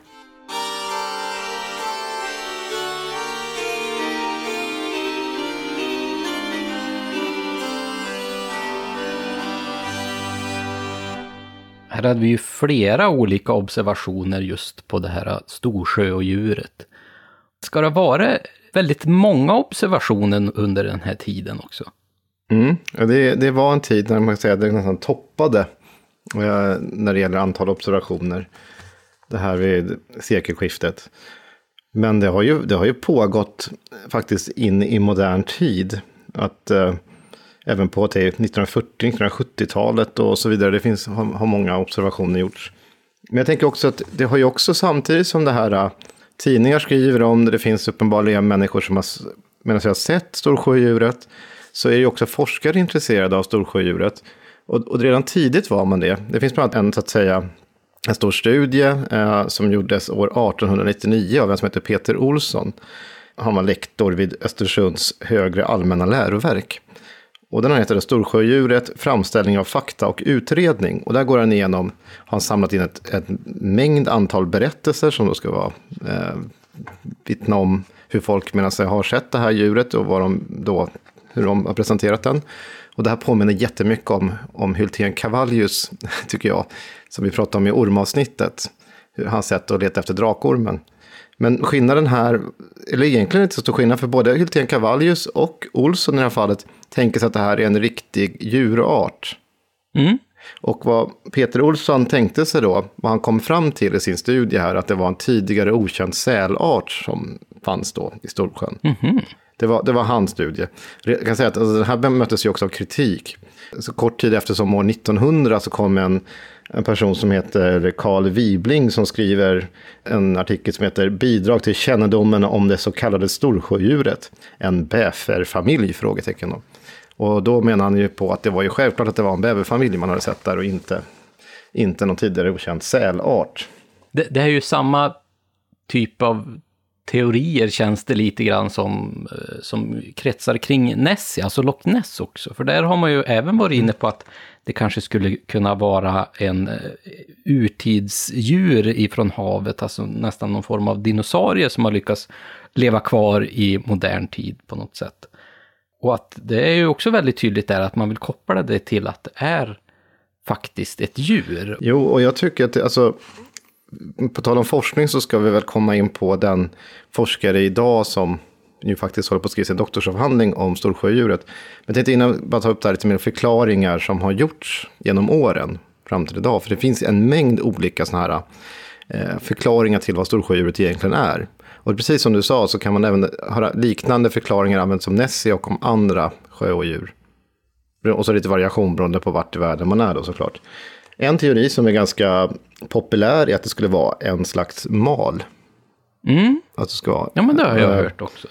Här hade vi ju flera olika observationer just på det här storsjöodjuret. Ska det vara väldigt många observationer under den här tiden också? Mm. Det, det var en tid när man kan säga att det nästan toppade eh, när det gäller antal observationer. Det här vid sekelskiftet. Men det har ju, det har ju pågått faktiskt in i modern tid. Att eh, även på 1940-1970-talet och så vidare, det finns, har, har, många observationer gjorts. Men jag tänker också att det har ju också samtidigt som det här, eh, tidningar skriver om det, det finns uppenbarligen människor som har, medan jag har sett storsjödjuret, så är ju också forskare intresserade av storsjödjuret. Och, och redan tidigt var man det. Det finns bland annat en, så att säga, en stor studie eh, som gjordes år 1899 av en som heter Peter Olsson. Han var lektor vid Östersunds högre allmänna läroverk. Och den här heter Storsjödjuret, framställning av fakta och utredning. Och där går han igenom, har han samlat in ett, ett mängd antal berättelser som då ska vara eh, vittna om hur folk menar sig har sett det här djuret och vad de då hur de har presenterat den. Och det här påminner jättemycket om, om Hultén Cavallius, tycker jag, som vi pratade om i ormavsnittet. Hans sätt att leta efter drakormen. Men skillnaden här, eller egentligen inte så stor skillnad, för både Hultén Cavallius och Olsson i det här fallet tänker sig att det här är en riktig djurart. Mm. Och vad Peter Olsson tänkte sig då, vad han kom fram till i sin studie här, att det var en tidigare okänd sälart som fanns då i Storsjön. Mm. Det var, det var hans studie. Jag kan säga att alltså, det här möttes ju också av kritik. Så kort tid efter som år 1900 så kom en, en person som heter Carl Wibling som skriver en artikel som heter Bidrag till kännedomen om det så kallade storsjödjuret. En bäferfamilj? Frågetecken då. Och då menar han ju på att det var ju självklart att det var en bäverfamilj man hade sett där och inte, inte någon tidigare okänd sälart. Det, det är ju samma typ av teorier känns det lite grann som, eh, som kretsar kring Nessie, alltså Loch Ness också. För där har man ju även varit inne på att det kanske skulle kunna vara en eh, urtidsdjur ifrån havet, alltså nästan någon form av dinosaurie som har lyckats leva kvar i modern tid på något sätt. Och att det är ju också väldigt tydligt där att man vill koppla det till att det är faktiskt ett djur. Jo, och jag tycker att det, alltså, på tal om forskning så ska vi väl komma in på den forskare idag som ju faktiskt håller på att skriva sin doktorsavhandling om storsjödjuret. Men jag tänkte innan bara ta upp det här lite mer förklaringar som har gjorts genom åren fram till idag. För det finns en mängd olika sådana här eh, förklaringar till vad storsjödjuret egentligen är. Och precis som du sa så kan man även höra liknande förklaringar användas som Nessie och om andra sjöodjur. Och så lite variation beroende på vart i världen man är då såklart. En teori som är ganska populär är att det skulle vara en slags mal. Mm. Att det ska vara, Ja, men det har jag eh, hört också.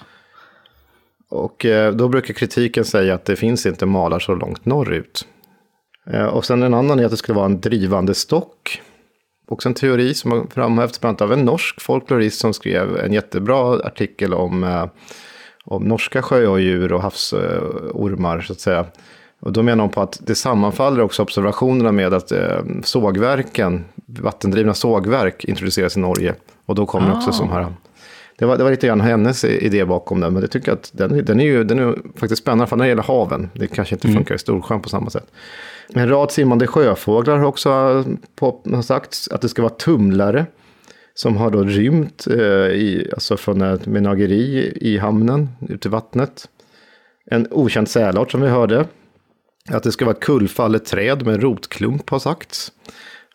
Och eh, då brukar kritiken säga att det finns inte malar så långt norrut. Eh, Och sen en annan är att det skulle vara en drivande stock. Också en teori som har framhävts bland annat av en norsk folklorist som skrev en jättebra artikel om, om norska sjöodjur och havsormar så att säga. Och då menar hon på att det sammanfaller också observationerna med att eh, sågverken, vattendrivna sågverk introduceras i Norge. Och då kommer också Ah. som här det var, det var lite grann hennes idé bakom den, men jag tycker att den, den är ju den är faktiskt spännande, för när det gäller haven, det kanske inte funkar i Storsjön på samma sätt. En rad simmande sjöfåglar har också på, har sagts att det ska vara tumlare som har då rymt eh, i, alltså från ett menageri i hamnen, ut i vattnet. En okänd sälart som vi hörde. Att det ska vara ett kullfallet träd med en rotklump har sagts.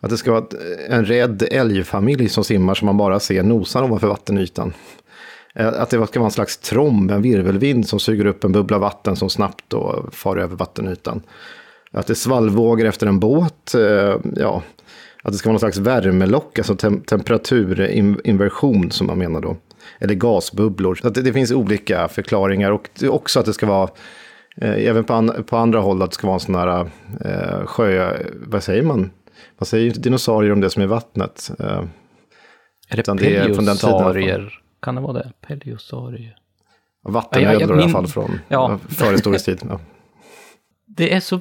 Att det ska vara en rädd älgfamilj som simmar som man bara ser nosar ovanför vattenytan. Eh, att det ska vara en slags tromb, en virvelvind som suger upp en bubbla vatten som snabbt då far över vattenytan. Att det är svallvågor efter en båt, eh, ja. Att det ska vara någon slags värmelock, alltså tem temperaturinversion som man menar då. Eller gasbubblor. Så att det, det finns olika förklaringar och också att det ska vara, även på, an, på andra håll, att det ska vara en sån här eh, sjö, vad säger man? Man säger ju inte dinosaurier om det som är vattnet. Eh, Är det utan det? Kan det vara det? Peliosaurier. vattenödlor Ja, jag i alla min- fall från Ja. förhistorisk tid. Ja. Det är så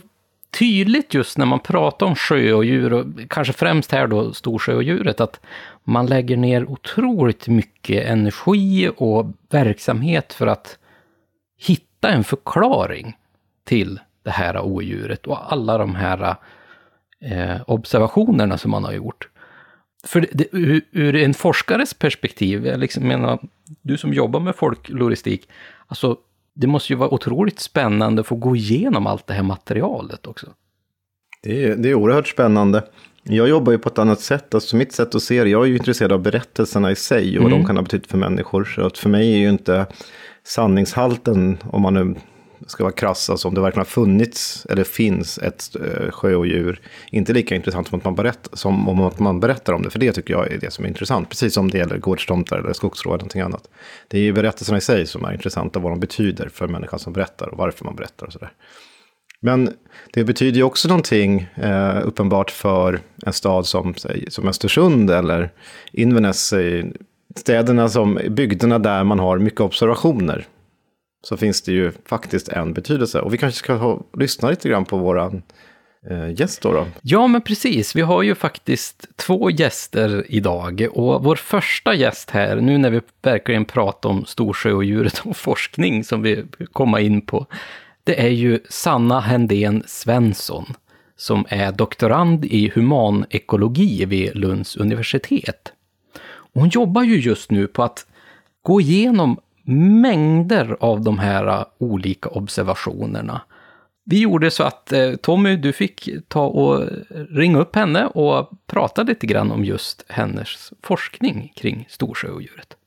tydligt just när man pratar om sjöodjur, och kanske främst här då storsjöodjuret, att man lägger ner otroligt mycket energi och verksamhet för att hitta en förklaring till det här odjuret och alla de här eh, observationerna som man har gjort. För det, ur, ur en forskares perspektiv, jag liksom menar, du som jobbar med folkloristik, alltså det måste ju vara otroligt spännande att få gå igenom allt det här materialet också. Det är, det är oerhört spännande. Jag jobbar ju på ett annat sätt. Alltså mitt sätt att se det, jag är ju intresserad av berättelserna i sig och vad de kan ha betytt för människor. Så att för mig är ju inte sanningshalten, om man nu ska vara krass, alltså om det verkligen har funnits eller finns ett eh, sjöodjur, inte lika intressant som, att man berätt, som om att man berättar om det. För det tycker jag är det som är intressant, precis som det gäller gårdstomtar eller skogsråd eller någonting annat. Det är ju berättelserna i sig som är intressanta, vad de betyder för människan som berättar och varför man berättar och sådär. Men det betyder ju också någonting eh, uppenbart för en stad som, som Östersund eller Inverness, eh, städerna som, bygderna där man har mycket observationer. Så finns det ju faktiskt en betydelse. Och vi kanske ska ha, lyssna lite grann på våran eh, gäst då. då. Ja, men precis. Vi har ju faktiskt två gäster idag och vår första gäst här, nu när vi verkligen pratar om storsjöodjuret och forskning som vi kommer in på, det är ju Sanna Händén Svensson som är doktorand i humanekologi vid Lunds universitet. Och hon jobbar ju just nu på att gå igenom mängder av de här äh, olika observationerna. Vi gjorde så att äh, Tommy, du fick ta och ringa upp henne och prata lite grann om just hennes forskning kring storsjöodjuret.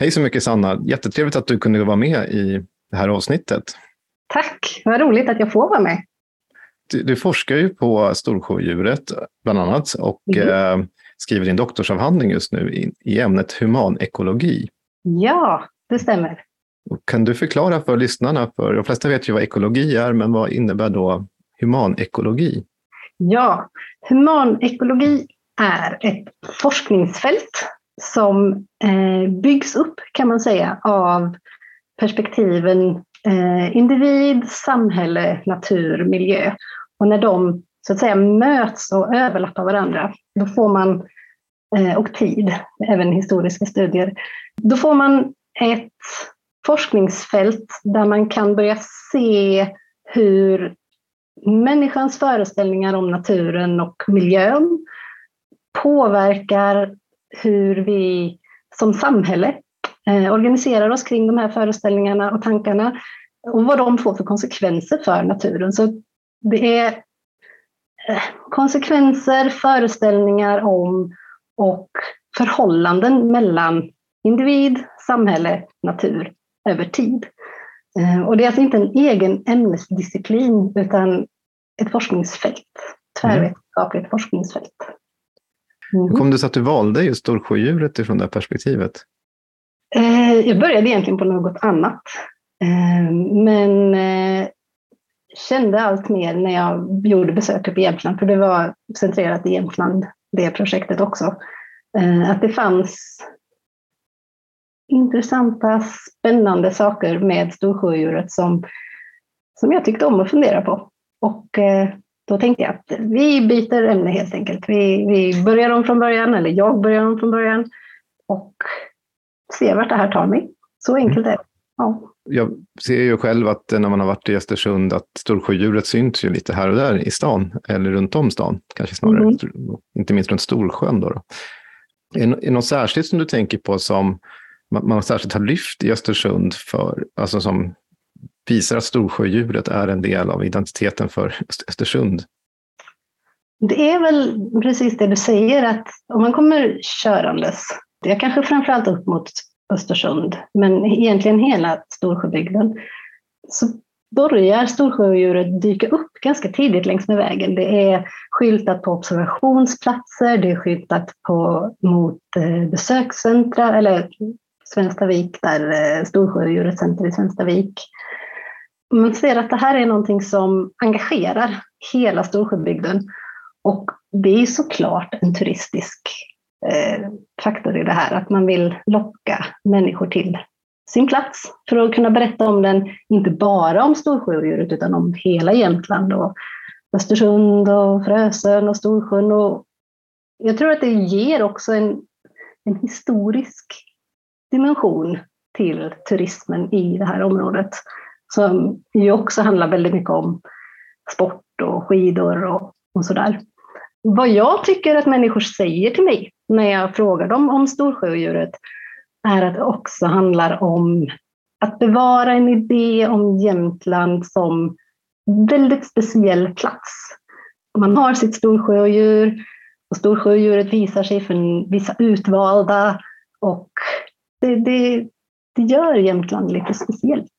Hej så mycket Sanna, jättetrevligt att du kunde vara med i det här avsnittet. Tack, vad roligt att jag får vara med. Du, du forskar ju på storsjöodjuret bland annat och Mhm. eh, skriver din doktorsavhandling just nu i, i ämnet humanekologi. Ja, det stämmer. Och Kan du förklara för lyssnarna, för de flesta vet ju vad ekologi är, men vad innebär då humanekologi? Ja, humanekologi är ett forskningsfält som eh, byggs upp, kan man säga, av perspektiven eh, individ, samhälle, natur, miljö. Och när de så att säga möts och överlappar varandra, då får man, eh, och tid, även historiska studier, då får man ett forskningsfält där man kan börja se hur människans föreställningar om naturen och miljön påverkar hur vi som samhälle eh, organiserar oss kring de här föreställningarna och tankarna och vad de får för konsekvenser för naturen. Så det är eh, konsekvenser, föreställningar om och förhållanden mellan individ, samhälle, natur över tid. Eh, och det är alltså inte en egen ämnesdisciplin utan ett forskningsfält, tvärvetenskapligt mm. forskningsfält. Mm. Hur kom det sig att du valde just storsjödjuret ifrån det perspektivet? Eh, jag började egentligen på något annat. Eh, men kände allt mer när jag gjorde besök uppe i Jämtland, för det var centrerat i Jämtland, det projektet också, att det fanns intressanta, spännande saker med storsjödjuret som, som jag tyckte om att fundera på. Och eh, då tänkte jag att vi byter ämne helt enkelt. Vi, vi börjar om från början, eller jag börjar om från början och ser vart det här tar mig. Så enkelt är det. Ja. Jag ser ju själv att när man har varit i Östersund att storsjödjuret syns ju lite här och där i stan, eller runt om stan, kanske snarare, mm. inte minst runt Storsjön. Då, då. Är det något särskilt som du tänker på som man, man särskilt har lyft i Östersund för, alltså som visar att Storsjödjuret är en del av identiteten för Östersund? Det är väl precis det du säger, att om man kommer körandes, det är kanske framförallt upp mot Östersund, men egentligen hela Storsjöbygden, så börjar storsjödjuret dyka upp ganska tidigt längs med vägen. Det är skyltat på observationsplatser, det är skyltat på, mot eh, besökscentra, eller Svenstavik, där eh, center i Svenstavik. Man ser att det här är någonting som engagerar hela Storsjöbygden. Och det är såklart en turistisk eh, faktor i det här, att man vill locka människor till sin plats för att kunna berätta om den, inte bara om Storsjöodjuret utan om hela Jämtland och Östersund och Frösön och Storsjön. Och jag tror att det ger också en, en historisk dimension till turismen i det här området. Som ju också handlar väldigt mycket om sport och skidor och, och sådär. Vad jag tycker att människor säger till mig när jag frågar dem om storsjöodjuret är att det också handlar om att bevara en idé om Jämtland som väldigt speciell plats. Man har sitt storsjöodjur och storsjöodjuret visar sig för vissa utvalda och det, det, det gör Jämtland lite speciellt.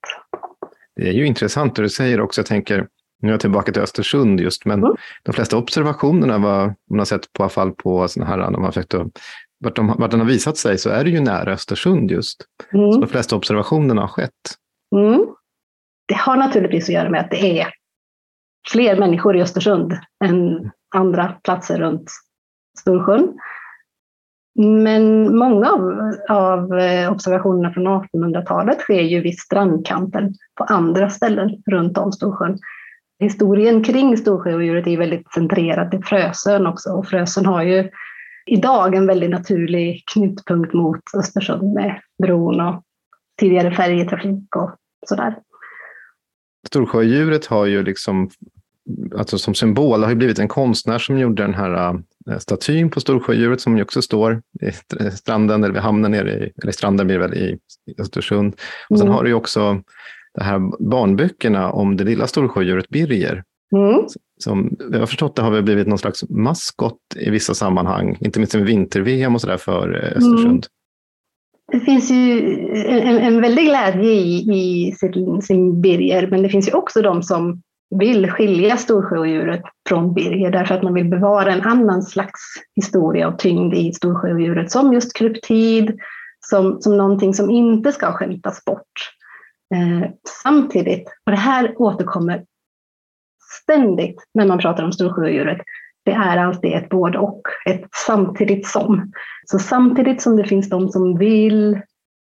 Det är ju intressant det du säger också. Jag tänker, nu är jag tillbaka till Östersund just, men mm. de flesta observationerna, vad man har sett på, fall på sådana här, de har försökt vart, de, vart den har visat sig, så är det ju nära Östersund just. Mm. Så de flesta observationerna har skett. Mm. Det har naturligtvis att göra med att det är fler människor i Östersund än andra platser runt Storsjön. Men många av, av eh, observationerna från 1800-talet sker ju vid strandkanten på andra ställen runt om Storsjön. Historien kring Storsjöodjuret är väldigt centrerad till Frösön också och Frösön har ju idag en väldigt naturlig knutpunkt mot Östersund med bron och tidigare färjetrafik och sådär. Storsjöodjuret har ju liksom, alltså som symbol, det har ju blivit en konstnär som gjorde den här Eh, statyn på Storsjödjuret som ju också står i stranden, eller vid hamnen nere i, eller stranden blir väl i Östersund. Och sen mm. har du ju också de här barnböckerna om det lilla Storsjödjuret Birger. Mm. Som jag har förstått det har väl blivit någon slags maskot i vissa sammanhang, inte minst med vinter-VM och sådär för eh, Östersund. Mm. Det finns ju en, en väldig glädje i, i sin, sin Birger, men det finns ju också de som vill skilja Storsjöodjuret från Birger därför att man vill bevara en annan slags historia och tyngd i Storsjöodjuret som just kryptid, som, som någonting som inte ska skämtas bort. Eh, samtidigt, och det här återkommer ständigt när man pratar om Storsjöodjuret, det är alltid ett både och, ett samtidigt som. Så samtidigt som det finns de som vill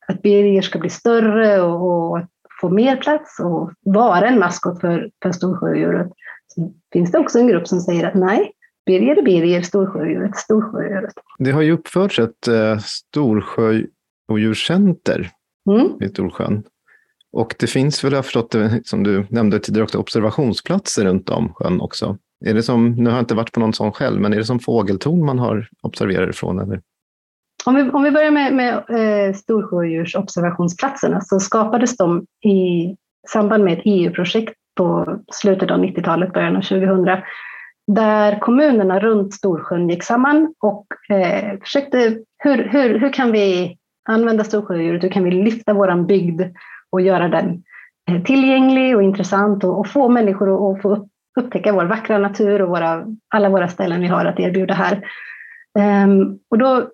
att Birger ska bli större och, och få mer plats och vara en maskot för, för Storsjöodjuret. Finns det också en grupp som säger att nej, Birger är Birger, Storsjöodjuret, Storsjöodjuret. Det har ju uppförts ett eh, Storsjöodjurscenter mm. i Storsjön. Och det finns väl, jag har förstått det, som du nämnde tidigare också, observationsplatser runt om sjön också. Är det som, nu har jag inte varit på någon sån själv, men är det som fågeltorn man har observerat ifrån? Eller? Om vi, om vi börjar med, med eh, storsjödjursobservationsplatserna så skapades de i samband med ett EU-projekt på slutet av 90-talet, början av 2000, där kommunerna runt Storsjön gick samman och eh, försökte, hur, hur, hur kan vi använda Storsjödjuret, hur kan vi lyfta vår bygd och göra den eh, tillgänglig och intressant och, och få människor att få upptäcka vår vackra natur och våra, alla våra ställen vi har att erbjuda här. Um, och då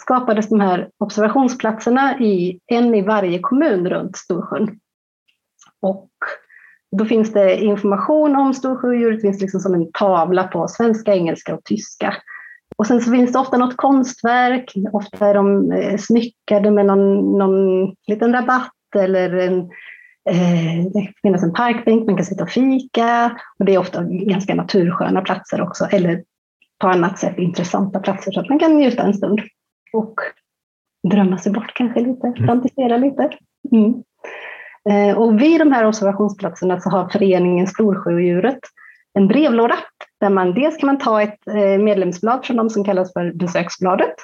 skapades de här observationsplatserna i en i varje kommun runt Storsjön. Och då finns det information om Storsjöodjuret, det finns liksom som en tavla på svenska, engelska och tyska. Och sen så finns det ofta något konstverk, ofta är de eh, smyckade med någon, någon liten rabatt eller en, eh, det finns en parkbänk, man kan sitta och fika. Och det är ofta ganska natursköna platser också, eller på annat sätt intressanta platser så att man kan njuta en stund och drömma sig bort kanske lite, mm. fantisera lite. Mm. Eh, och vid de här observationsplatserna så har föreningen Storsjöodjuret en brevlåda där man dels kan man ta ett eh, medlemsblad från de som kallas för besöksbladet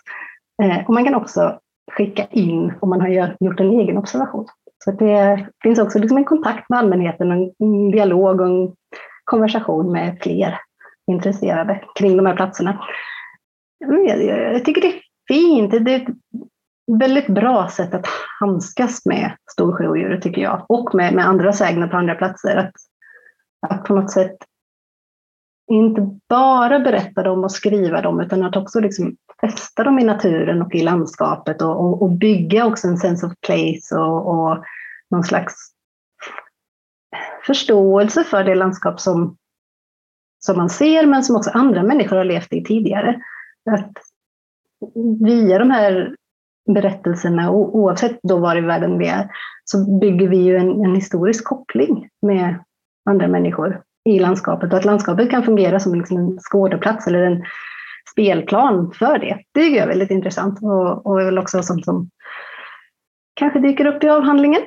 eh, och man kan också skicka in om man har gjort en egen observation. Så det finns också liksom en kontakt med allmänheten, en dialog och en konversation med fler intresserade kring de här platserna. Jag tycker det är fint. Det är ett väldigt bra sätt att handskas med storsjöodjuret tycker jag. Och med, med andra sägner på andra platser. Att, att på något sätt inte bara berätta dem och skriva dem utan att också liksom fästa dem i naturen och i landskapet och, och, och bygga också en sense of place och, och någon slags förståelse för det landskap som, som man ser men som också andra människor har levt i tidigare. Att via de här berättelserna, oavsett då var i världen vi är, så bygger vi ju en, en historisk koppling med andra människor i landskapet och att landskapet kan fungera som liksom en skådeplats eller en spelplan för det. Det tycker jag är väldigt intressant och, och är väl också sånt som kanske dyker upp i avhandlingen.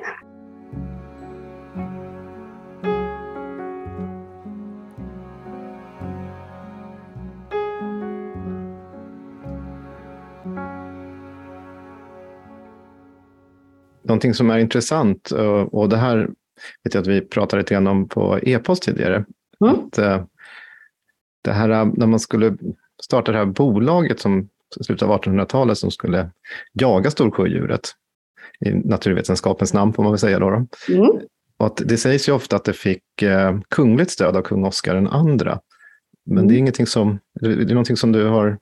Någonting som är intressant, eh, och det här vet jag att vi pratade lite grann om på e-post tidigare. Mm. Att, eh, det här, eh, när man skulle starta det här bolaget som slutet av 1800-talet som skulle jaga storsjödjuret i naturvetenskapens namn får man väl säga då. då. Mm. Och att det sägs ju ofta att det fick kungligt stöd av kung Oscar den andra. Men mm. det är ingenting som, det är någonting som du har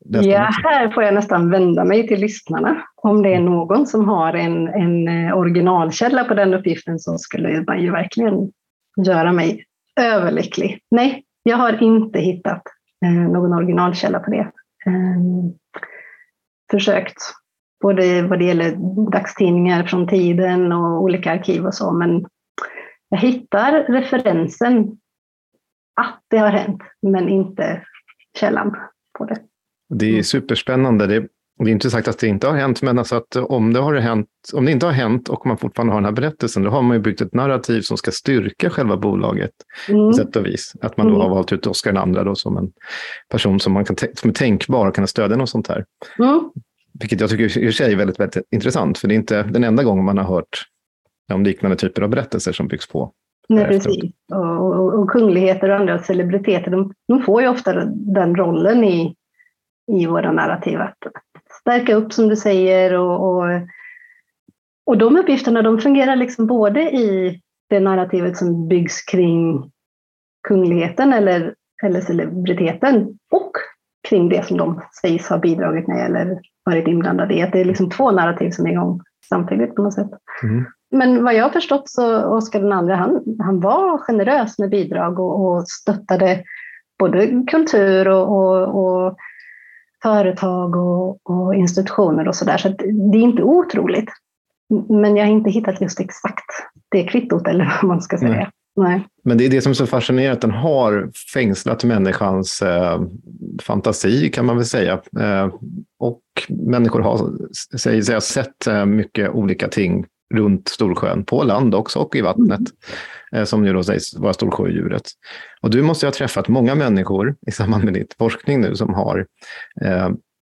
Ja, här får jag nästan vända mig till lyssnarna. Om det är mm. någon som har en, en eh, originalkälla på den uppgiften så skulle man ju verkligen göra mig överlycklig. Nej, jag har inte hittat eh, någon originalkälla på det. Eh, försökt, både vad det gäller dagstidningar från tiden och olika arkiv och så, men jag hittar referensen att det har hänt, men inte källan på det. Det är mm. superspännande. Det, det är inte sagt att det inte har hänt, men alltså att om det, har hänt, om det inte har hänt och man fortfarande har den här berättelsen, då har man ju byggt ett narrativ som ska styrka själva bolaget mm. på sätt och vis. Att man då mm. har valt ut Oscar II då som en person som, man kan som är tänkbar och kan stödja något sånt här. Mm. Vilket jag tycker i och för sig är väldigt, väldigt intressant, för det är inte den enda gången man har hört om liknande typer av berättelser som byggs på. Nej, precis. Och, och, och, kungligheter och andra celebriteter, de, de får ju ofta den rollen i i våra narrativ. Att stärka upp som du säger och, och, och de uppgifterna de fungerar liksom både i det narrativet som byggs kring kungligheten eller, eller celebriteten och kring det som de sägs ha bidragit med eller varit inblandade i. Att det är liksom två narrativ som är igång samtidigt på något sätt. Mm. Men vad jag har förstått så Oscar II, han, han var generös med bidrag och, och stöttade både kultur och, och, och företag och, och institutioner och sådär. Så, så det är inte otroligt. Men jag har inte hittat just exakt det kvittot eller vad man ska säga. Nej. Nej. Men det är det som är så fascinerande, att den har fängslat människans eh, fantasi kan man väl säga. Eh, och människor har, säger sig, sett eh, mycket olika ting runt Storsjön, på land också och i vattnet, mm. som ju då sägs vara Storsjödjuret. Och du måste ha träffat många människor i samband med din forskning nu som har, eh,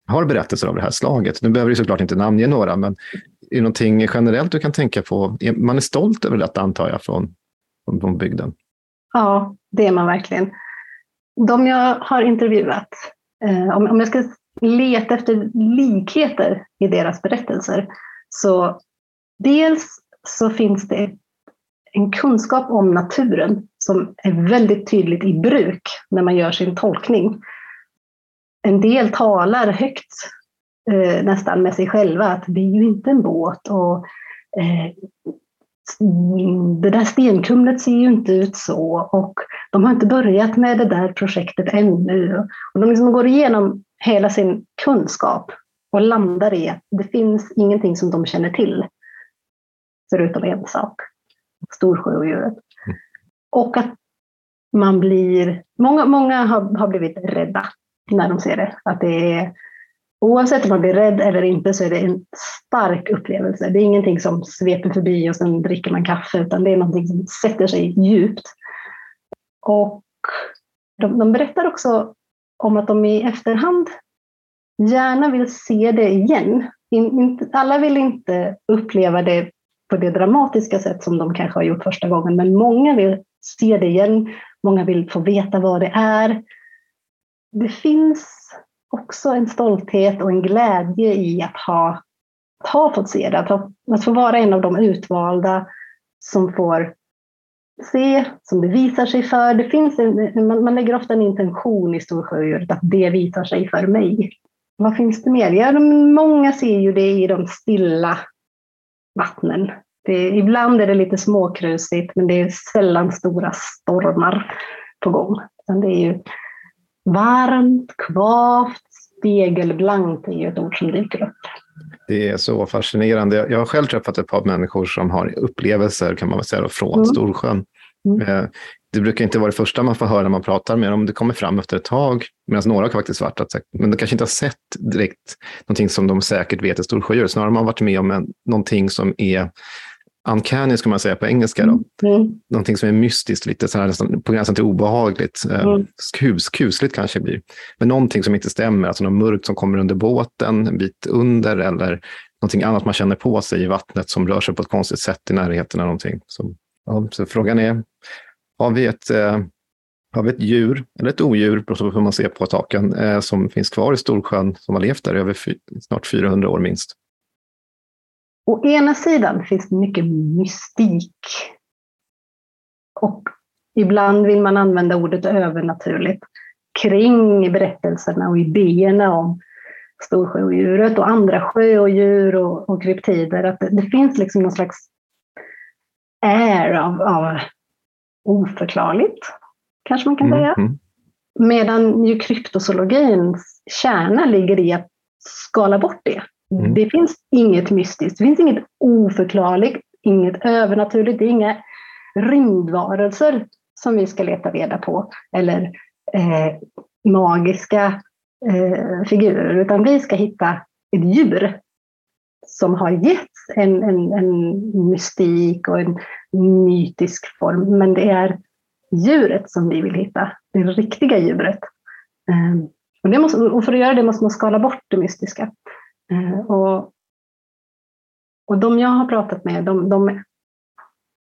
har berättelser av det här slaget. Nu behöver du såklart inte namnge några, men är det någonting generellt du kan tänka på? Man är stolt över detta antar jag från, från, från bygden. Ja, det är man verkligen. De jag har intervjuat, eh, om, om jag ska leta efter likheter i deras berättelser, så dels så finns det en kunskap om naturen som är väldigt tydligt i bruk när man gör sin tolkning. En del talar högt eh, nästan med sig själva att det är ju inte en båt och eh, det där stenkumlet ser ju inte ut så och de har inte börjat med det där projektet ännu. Och de liksom går igenom hela sin kunskap och landar i att det finns ingenting som de känner till förutom en sak, storsjöodjuret. Mm. Och att man blir, många, många har, har blivit rädda när de ser det. Att det är Oavsett om man blir rädd eller inte så är det en stark upplevelse. Det är ingenting som sveper förbi och sen dricker man kaffe, utan det är någonting som sätter sig djupt. Och de, de berättar också om att de i efterhand gärna vill se det igen. In, in, alla vill inte uppleva det på det dramatiska sätt som de kanske har gjort första gången, men många vill se det igen. Många vill få veta vad det är. Det finns också en stolthet och en glädje i att ha, att ha fått se det, att, ha, att få vara en av de utvalda som får se, som det visar sig för. Det finns en, man, man lägger ofta en intention i Storsjöodjuret att det visar sig för mig. Vad finns det mer? Ja, de, många ser ju det i de stilla vattnen. Det, ibland är det lite småkrusigt, men det är sällan stora stormar på gång. det är ju varmt, kvavt, spegelblankt är ju ett ord som dyker upp. Det är så fascinerande. Jag har själv träffat ett par människor som har upplevelser kan man säga, från mm. Storsjön. Mm. Det brukar inte vara det första man får höra när man pratar med dem. Det kommer fram efter ett tag, medan några har faktiskt varit att, men de kanske inte har sett direkt någonting som de säkert vet är storsjödjur. Snarare har man varit med om en, någonting som är uncanny, ska man säga på engelska. Då. Mm. Någonting som är mystiskt, lite så här, nästan, på gränsen till obehagligt. Eh, mm. Kus, kusligt kanske blir. Men någonting som inte stämmer, alltså något mörkt som kommer under båten, en bit under eller någonting annat man känner på sig i vattnet som rör sig på ett konstigt sätt i närheten av någonting. Så, ja, så frågan är, har vi ett eh, har vi ett djur, eller ett odjur, beroende på hur man ser på taken, eh, som finns kvar i Storsjön, som har levt där i över snart 400 år minst. Å ena sidan finns det mycket mystik. Och ibland vill man använda ordet övernaturligt kring berättelserna och idéerna om storsjöodjuret och andra sjöodjur och, och kryptider. Att det, det, finns liksom någon slags är av, av oförklarligt, kanske man kan säga. Mm. Medan ju kryptozoologins kärna ligger i att skala bort det. Mm. Det finns inget mystiskt, det finns inget oförklarligt, inget övernaturligt, det är inga rymdvarelser som vi ska leta reda på, eller eh, magiska eh, figurer, utan vi ska hitta ett djur som har getts en, en, en mystik och en mytisk form, men det är djuret som vi vill hitta, det riktiga djuret. Ehm, och, det måste, och för att göra det måste man skala bort det mystiska. Ehm, och, och de jag har pratat med, de, de,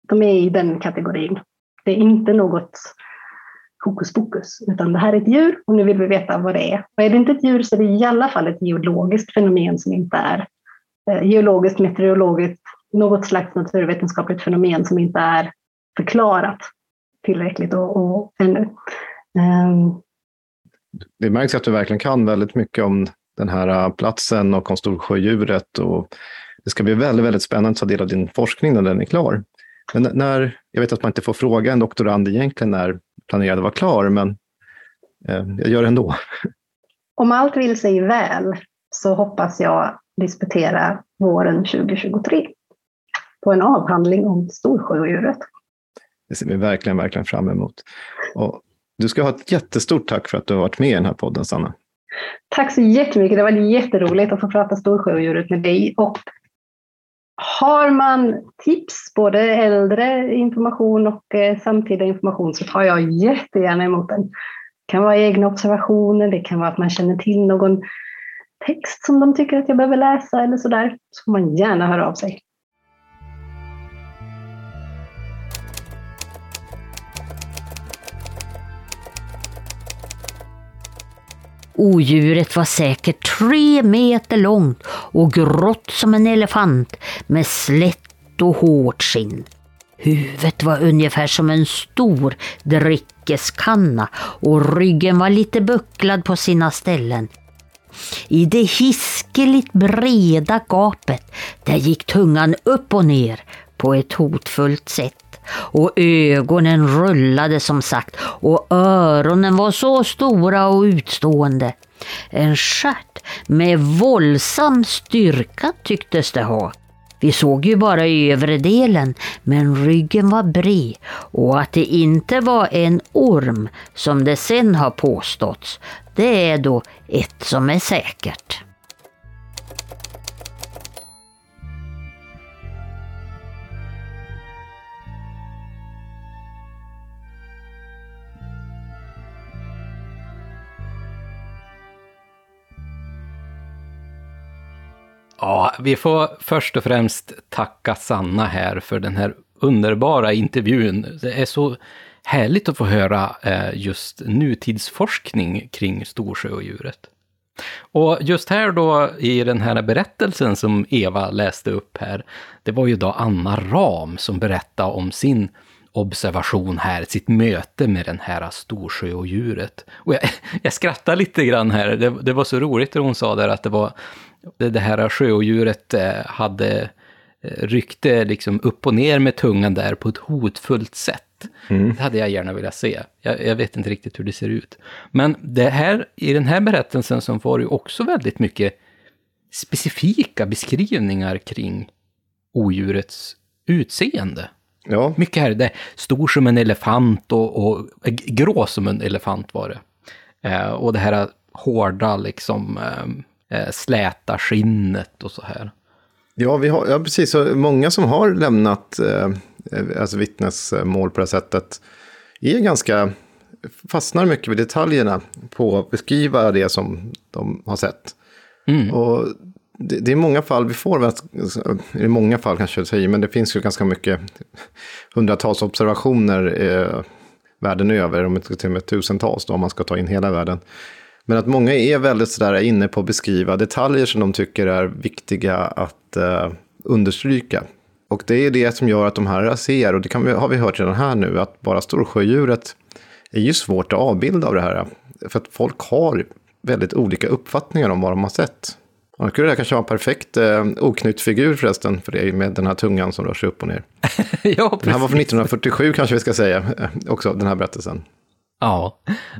de är i den kategorin. Det är inte något hokus pokus, utan det här är ett djur och nu vill vi veta vad det är. Och är det inte ett djur så är det i alla fall ett geologiskt fenomen som inte är geologiskt, meteorologiskt, något slags naturvetenskapligt fenomen som inte är förklarat tillräckligt och, och ännu. Um, det märks att du verkligen kan väldigt mycket om den här äh, platsen och om Storsjödjuret. Och det ska bli väldigt, väldigt spännande att ta del av din forskning när den är klar. Men när, jag vet att man inte får fråga en doktorand egentligen när planerad var klar, men eh, jag gör det ändå. Om allt vill sig väl så hoppas jag disputera våren 2023 på en avhandling om Storsjöodjuret. Det ser vi verkligen, verkligen fram emot. Och du ska ha ett jättestort tack för att du har varit med i den här podden, Sanna. Tack så jättemycket. Det var jätteroligt att få prata storsjöodjuret med dig och har man tips, både äldre information och eh, samtida information, så tar jag jättegärna emot den. Det kan vara egna observationer, det kan vara att man känner till någon text som de tycker att jag behöver läsa eller sådär, så får man gärna höra av sig. Odjuret var säkert tre meter långt och grått som en elefant med slätt och hårt skinn. Huvudet var ungefär som en stor drickeskanna och ryggen var lite bucklad på sina ställen. I det hiskeligt breda gapet där gick tungan upp och ner på ett hotfullt sätt och ögonen rullade som sagt och öronen var så stora och utstående. En stjärt med våldsam styrka tycktes det ha. Vi såg ju bara övre delen, men ryggen var bred och att det inte var en orm som det sen har påståtts, det är då ett som är säkert. Ja, vi får först och främst tacka Sanna här för den här underbara intervjun. Det är så härligt att få höra eh, just nutidsforskning kring storsjöodjuret. Och just här då i den här berättelsen som Eva läste upp här, det var ju då Anna Ram som berättade om sin observation här, sitt möte med den här storsjöodjuret. Och jag, jag skrattar lite grann här, det, det var så roligt när hon sa där att det var det, här sjöodjuret eh, hade eh, ryckte liksom upp och ner med tungan där på ett hotfullt sätt. Mm. Det hade jag gärna velat se. Jag, jag, vet inte riktigt hur det ser ut. Men det här, i den här berättelsen så var det ju också väldigt mycket specifika beskrivningar kring odjurets utseende. Ja. Mycket här, det stor som en elefant och, och grå som en elefant var det. Eh, och det här hårda liksom eh, eh, släta skinnet och så här. Ja, vi har, ja precis. Så många som har lämnat eh, alltså vittnesmål på det här sättet är ganska, fastnar mycket vid detaljerna på att beskriva det som de har sett. Mm. Och det, det, är många fall vi får, i många fall kanske jag säger, men det finns ju ganska mycket, hundratals observationer eh, världen över, om till och med tusentals då, om man ska ta in hela världen. Men att många är väldigt sådär inne på att beskriva detaljer som de tycker är viktiga att uh, understryka. Och det är det som gör att de här ser, och det vi, har vi hört redan här nu, att bara storsjödjuret är ju svårt att avbilda av det här. För att folk har väldigt olika uppfattningar om vad de har sett. Och det här kanske vara en perfekt eh, oknytt-figur förresten, för det med den här tungan som rör sig upp och ner. ja, precis. Den här var från 1947 kanske vi ska säga, eh, också den här berättelsen. Ja,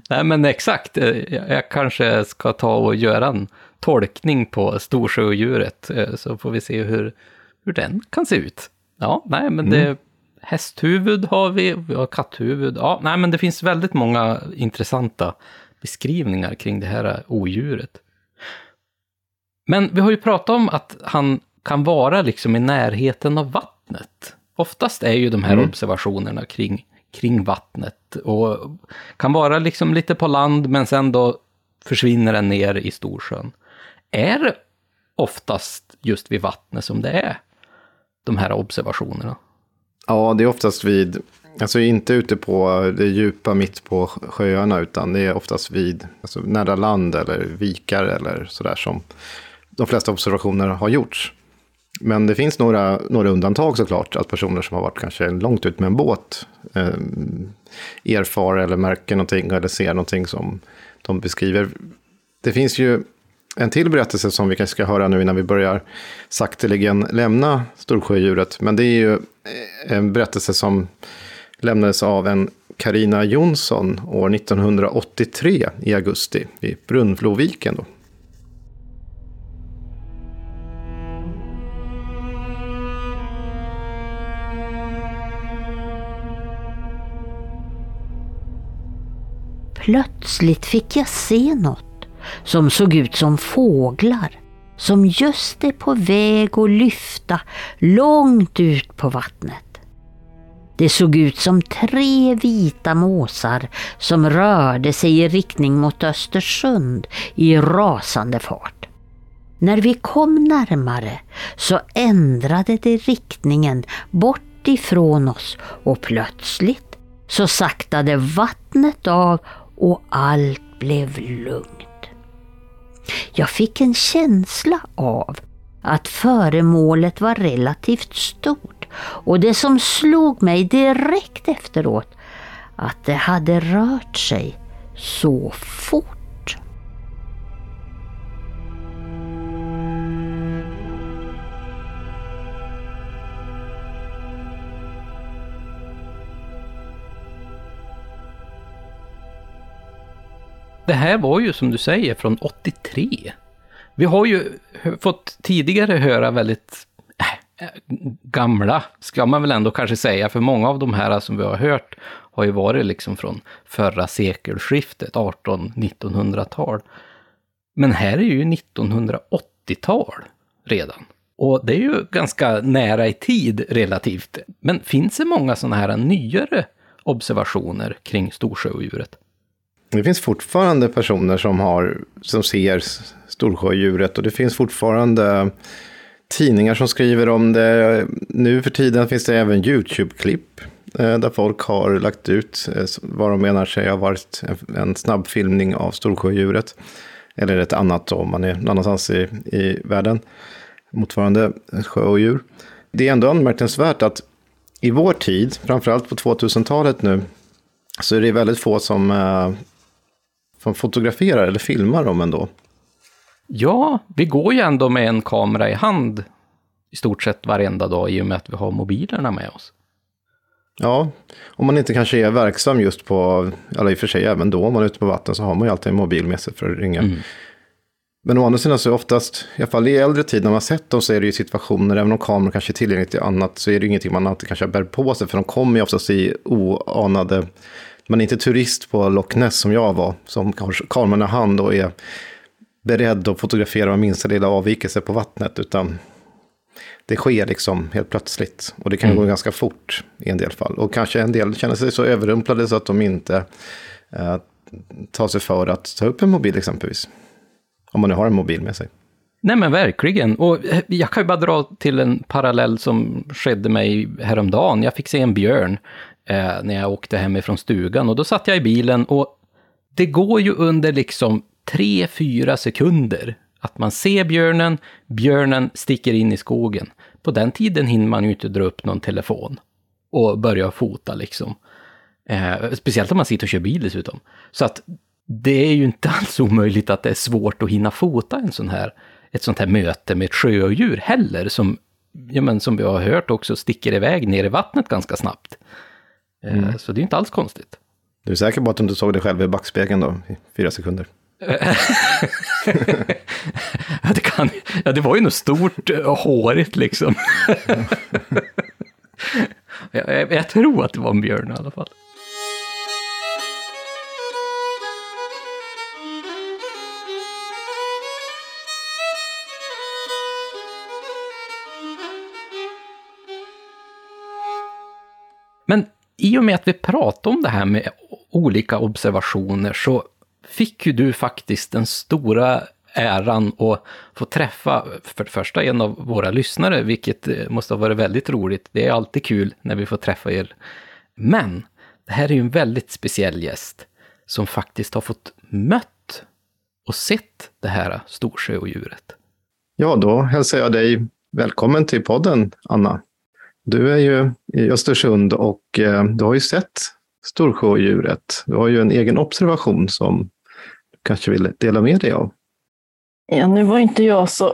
nej men exakt. Eh, jag kanske ska ta och göra en tolkning på storsjöodjuret, eh, så får vi se hur, hur den kan se ut. Ja, nej men det... Mm. Hästhuvud har vi, vi har katthuvud. Ja, nej men det finns väldigt många intressanta beskrivningar kring det här odjuret. Men vi har ju pratat om att han kan vara liksom i närheten av vattnet. Oftast är ju de här mm. observationerna kring kring vattnet och kan vara liksom lite på land men sen då försvinner den ner i Storsjön. Är det oftast just vid vattnet som det är de här observationerna? Ja, det är oftast vid, alltså inte ute på det djupa mitt på sjöarna utan det är oftast vid alltså nära land eller vikar eller sådär som de flesta observationer har gjorts. Men det finns några, några undantag såklart, att personer som har varit kanske långt ut med en båt eh, erfar eller märker någonting eller ser någonting som de beskriver. Det finns ju en till berättelse som vi kanske ska höra nu innan vi börjar sakteligen lämna Storsjödjuret. Men det är ju eh, en berättelse som lämnades av en Karina Jonsson år 1983 i augusti i Brunfloviken. Då. Plötsligt fick jag se något som såg ut som fåglar. som just är på väg att lyfta långt ut på vattnet. Det såg ut som tre vita måsar som rörde sig i riktning mot Östersund i rasande fart. När vi kom närmare så ändrade det riktningen bort ifrån oss och plötsligt så saktade vattnet av och allt blev lugnt. Jag fick en känsla av att föremålet var relativt stort och det som slog mig direkt efteråt att det hade rört sig så fort. Det här var ju som du säger från 83. Vi har ju fått tidigare höra väldigt äh, äh, gamla, ska man väl ändå kanske säga, för många av de här som vi har hört har ju varit liksom från förra sekelskiftet, 18-1900-tal. Men här är ju 1980-tal redan. Och det är ju ganska nära i tid relativt. Men finns det många sådana här nyare observationer kring storsjöodjuret? Det finns fortfarande personer som, har, som ser storsjödjuret och det finns fortfarande tidningar som skriver om det. Nu för tiden finns det även YouTube-klipp eh, där folk har lagt ut eh, vad de menar sig ha varit en snabbfilmning av storsjödjuret. Eller ett annat om man är någon annanstans i, i världen. Motsvarande sjöodjur. Det är ändå anmärkningsvärt att i vår tid, framförallt på 2000-talet nu, så är det väldigt få som eh, som fotograferar eller filmar dem ändå. Ja, vi går ju ändå med en kamera i hand i stort sett varenda dag i och med att vi har mobilerna med oss. Ja, om man inte kanske är verksam just på, eller i och för sig även då, om man är ute på vatten så har man ju alltid en mobil med sig för att ringa. Mm. Men å andra sidan så är oftast, i alla fall i äldre tid när man sett dem så är det ju situationer, även om kameran kanske är tillgängligt till annat, så är det ju ingenting man alltid kanske bär på sig, för de kommer ju oftast i oanade man är inte turist på Loch Ness som jag var, som kameran i hand och är beredd att fotografera minsta lilla avvikelse på vattnet, utan det sker liksom helt plötsligt. Och det kan mm. gå ganska fort i en del fall. Och kanske en del känner sig så överrumplade så att de inte eh, tar sig för att ta upp en mobil exempelvis. Om man nu har en mobil med sig. Nej men verkligen. Och eh, jag kan ju bara dra till en parallell som skedde mig häromdagen. Jag fick se en björn eh, när jag åkte hemifrån stugan. Och då satt jag i bilen och det går ju under liksom tre, fyra sekunder att man ser björnen, björnen sticker in i skogen. På den tiden hinner man ju inte dra upp någon telefon och börja fota liksom. Eh, speciellt om man sitter och kör bil dessutom. Så att det är ju inte alls omöjligt att det är svårt att hinna fota en sån här, ett sånt här möte med ett sjödjur heller, som, ja, men som vi har hört också sticker iväg ner i vattnet ganska snabbt. Eh, mm. Så det är inte alls konstigt. Du är säker på att du inte såg dig själv i backspegeln då, i fyra sekunder? ja, det kan, ja, det var ju något stort och hårigt liksom. jag, jag, jag tror att det var en björn i alla fall. Men i och med att vi pratade om det här med olika observationer så fick ju du faktiskt den stora äran att få träffa, för det första, en av våra lyssnare, vilket eh, måste ha varit väldigt roligt. Det är alltid kul när vi får träffa er. Men det här är ju en väldigt speciell gäst som faktiskt har fått mött och sett det här storsjöodjuret. Ja, då hälsar jag dig välkommen till podden, Anna. Du är ju i Östersund och eh, du har ju sett storsjöodjuret. Du har ju en egen observation som du kanske vill dela med dig av. Ja, nu var inte jag så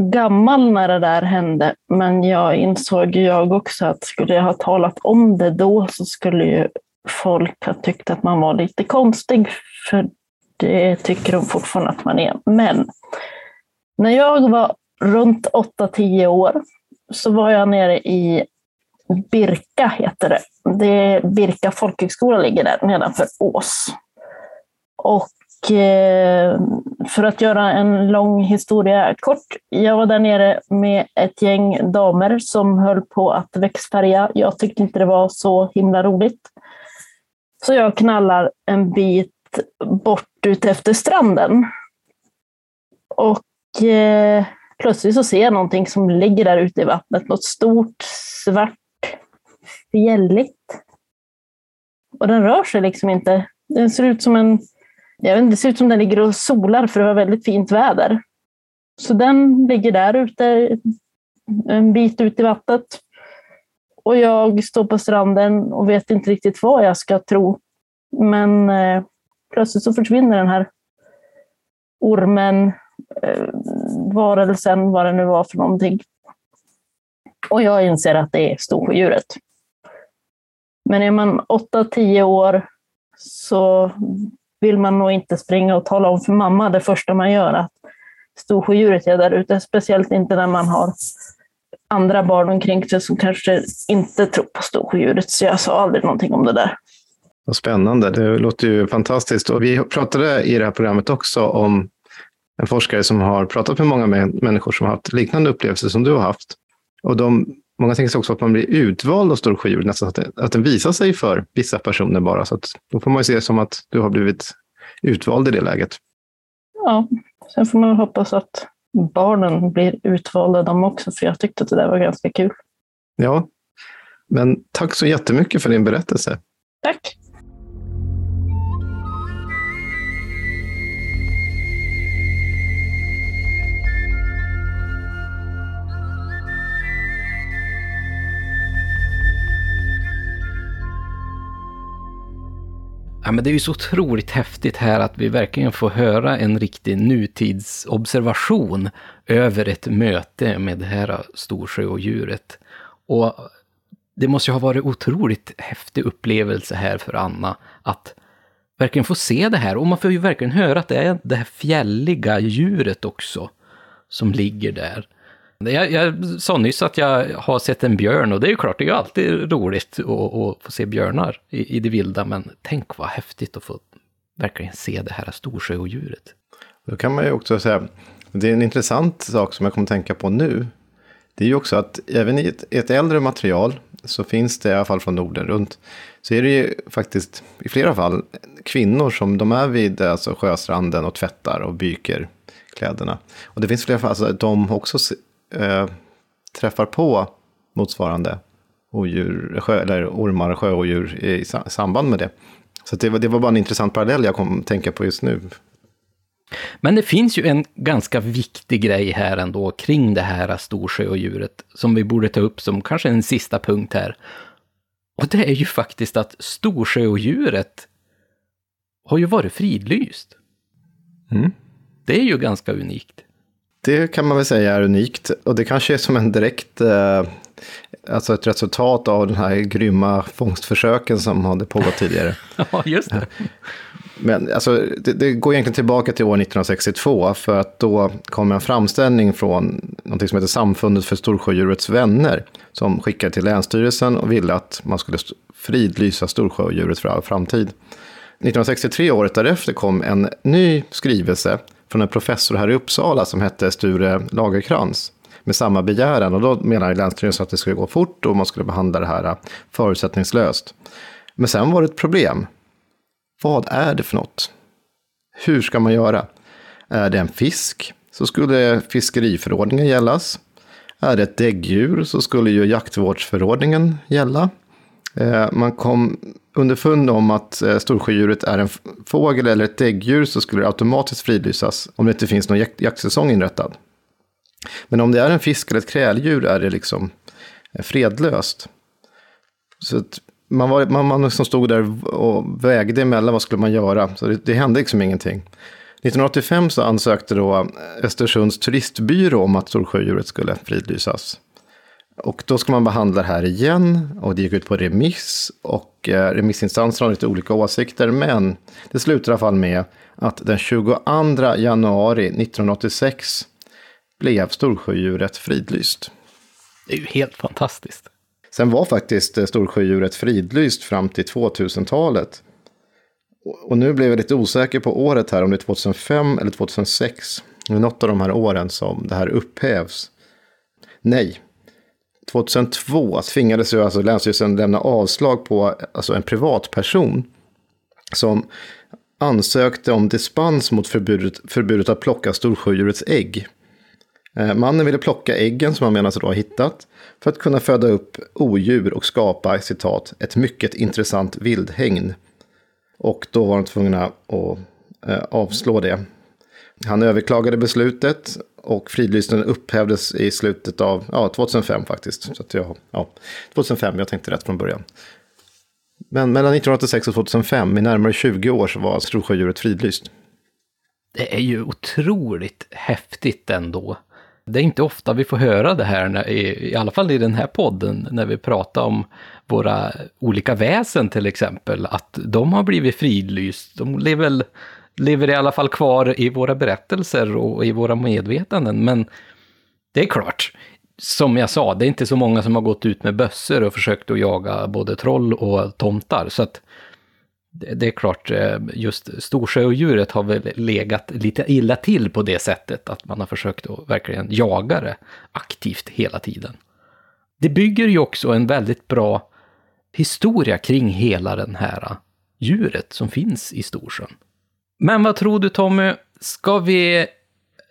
gammal när det där hände, men jag insåg jag också att skulle jag ha talat om det då så skulle ju folk ha tyckt att man var lite konstig, för det tycker de fortfarande att man är. Men när jag var runt 8-10 år så var jag nere i Birka heter det. det Birka folkhögskola ligger där nedanför Ås. Och eh, för att göra en lång historia kort. Jag var där nere med ett gäng damer som höll på att växtfärga. Jag tyckte inte det var så himla roligt. Så jag knallar en bit bort ut efter stranden. Och eh, plötsligt så ser jag någonting som ligger där ute i vattnet. Något stort, svart, fjälligt. Och den rör sig liksom inte. Den ser ut som en... Jag vet inte, det ser ut som den ligger och solar för det var väldigt fint väder. Så den ligger där ute, en bit ut i vattnet. Och jag står på stranden och vet inte riktigt vad jag ska tro. Men eh, plötsligt så försvinner den här ormen, eh, varelsen, vad det nu var för någonting. Och jag inser att det är storsjödjuret. Men är man 8-10 år så vill man nog inte springa och tala om för mamma det första man gör att storsjödjuret är där ute. Speciellt inte när man har andra barn omkring sig som kanske inte tror på storsjödjuret. Så jag sa aldrig någonting om det där. Vad spännande, det låter ju fantastiskt. Och vi pratade i det här programmet också om en forskare som har pratat med många människor som har haft liknande upplevelser som du har haft. Och de, många tänker sig också att man blir utvald av storsjödjur, nästan att, det, att den visar sig för vissa personer bara. Så att, då får man ju se det som att du har blivit utvald i det läget. Ja, sen får man hoppas att barnen blir utvalda de också, för jag tyckte att det där var ganska kul. Ja, men tack så jättemycket för din berättelse. Tack! Ja, men det är ju så otroligt häftigt här att vi verkligen får höra en riktig nutidsobservation över ett möte med det här storsjöodjuret. Och det måste ju ha varit otroligt häftig upplevelse här för Anna att verkligen få se det här. Och man får ju verkligen höra att det är det här fjälliga djuret också som ligger där. Jag, jag sa nyss att jag har sett en björn och det är ju klart, det är ju alltid roligt att, att få se björnar i, i det vilda, men tänk vad häftigt att få verkligen se det här storsjöodjuret. Då kan man ju också säga, det är en intressant sak som jag kommer att tänka på nu. Det är ju också att även i ett, ett äldre material så finns det, i alla fall från Norden runt, så är det ju faktiskt i flera fall kvinnor som de är vid alltså sjöstranden och tvättar och byker kläderna. Och det finns flera fall, alltså, de också eh, träffar på motsvarande odjur, sjö, eller ormar och sjöodjur i samband med det. Så det var, det var bara en intressant parallell jag kom att tänka på just nu. Men det finns ju en ganska viktig grej här ändå kring det här storsjöodjuret som vi borde ta upp som kanske en sista punkt här. Och det är ju faktiskt att storsjöodjuret har ju varit fridlyst. Mm. Det är ju ganska unikt. Det kan man väl säga är unikt. Och det kanske är som en direkt, eh, alltså ett resultat av den här grymma fångstförsöken som hade pågått tidigare. ja, just det. Men alltså, det, det, går egentligen tillbaka till år 1962, för att då kom en framställning från något som heter Samfundet för Storsjödjurets vänner, som skickade till Länsstyrelsen och ville att man skulle fridlysa storsjödjuret för all framtid. 1963, året därefter, kom en ny skrivelse från en professor här i Uppsala som hette Sture Lagerkrans med samma begäran. Och då menade Länsstyrelsen att det skulle gå fort och man skulle behandla det här äh, förutsättningslöst. Men sen var det ett problem. Vad är det för något? Hur ska man göra? Är det en fisk så skulle fiskeriförordningen gällas. Är det ett däggdjur så skulle ju jaktvårdsförordningen gälla. Äh, man kom underfund om att eh, storsjödjuret är en fågel eller ett däggdjur så skulle det automatiskt fridlysas om det inte finns någon jaktsäsong inrättad. Men om det är en fisk eller ett kräldjur är det liksom eh, fredlöst. Så man, var, man, man liksom stod där och vägde emellan vad skulle man göra. Så det, det hände liksom ingenting. 1985 så ansökte då Östersunds turistbyrå om att storsjödjuret skulle fridlysas. Och då ska man behandla det här igen och det gick ut på remiss och eh, remissinstanserna har lite olika åsikter. Men det slutar i alla fall med att den 22 januari 1986 blev storsjödjuret fridlyst. Det är ju helt fantastiskt. Sen var faktiskt eh, storsjödjuret fridlyst fram till 2000-talet. Och- Och nu blev jag lite osäker på året här, om det är 2005 eller 2006. Det är något av de här åren som det här upphävs. Nej. 2002 tvingades ju alltså Länsstyrelsen lämna avslag på alltså en privatperson som ansökte om dispens mot förbudet, förbudet att plocka storsjödjurets ägg. Eh, mannen ville plocka äggen som han menar sig då ha hittat för att kunna föda upp odjur och skapa, citat, ett mycket intressant vildhägn. Och då var de tvungna att eh, avslå det. Han överklagade beslutet och fridlysningen upphävdes i slutet av ja, 2005 faktiskt. Så att jag, ja, 2005, jag tänkte rätt från början. Men mellan 1986 och 2005, i närmare 20 år, så var storsjödjuret fridlyst. Det är ju otroligt häftigt ändå. Det är inte ofta vi får höra det här, när, i, i alla fall i den här podden, när vi pratar om våra olika väsen till exempel, att de har blivit fridlyst. De lever, lever i alla fall kvar i våra berättelser och i våra medvetanden, men det är klart, som jag sa, det är inte så många som har gått ut med bössor och försökt att jaga både troll och tomtar, så att det är klart, eh, just storsjöodjuret har väl legat lite illa till på det sättet att man har försökt att verkligen jaga det aktivt hela tiden. Det bygger ju också en väldigt bra historia kring hela den här djuret som finns i Storsjön. Men vad tror du Tommy, ska vi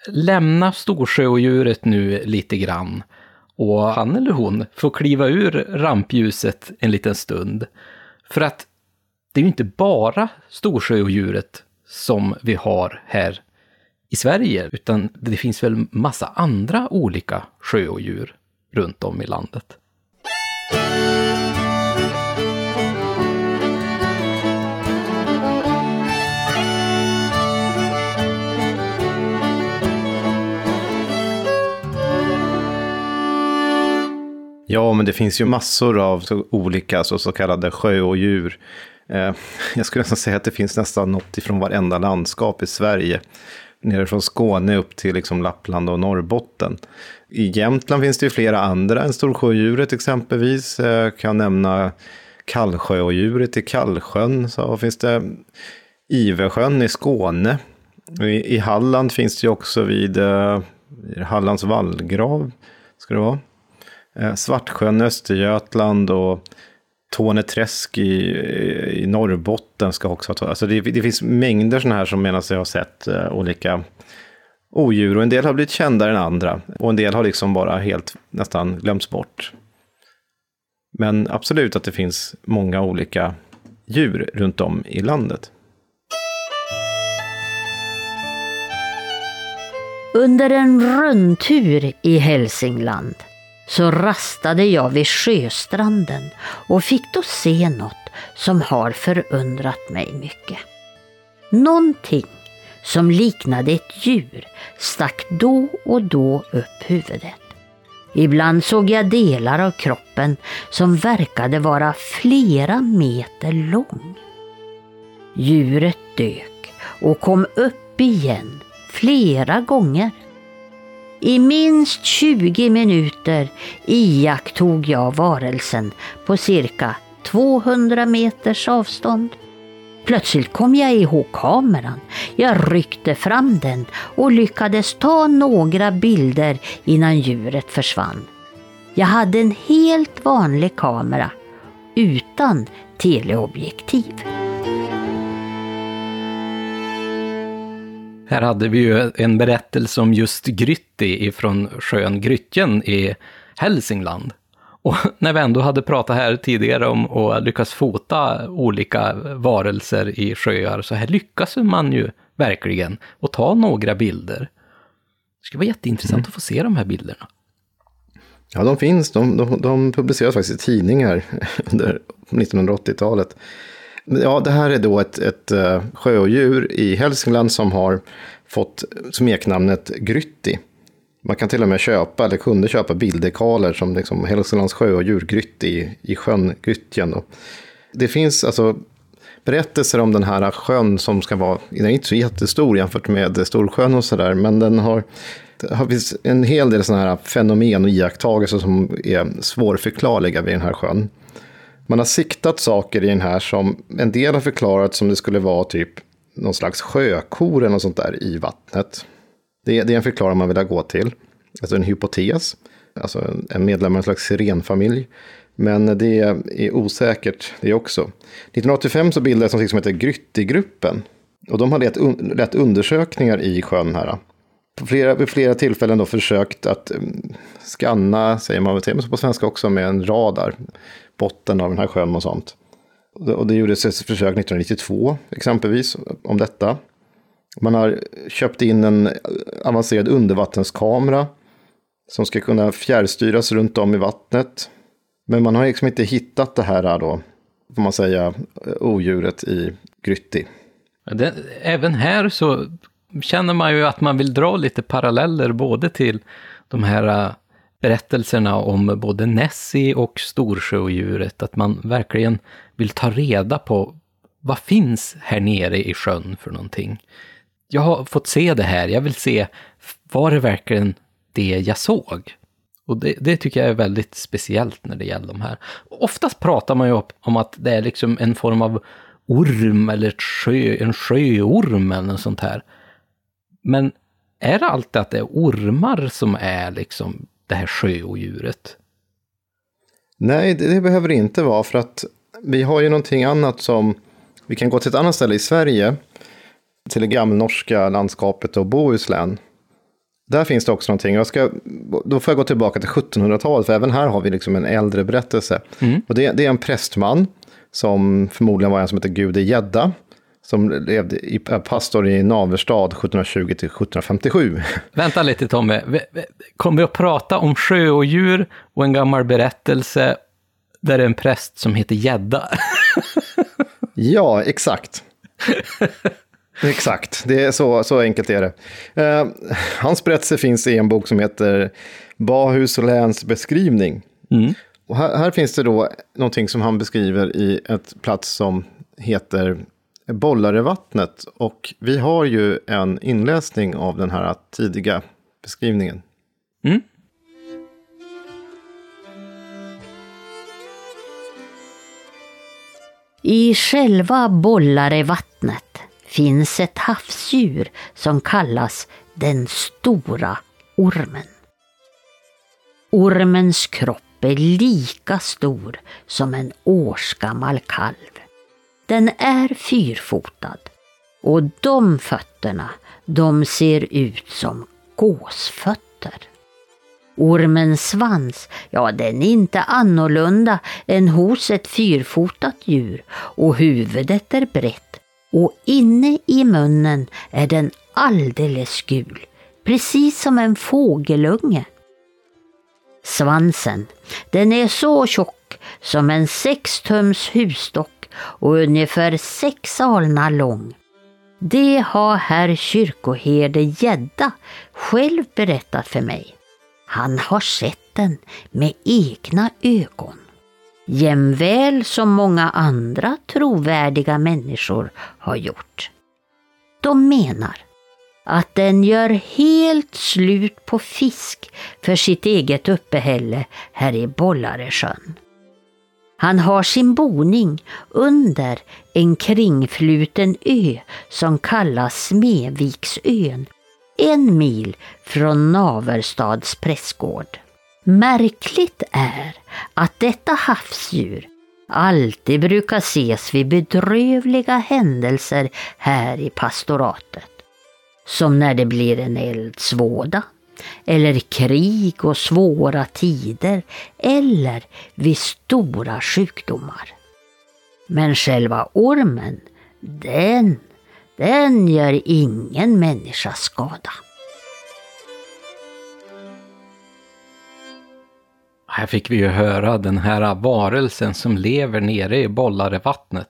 lämna Storsjöodjuret nu lite grann och han eller hon får kliva ur rampljuset en liten stund? För att det är ju inte bara storsjöodjuret som vi har här i Sverige, utan det finns väl massa andra olika sjöodjur runt om i landet. Ja, men det finns ju massor av så olika så, så kallade sjöodjur. Eh, jag skulle nästan säga att det finns nästan något ifrån varenda landskap i Sverige. Nere från Skåne upp till liksom Lappland och Norrbotten. I Jämtland finns det ju flera andra än storsjöodjuret exempelvis. Eh, jag kan nämna kallsjöodjuret i Kallsjön. Så finns det Ivesjön i Skåne. I, I Halland finns det ju också vid eh, Hallands vallgrav. Ska det vara. Eh, Svartsjön i Östergötland och Torneträsk i, i Norrbotten ska också ha Alltså det, det finns mängder sådana här som menar sig ha sett eh, olika odjur. Och en del har blivit kändare än andra. Och en del har liksom bara helt nästan glömts bort. Men absolut att det finns många olika djur runt om i landet. Under en rundtur i Hälsingland så rastade jag vid sjöstranden och fick då se något som har förundrat mig mycket. Någonting som liknade ett djur stack då och då upp huvudet. Ibland såg jag delar av kroppen som verkade vara flera meter lång. Djuret dök och kom upp igen flera gånger. I minst 20 minuter iakttog jag varelsen på cirka 200 meters avstånd. Plötsligt kom jag ihåg kameran. Jag ryckte fram den och lyckades ta några bilder innan djuret försvann. Jag hade en helt vanlig kamera utan teleobjektiv. Här hade vi ju en berättelse om just Grytti ifrån sjön Grytjen i Hälsingland. Och när vi ändå hade pratat här tidigare om att lyckas fota olika varelser i sjöar, så här lyckas man ju verkligen och ta några bilder. Det skulle vara jätteintressant att få se de här bilderna. Ja, de finns. De, de, de publiceras faktiskt i tidningar under 1980-talet. Ja, det här är då ett, ett eh, sjöodjur i Hälsingland som har fått smeknamnet Grytti. Man kan till och med köpa, eller kunde köpa bilddekaler som liksom Hälsinglands sjöodjur Grytti i, i sjön Grytjen. Det finns alltså berättelser om den här sjön som ska vara, den är inte så jättestor jämfört med Storsjön och sådär, men den har det finns en hel del sådana här fenomen och iakttagelser som är svårförklarliga vid den här sjön. Man har siktat saker i den här som en del har förklarat som det skulle vara typ någon slags sjökor eller något sånt där i vattnet. Det, det är en förklaring man vill gå till. Alltså en hypotes. Alltså en medlem av en slags sirenfamilj. Men det är osäkert det också. 1985 så bildades något som heter Gryttigruppen. Och de har lett, un lett undersökningar i sjön här. På flera, vid flera tillfällen då försökt att um, skanna, säger man väl på svenska också, med en radar. Botten av den här sjön och sånt. Och det gjordes ett försök 1992 exempelvis om detta. Man har köpt in en avancerad undervattenskamera som ska kunna fjärrstyras runt om i vattnet. Men man har liksom inte hittat det här då, får man säga, odjuret i Grytti. Det, även här så känner man ju att man vill dra lite paralleller både till de här berättelserna om både Nessie och Storsjöodjuret. Att man verkligen vill ta reda på vad finns här nere i sjön för någonting. Jag har fått se det här, jag vill se, var det verkligen det jag såg? Och det, det, tycker jag är väldigt speciellt när det gäller de här. Oftast pratar man ju om att det är liksom en form av orm eller ett sjö, en sjöorm eller något sånt här. Men är det alltid att det är ormar som är liksom det här sjöodjuret? Nej, det, det behöver det inte vara för att vi har ju någonting annat som vi kan gå till ett annat ställe i Sverige, till det gammelnorska landskapet och Bohuslän. Där finns det också någonting. Jag ska, då får jag gå tillbaka till 1700-talet, för även här har vi liksom en äldre berättelse. Mm. Och det, det, är en prästman, som förmodligen var en som heter Gude Gädda, som levde i, pastor i Naverstad 1720 till 1757. Vänta lite Tommy, kommer vi att prata om sjö och djur och en gammal berättelse där det är en präst som heter Gädda? ja, exakt. Exakt, det är så, så enkelt är det. Uh, hans berättelse finns i en bok som heter Bahus läns beskrivning. Mm. Och här, här, finns det då någonting som han beskriver i ett plats som heter Bollarevattnet. Och vi har ju en inläsning av den här tidiga beskrivningen. Mm. I själva Bollarevattnet finns ett havsdjur som kallas den stora ormen. Ormens kropp är lika stor som en årsgammal kalv. Den är fyrfotad och de fötterna, de ser ut som gåsfötter. Ormens svans, ja den är inte annorlunda än hos ett fyrfotat djur och huvudet är brett och inne i munnen är den alldeles gul, precis som en fågelunge. Svansen, den är så tjock som en sextums husstock och ungefär sex alnar lång. Det har herr kyrkoherde Gädda själv berättat för mig. Han har sett den med egna ögon jämväl som många andra trovärdiga människor har gjort. De menar att den gör helt slut på fisk för sitt eget uppehälle här i Bollaresjön. Han har sin boning under en kringfluten ö som kallas Smeviksön, en mil från Naverstads prästgård. Märkligt är att detta havsdjur alltid brukar ses vid bedrövliga händelser här i pastoratet. Som när det blir en eldsvåda, eller krig och svåra tider, eller vid stora sjukdomar. Men själva ormen, den, den gör ingen människa skada. Här fick vi ju höra den här varelsen som lever nere i Bollarevattnet.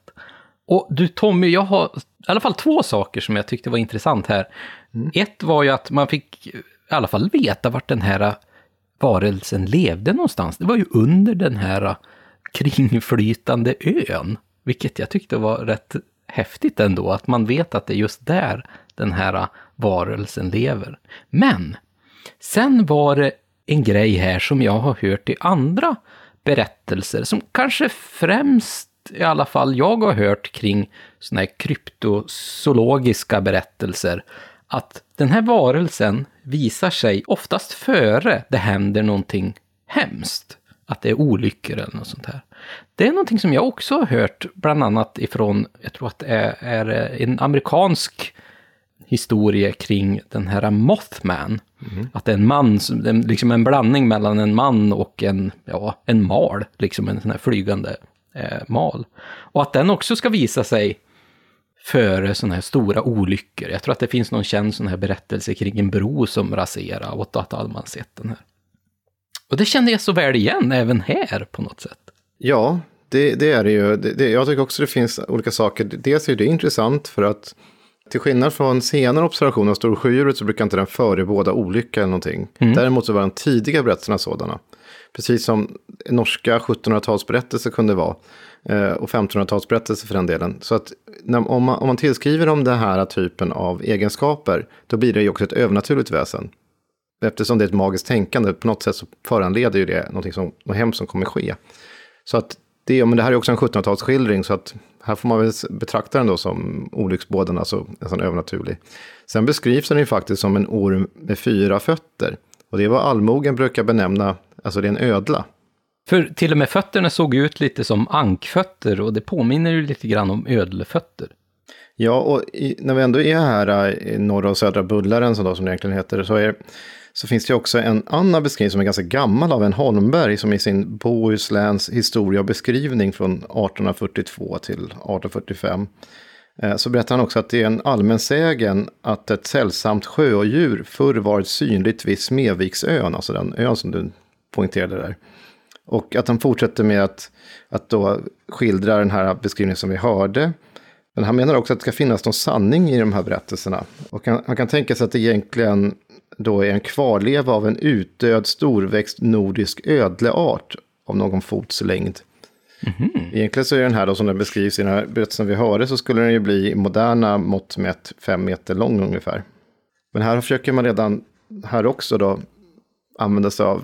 Och du Tommy, jag har i alla fall två saker som jag tyckte var intressant här. Mm. Ett var ju att man fick i alla fall veta vart den här äh, varelsen levde någonstans. Det var ju under den här äh, kringflytande ön. Vilket jag tyckte var rätt häftigt ändå, att man vet att det är just där den här äh, varelsen lever. Men sen var det en grej här som jag har hört i andra berättelser som kanske främst, i alla fall jag har hört kring sådana här kryptozoologiska berättelser, att den här varelsen visar sig oftast före det händer någonting hemskt. Att det är olyckor eller något sånt här. Det är någonting som jag också har hört, bland annat ifrån, jag tror att det är, är en amerikansk historia kring den här Mothman. Mm. Att det är en man, liksom en blandning mellan en man och en, ja, en mal, liksom en sån här flygande eh, mal. Och att den också ska visa sig före sådana här stora olyckor. Jag tror att det finns någon känd sån här berättelse kring en bro som raserar och att all man sett den här. Och det kände jag så väl igen även här på något sätt. Ja, det, det är det ju. Det, det, jag tycker också det finns olika saker. Dels är det intressant för att till skillnad från senare observationer av Storsjödjuret så brukar inte den förebåda olycka eller någonting. Mm. Däremot så var de tidiga berättelserna sådana. Precis som norska 1700-talsberättelser kunde vara. Eh, och 1500-talsberättelser för den delen. Så att när, om, man, om man tillskriver dem den här typen av egenskaper, då blir det ju också ett övernaturligt väsen. Eftersom det är ett magiskt tänkande, på något sätt så föranleder ju det något, som, något hemskt som kommer ske. Så att det, men det här är också en 1700-talsskildring, så att här får man väl betrakta den då som olycksbåden, alltså nästan övernaturlig. Sen beskrivs den ju faktiskt som en orm med fyra fötter. Och det är vad allmogen brukar benämna, alltså det är en ödla. För till och med fötterna såg ut lite som ankfötter och det påminner ju lite grann om ödlefötter. Ja, och i, när vi ändå är här eh, i norra och södra Bullaren, som, då, som det egentligen heter, så, är, så finns det också en annan beskrivning som är ganska gammal av en Holmberg, som i sin Bohusläns historia och beskrivning från 1842 till 1845. Eh, så berättar han också att det är en allmän sägen att ett sällsamt sjöodjur förr varit synligt vid Smeviksön, alltså den ön som du poängterade där. Och att han fortsätter med att, att då skildra den här beskrivningen som vi hörde. Men han menar också att det ska finnas någon sanning i de här berättelserna. Och han, han kan tänka sig att det egentligen då är en kvarleva av en utdöd storväxt nordisk ödleart av någon fots längd. Mm -hmm. Egentligen så är den här då som den beskrivs i den här berättelsen vi hörde så skulle den ju bli moderna mått mätt fem meter lång ungefär. Men här försöker man redan här också då använda sig av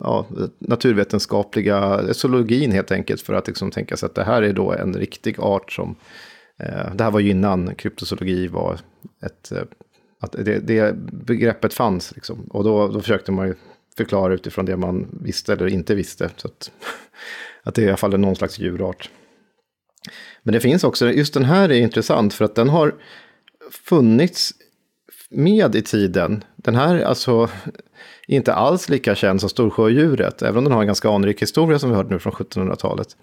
ja, naturvetenskapliga zoologin helt enkelt för att liksom tänka sig att det här är då en riktig art som eh, det här var ju innan kryptozoologi var ett eh, att det, det begreppet fanns liksom. och då, då försökte man ju förklara utifrån det man visste eller inte visste så att, att det i alla fall är någon slags djurart. Men det finns också, just den här är intressant för att den har funnits med i tiden. Den här alltså inte alls lika känd som Storsjöodjuret, även om den har en ganska anrik historia som vi hörde nu från 1700-talet.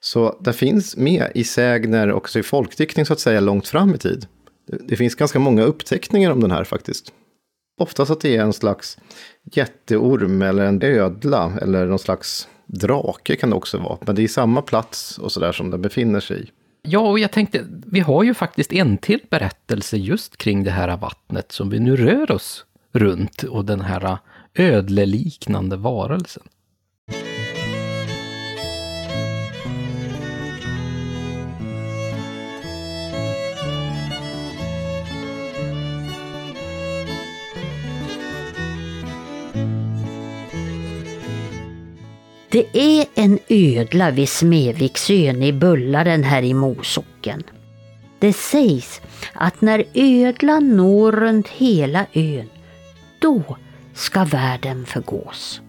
Så den finns med i sägner och i folkdiktning så att säga långt fram i tid. Det finns ganska många uppteckningar om den här faktiskt. Oftast att det är en slags jätteorm eller en ödla eller någon slags drake kan det också vara. Men det är samma plats och sådär som den befinner sig i. Ja, och jag tänkte, vi har ju faktiskt en till berättelse just kring det här vattnet som vi nu rör oss runt och den här ödleliknande varelsen. Det är en ödla vid Smeviksön i Bullaren här i Mosocken. Det sägs att när ödlan når runt hela ön, då ska världen förgås.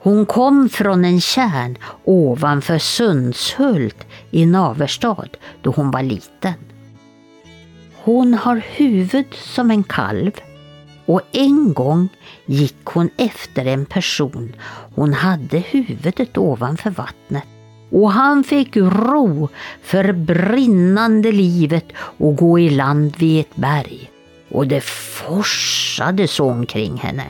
Hon kom från en kärn ovanför Sundshult i Naverstad då hon var liten. Hon har huvud som en kalv och en gång gick hon efter en person. Hon hade huvudet ovanför vattnet och han fick ro för brinnande livet och gå i land vid ett berg. Och det forsade så omkring henne.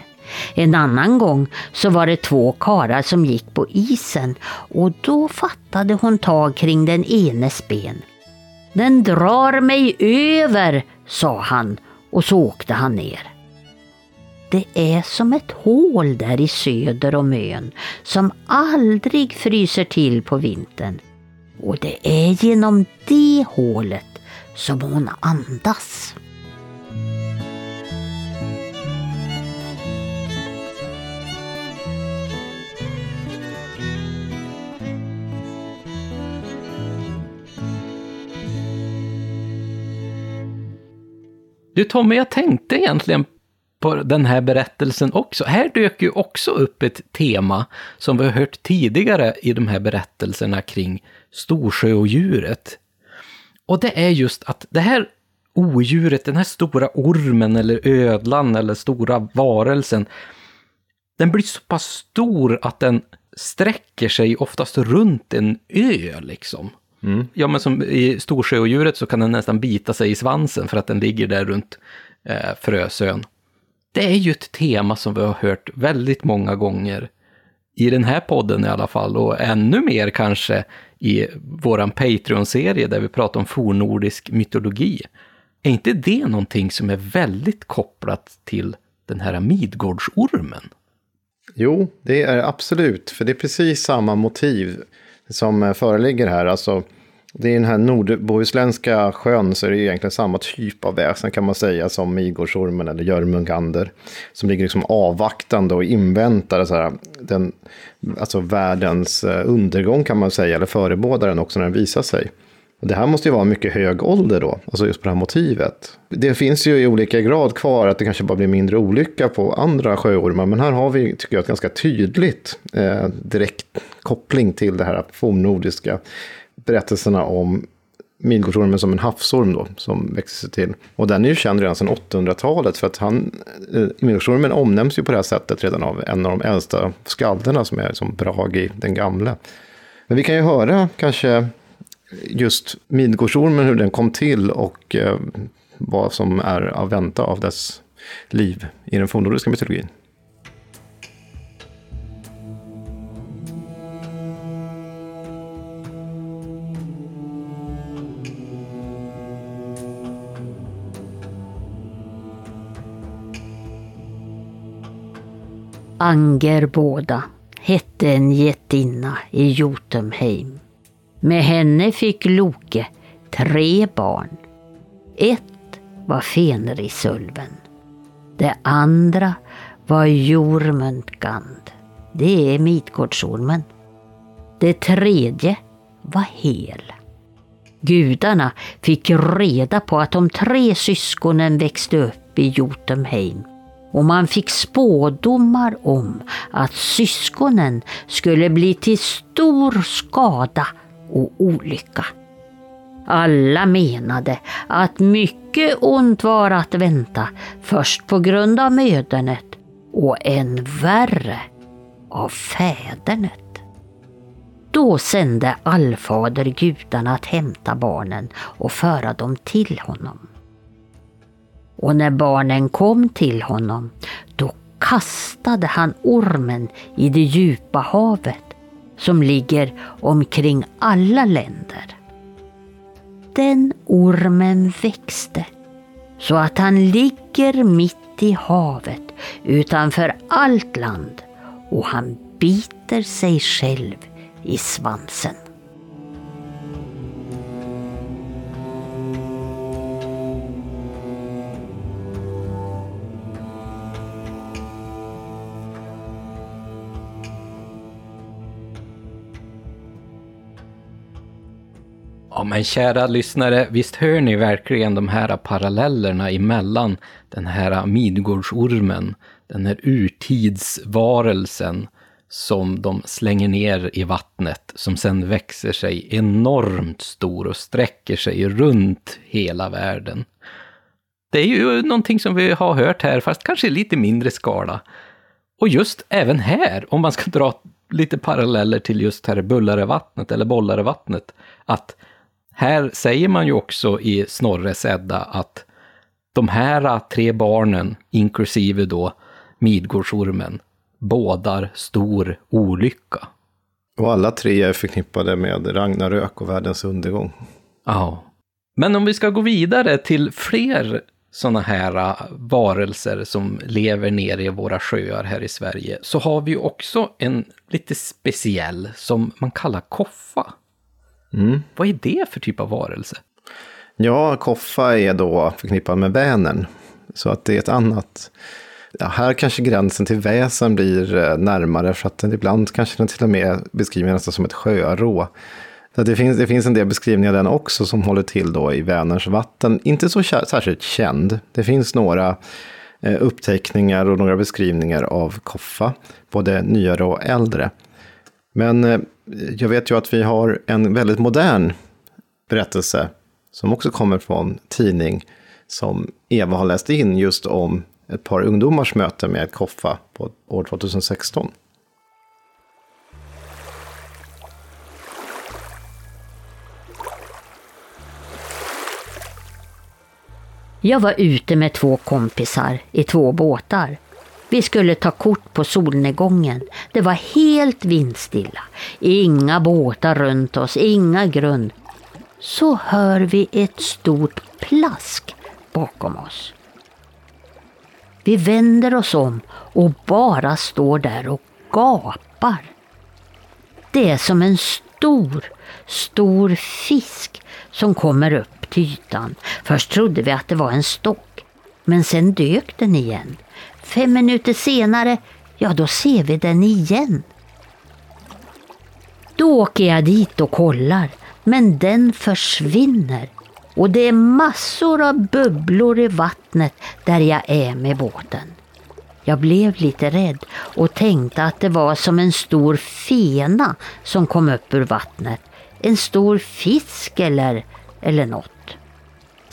En annan gång så var det två karar som gick på isen och då fattade hon tag kring den enes ben. Den drar mig över, sa han och så åkte han ner. Det är som ett hål där i söder om ön som aldrig fryser till på vintern. Och det är genom det hålet som hon andas. Du Tommy, jag tänkte egentligen på den här berättelsen också. Här dök ju också upp ett tema som vi har hört tidigare i de här berättelserna kring Storsjöodjuret. Och det är just att det här odjuret, den här stora ormen eller ödlan eller stora varelsen, den blir så pass stor att den sträcker sig oftast runt en ö liksom. Mm. Ja, men som i Storsjöodjuret så kan den nästan bita sig i svansen för att den ligger där runt eh, Frösön. Det är ju ett tema som vi har hört väldigt många gånger i den här podden i alla fall och ännu mer kanske i våran Patreon-serie där vi pratar om fornordisk mytologi. Är inte det någonting som är väldigt kopplat till den här Midgårdsormen? Jo, det är absolut, för det är precis samma motiv som eh, föreligger här. Alltså, det är den här nordbohuslänska sjön så är det egentligen samma typ av väsen kan man säga som igårdsormen eller Jörmungander. Som ligger liksom avvaktande och inväntar så här, den, alltså världens eh, undergång kan man säga, eller förebådar den också när den visar sig. Det här måste ju vara en mycket hög ålder då, alltså just på det här motivet. Det finns ju i olika grad kvar att det kanske bara blir mindre olycka på andra sjöormar, men här har vi, tycker jag, ett ganska tydligt eh, direkt koppling till det här fornnordiska berättelserna om Midgårdsormen som en havsorm då, som växer sig till. Och den är ju känd redan sedan 800-talet, för att han, eh, Midgårdsormen omnämns ju på det här sättet redan av en av de äldsta skalderna som är som Bragi den gamle. Men vi kan ju höra kanske just Midgårdsormen, hur den kom till och eh, vad som är att vänta av dess liv i den fornnordiska mytologin. Angerbåda hette en jättinna i Jotunheim. Med henne fick Loke tre barn. Ett var Fenrisulven. Det andra var Jormundgand. Det är Midgårdsormen. Det tredje var Hel. Gudarna fick reda på att de tre syskonen växte upp i Jotunheim och man fick spådomar om att syskonen skulle bli till stor skada och olycka. Alla menade att mycket ont var att vänta, först på grund av mödernet och än värre av fädernet. Då sände allfader gudarna att hämta barnen och föra dem till honom. Och när barnen kom till honom, då kastade han ormen i det djupa havet som ligger omkring alla länder. Den ormen växte så att han ligger mitt i havet utanför allt land och han biter sig själv i svansen. Ja, men kära lyssnare, visst hör ni verkligen de här parallellerna emellan den här Midgårdsormen, den här urtidsvarelsen som de slänger ner i vattnet, som sen växer sig enormt stor och sträcker sig runt hela världen. Det är ju någonting som vi har hört här, fast kanske i lite mindre skala. Och just även här, om man ska dra lite paralleller till just här Bullarevattnet eller Bollarevattnet, att här säger man ju också i Snorres Edda att de här tre barnen, inklusive då Midgårdsormen, bådar stor olycka. Och alla tre är förknippade med Ragnarök och världens undergång. Ja. Men om vi ska gå vidare till fler sådana här äh, varelser som lever nere i våra sjöar här i Sverige, så har vi också en lite speciell som man kallar koffa. Mm. Vad är det för typ av varelse? Ja, Koffa är då förknippad med Vänern. Så att det är ett annat. Ja, här kanske gränsen till väsen blir eh, närmare för att ibland kanske den till och med beskriver nästan som ett sjörå. Så det, finns, det finns en del beskrivningar den också som håller till då i Vänerns vatten. Inte så särskilt känd. Det finns några eh, uppteckningar och några beskrivningar av koffa, både nyare och äldre. Men eh, jag vet ju att vi har en väldigt modern berättelse som också kommer från tidning som Eva har läst in just om ett par ungdomars möte med koffa på år 2016. Jag var ute med två kompisar i två båtar. Vi skulle ta kort på solnedgången. Det var helt vindstilla. Inga båtar runt oss, inga grund. Så hör vi ett stort plask bakom oss. Vi vänder oss om och bara står där och gapar. Det är som en stor, stor fisk som kommer upp till ytan. Först trodde vi att det var en stock, men sen dök den igen. Fem minuter senare, ja då ser vi den igen. Då åker jag dit och kollar, men den försvinner. Och det är massor av bubblor i vattnet där jag är med båten. Jag blev lite rädd och tänkte att det var som en stor fena som kom upp ur vattnet. En stor fisk eller, eller något.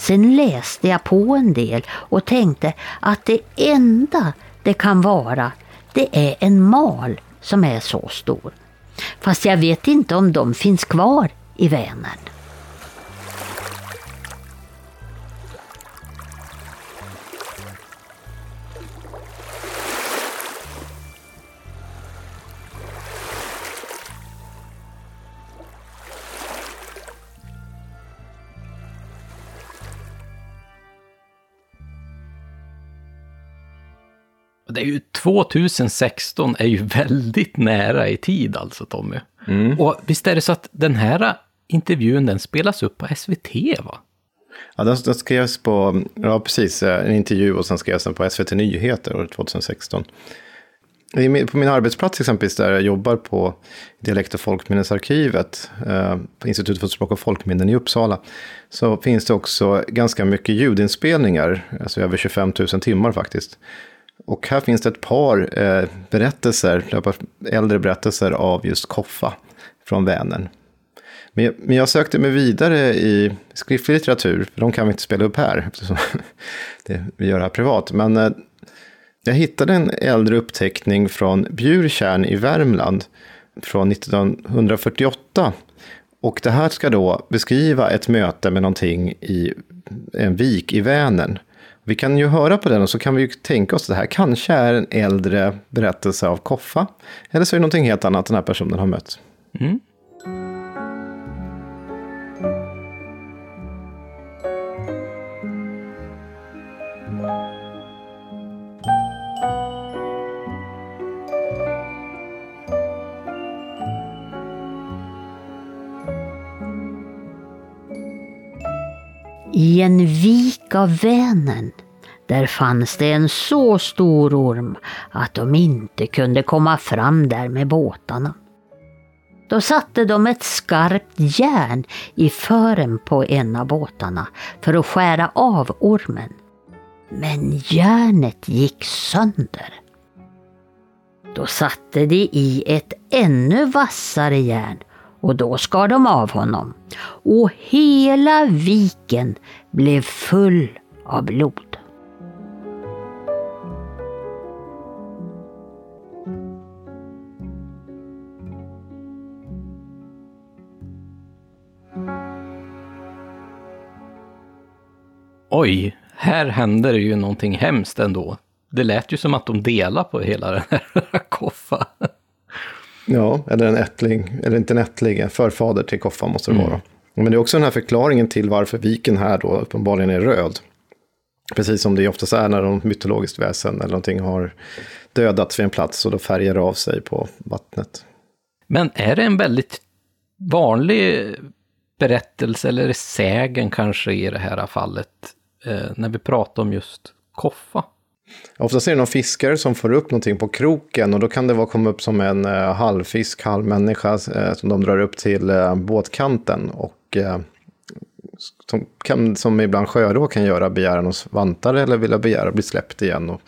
Sen läste jag på en del och tänkte att det enda det kan vara, det är en mal som är så stor. Fast jag vet inte om de finns kvar i Vänern. Det är ju 2016 är ju väldigt nära i tid alltså Tommy. Mm. Och visst är det så att den här intervjun den spelas upp på SVT va? Ja, den, den skrevs på, ja precis, en intervju och sen skrevs den på SVT Nyheter år 2016. På min arbetsplats exempelvis, där jag jobbar på Dialekt och folkminnesarkivet, eh, på Institutet för språk och folkminnen i Uppsala, så finns det också ganska mycket ljudinspelningar, alltså över 25 000 timmar faktiskt, och här finns det ett par eh, berättelser, äldre berättelser av just Koffa från Vänern. Men jag, men jag sökte mig vidare i skriftlig litteratur, för de kan vi inte spela upp här, eftersom det, vi gör det här privat. Men eh, jag hittade en äldre uppteckning från Bjurkärn i Värmland från 1948. Och det här ska då beskriva ett möte med någonting i en vik i Vänern. Vi kan ju höra på den och så kan vi ju tänka oss att det här kanske är en äldre berättelse av Koffa. Eller så är det någonting helt annat den här personen har mött. Mm. I en vik av Vänern, där fanns det en så stor orm att de inte kunde komma fram där med båtarna. Då satte de ett skarpt järn i fören på en av båtarna för att skära av ormen. Men järnet gick sönder. Då satte de i ett ännu vassare järn och då skar de av honom och hela viken blev full av blod. Oj, här händer det ju någonting hemskt ändå. Det lät ju som att de delar på hela den här koffan. Ja, eller en ättling, eller inte en ättling, en förfader till Koffa måste det mm. vara. Men det är också den här förklaringen till varför viken här då uppenbarligen är röd. Precis som det oftast är när de mytologiskt väsen eller någonting har dödats vid en plats och då färgar det av sig på vattnet. Men är det en väldigt vanlig berättelse eller sägen kanske i det här fallet eh, när vi pratar om just Koffa? Oftast är det någon fiskare som får upp någonting på kroken och då kan det vara komma upp som en eh, halvfisk, halvmänniska eh, som de drar upp till eh, båtkanten. Och eh, som, kan, som ibland sjörå kan göra, begäran hos vantar eller vilja begära bli släppt igen. Och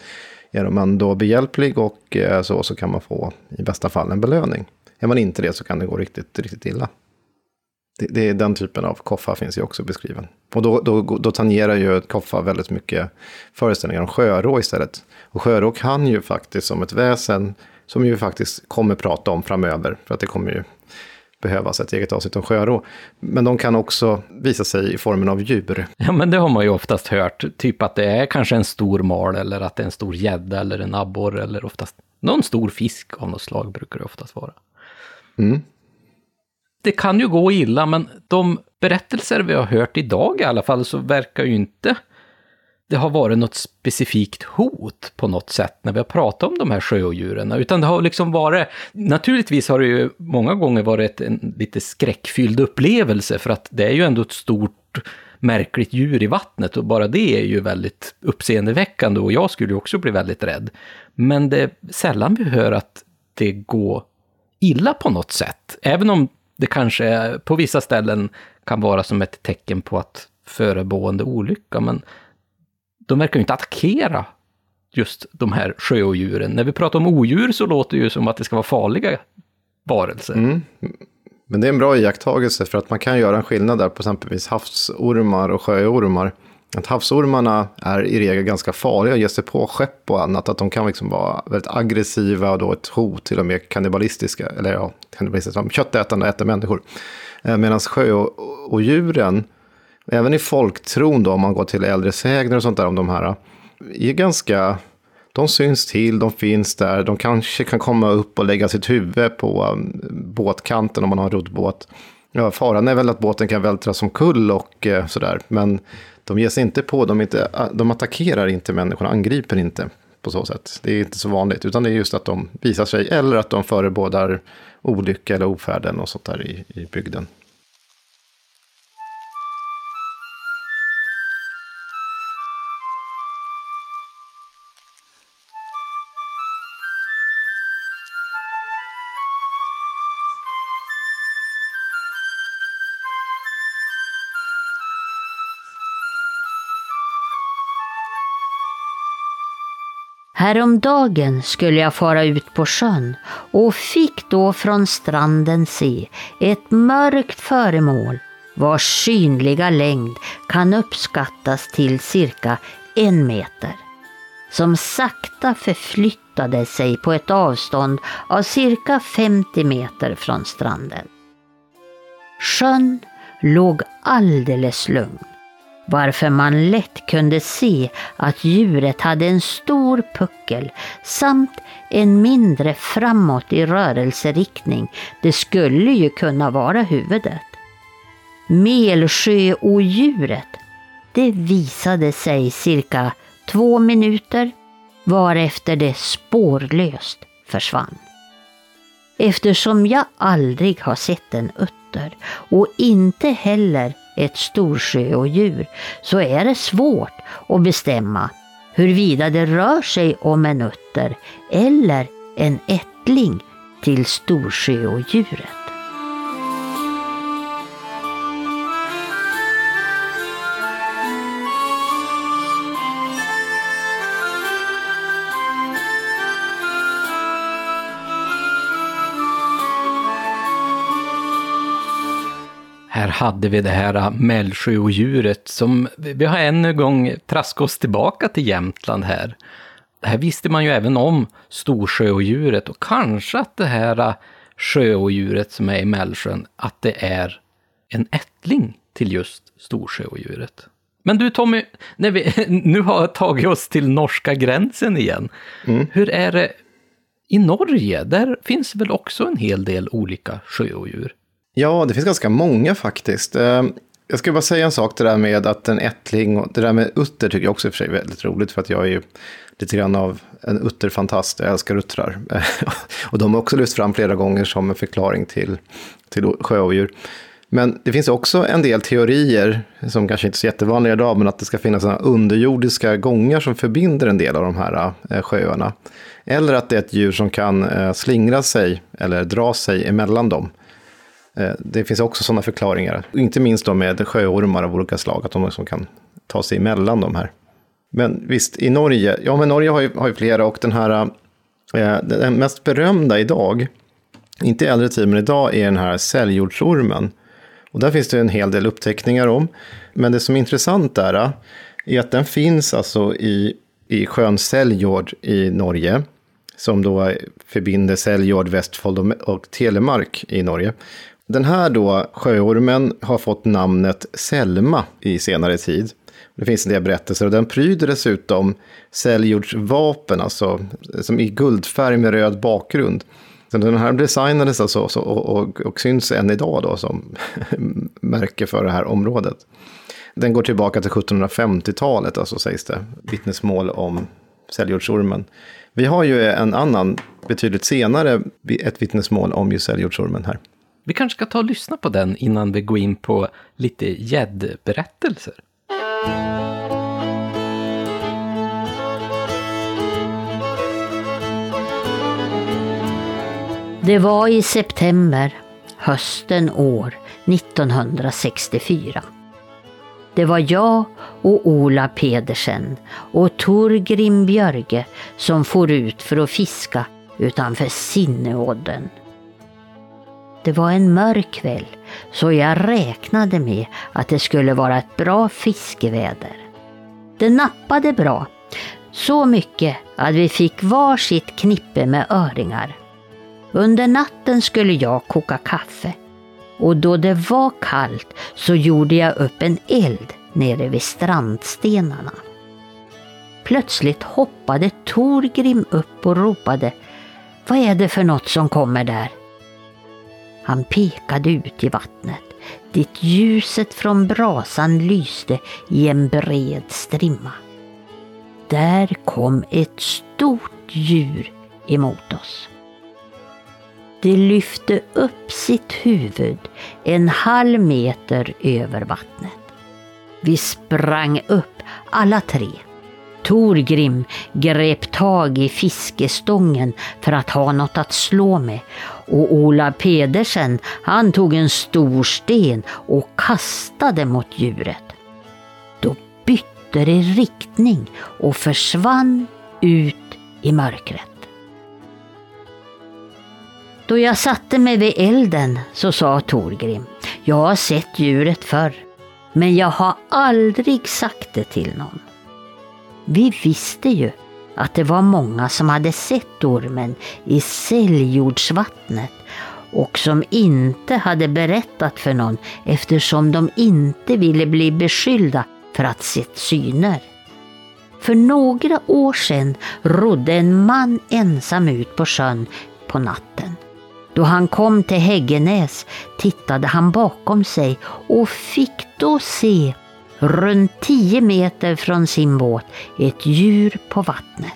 är man då behjälplig och eh, så, så kan man få i bästa fall en belöning. Är man inte det så kan det gå riktigt, riktigt illa. Det, det är den typen av koffa finns ju också beskriven. Och då, då, då tangerar ju koffa väldigt mycket föreställningar om sjörå istället. Och sjörå kan ju faktiskt som ett väsen, som ju faktiskt kommer prata om framöver, för att det kommer ju behövas ett eget avsnitt om sjörå. Men de kan också visa sig i formen av djur. Ja, men det har man ju oftast hört. Typ att det är kanske en stor mal eller att det är en stor gädda eller en abborre eller oftast någon stor fisk av något slag brukar det oftast vara. Mm. Det kan ju gå illa, men de berättelser vi har hört idag i alla fall så verkar ju inte det har varit något specifikt hot på något sätt när vi har pratat om de här sjöodjuren, utan det har liksom varit, naturligtvis har det ju många gånger varit en lite skräckfylld upplevelse, för att det är ju ändå ett stort märkligt djur i vattnet och bara det är ju väldigt uppseendeväckande och jag skulle ju också bli väldigt rädd. Men det är sällan vi hör att det går illa på något sätt, även om det kanske på vissa ställen kan vara som ett tecken på att förebående olycka, men de verkar ju inte attackera just de här sjöodjuren. När vi pratar om odjur så låter det ju som att det ska vara farliga varelser. Mm. Men det är en bra iakttagelse för att man kan göra en skillnad där på exempelvis havsormar och sjöormar. Att havsormarna är i regel ganska farliga och ger sig på skepp och annat. Att de kan liksom vara väldigt aggressiva och då ett hot, till och med kannibalistiska. Eller ja, kannibalistiska, köttätande, äter människor. Eh, Medan sjöodjuren, även i folktron då, om man går till äldre sägner och sånt där om de här, är ganska... De syns till, de finns där, de kanske kan komma upp och lägga sitt huvud på um, båtkanten om man har en roddbåt. Ja, faran är väl att båten kan vältras som kull och eh, sådär, men de ger sig inte på, de, inte, de attackerar inte människorna, angriper inte på så sätt. Det är inte så vanligt, utan det är just att de visar sig, eller att de förebådar olycka eller ofärden och sånt där i, i bygden. Häromdagen skulle jag fara ut på sjön och fick då från stranden se ett mörkt föremål vars synliga längd kan uppskattas till cirka en meter. Som sakta förflyttade sig på ett avstånd av cirka 50 meter från stranden. Sjön låg alldeles lugn varför man lätt kunde se att djuret hade en stor puckel samt en mindre framåt i rörelseriktning. Det skulle ju kunna vara huvudet. Melsjöodjuret, det visade sig cirka två minuter varefter det spårlöst försvann. Eftersom jag aldrig har sett en utter och inte heller ett storsjöodjur så är det svårt att bestämma huruvida det rör sig om en utter eller en ättling till storsjöodjuret. Här hade vi det här Mellsjöodjuret som vi har än en gång traskat oss tillbaka till Jämtland här. Här visste man ju även om Storsjöodjuret och kanske att det här sjöodjuret som är i Mellsjön, att det är en ättling till just Storsjöodjuret. Men du Tommy, när vi nu har tagit oss till norska gränsen igen. Mm. Hur är det i Norge? Där finns väl också en hel del olika sjöodjur? Ja, det finns ganska många faktiskt. Eh, jag ska bara säga en sak, det där med att en ättling, och det där med utter tycker jag också i och för sig är väldigt roligt, för att jag är ju lite grann av en utterfantast, jag älskar uttrar. Och de har också lyft fram flera gånger som en förklaring till, till sjöodjur. Men det finns också en del teorier, som kanske inte är så jättevanliga idag, men att det ska finnas såna underjordiska gångar som förbinder en del av de här eh, sjöarna. Eller att det är ett djur som kan eh, slingra sig eller dra sig emellan dem. Eh, det finns också sådana förklaringar. Inte minst då med sjöormar av olika slag, att de liksom kan ta sig emellan de här. Men visst, i Norge, ja men Norge har ju, har ju flera och den här, eh, den mest berömda idag, inte i äldre tid men idag, är den här säljordsormen. Och där finns det en hel del uppteckningar om. Men det som är intressant där eh, är att den finns alltså i, i sjön Seljord i Norge. Som då förbinder Seljord, Vestfold och Telemark i Norge. Den här då sjöormen har fått namnet Selma i senare tid. Det finns en del berättelser och den pryder dessutom Seljords vapen, alltså som i guldfärg med röd bakgrund. Så den här designades alltså och, och, och syns än idag då som märke för det här området. Den går tillbaka till 1750-talet, alltså sägs det, vittnesmål om Säljordsormen. Vi har ju en annan, betydligt senare, ett vittnesmål om just Säljordsormen här. Vi kanske ska ta och lyssna på den innan vi går in på lite gäddberättelser. Det var i september, hösten år 1964. Det var jag och Ola Pedersen och Torgrim Björge som for ut för att fiska utanför Sinneodden. Det var en mörk kväll så jag räknade med att det skulle vara ett bra fiskeväder. Det nappade bra, så mycket att vi fick var sitt knippe med öringar. Under natten skulle jag koka kaffe och då det var kallt så gjorde jag upp en eld nere vid strandstenarna. Plötsligt hoppade Torgrim upp och ropade Vad är det för något som kommer där? Han pekade ut i vattnet dit ljuset från brasan lyste i en bred strimma. Där kom ett stort djur emot oss. Det lyfte upp sitt huvud en halv meter över vattnet. Vi sprang upp alla tre. Torgrim grep tag i fiskestången för att ha något att slå med och Ola Pedersen han tog en stor sten och kastade mot djuret. Då bytte det riktning och försvann ut i mörkret. Då jag satte mig vid elden så sa Torgrim, jag har sett djuret förr, men jag har aldrig sagt det till någon. Vi visste ju att det var många som hade sett ormen i Säljordsvattnet och som inte hade berättat för någon eftersom de inte ville bli beskyllda för att sett syner. För några år sedan rodde en man ensam ut på sjön på natten. Då han kom till Häggenäs tittade han bakom sig och fick då se runt tio meter från sin båt ett djur på vattnet.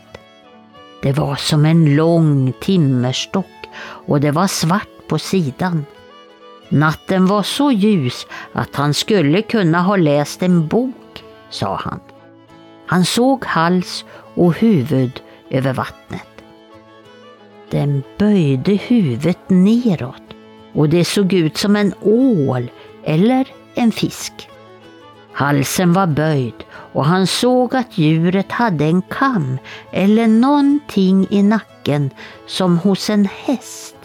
Det var som en lång timmerstock och det var svart på sidan. Natten var så ljus att han skulle kunna ha läst en bok, sa han. Han såg hals och huvud över vattnet. Den böjde huvudet neråt och det såg ut som en ål eller en fisk. Halsen var böjd och han såg att djuret hade en kam eller någonting i nacken som hos en häst.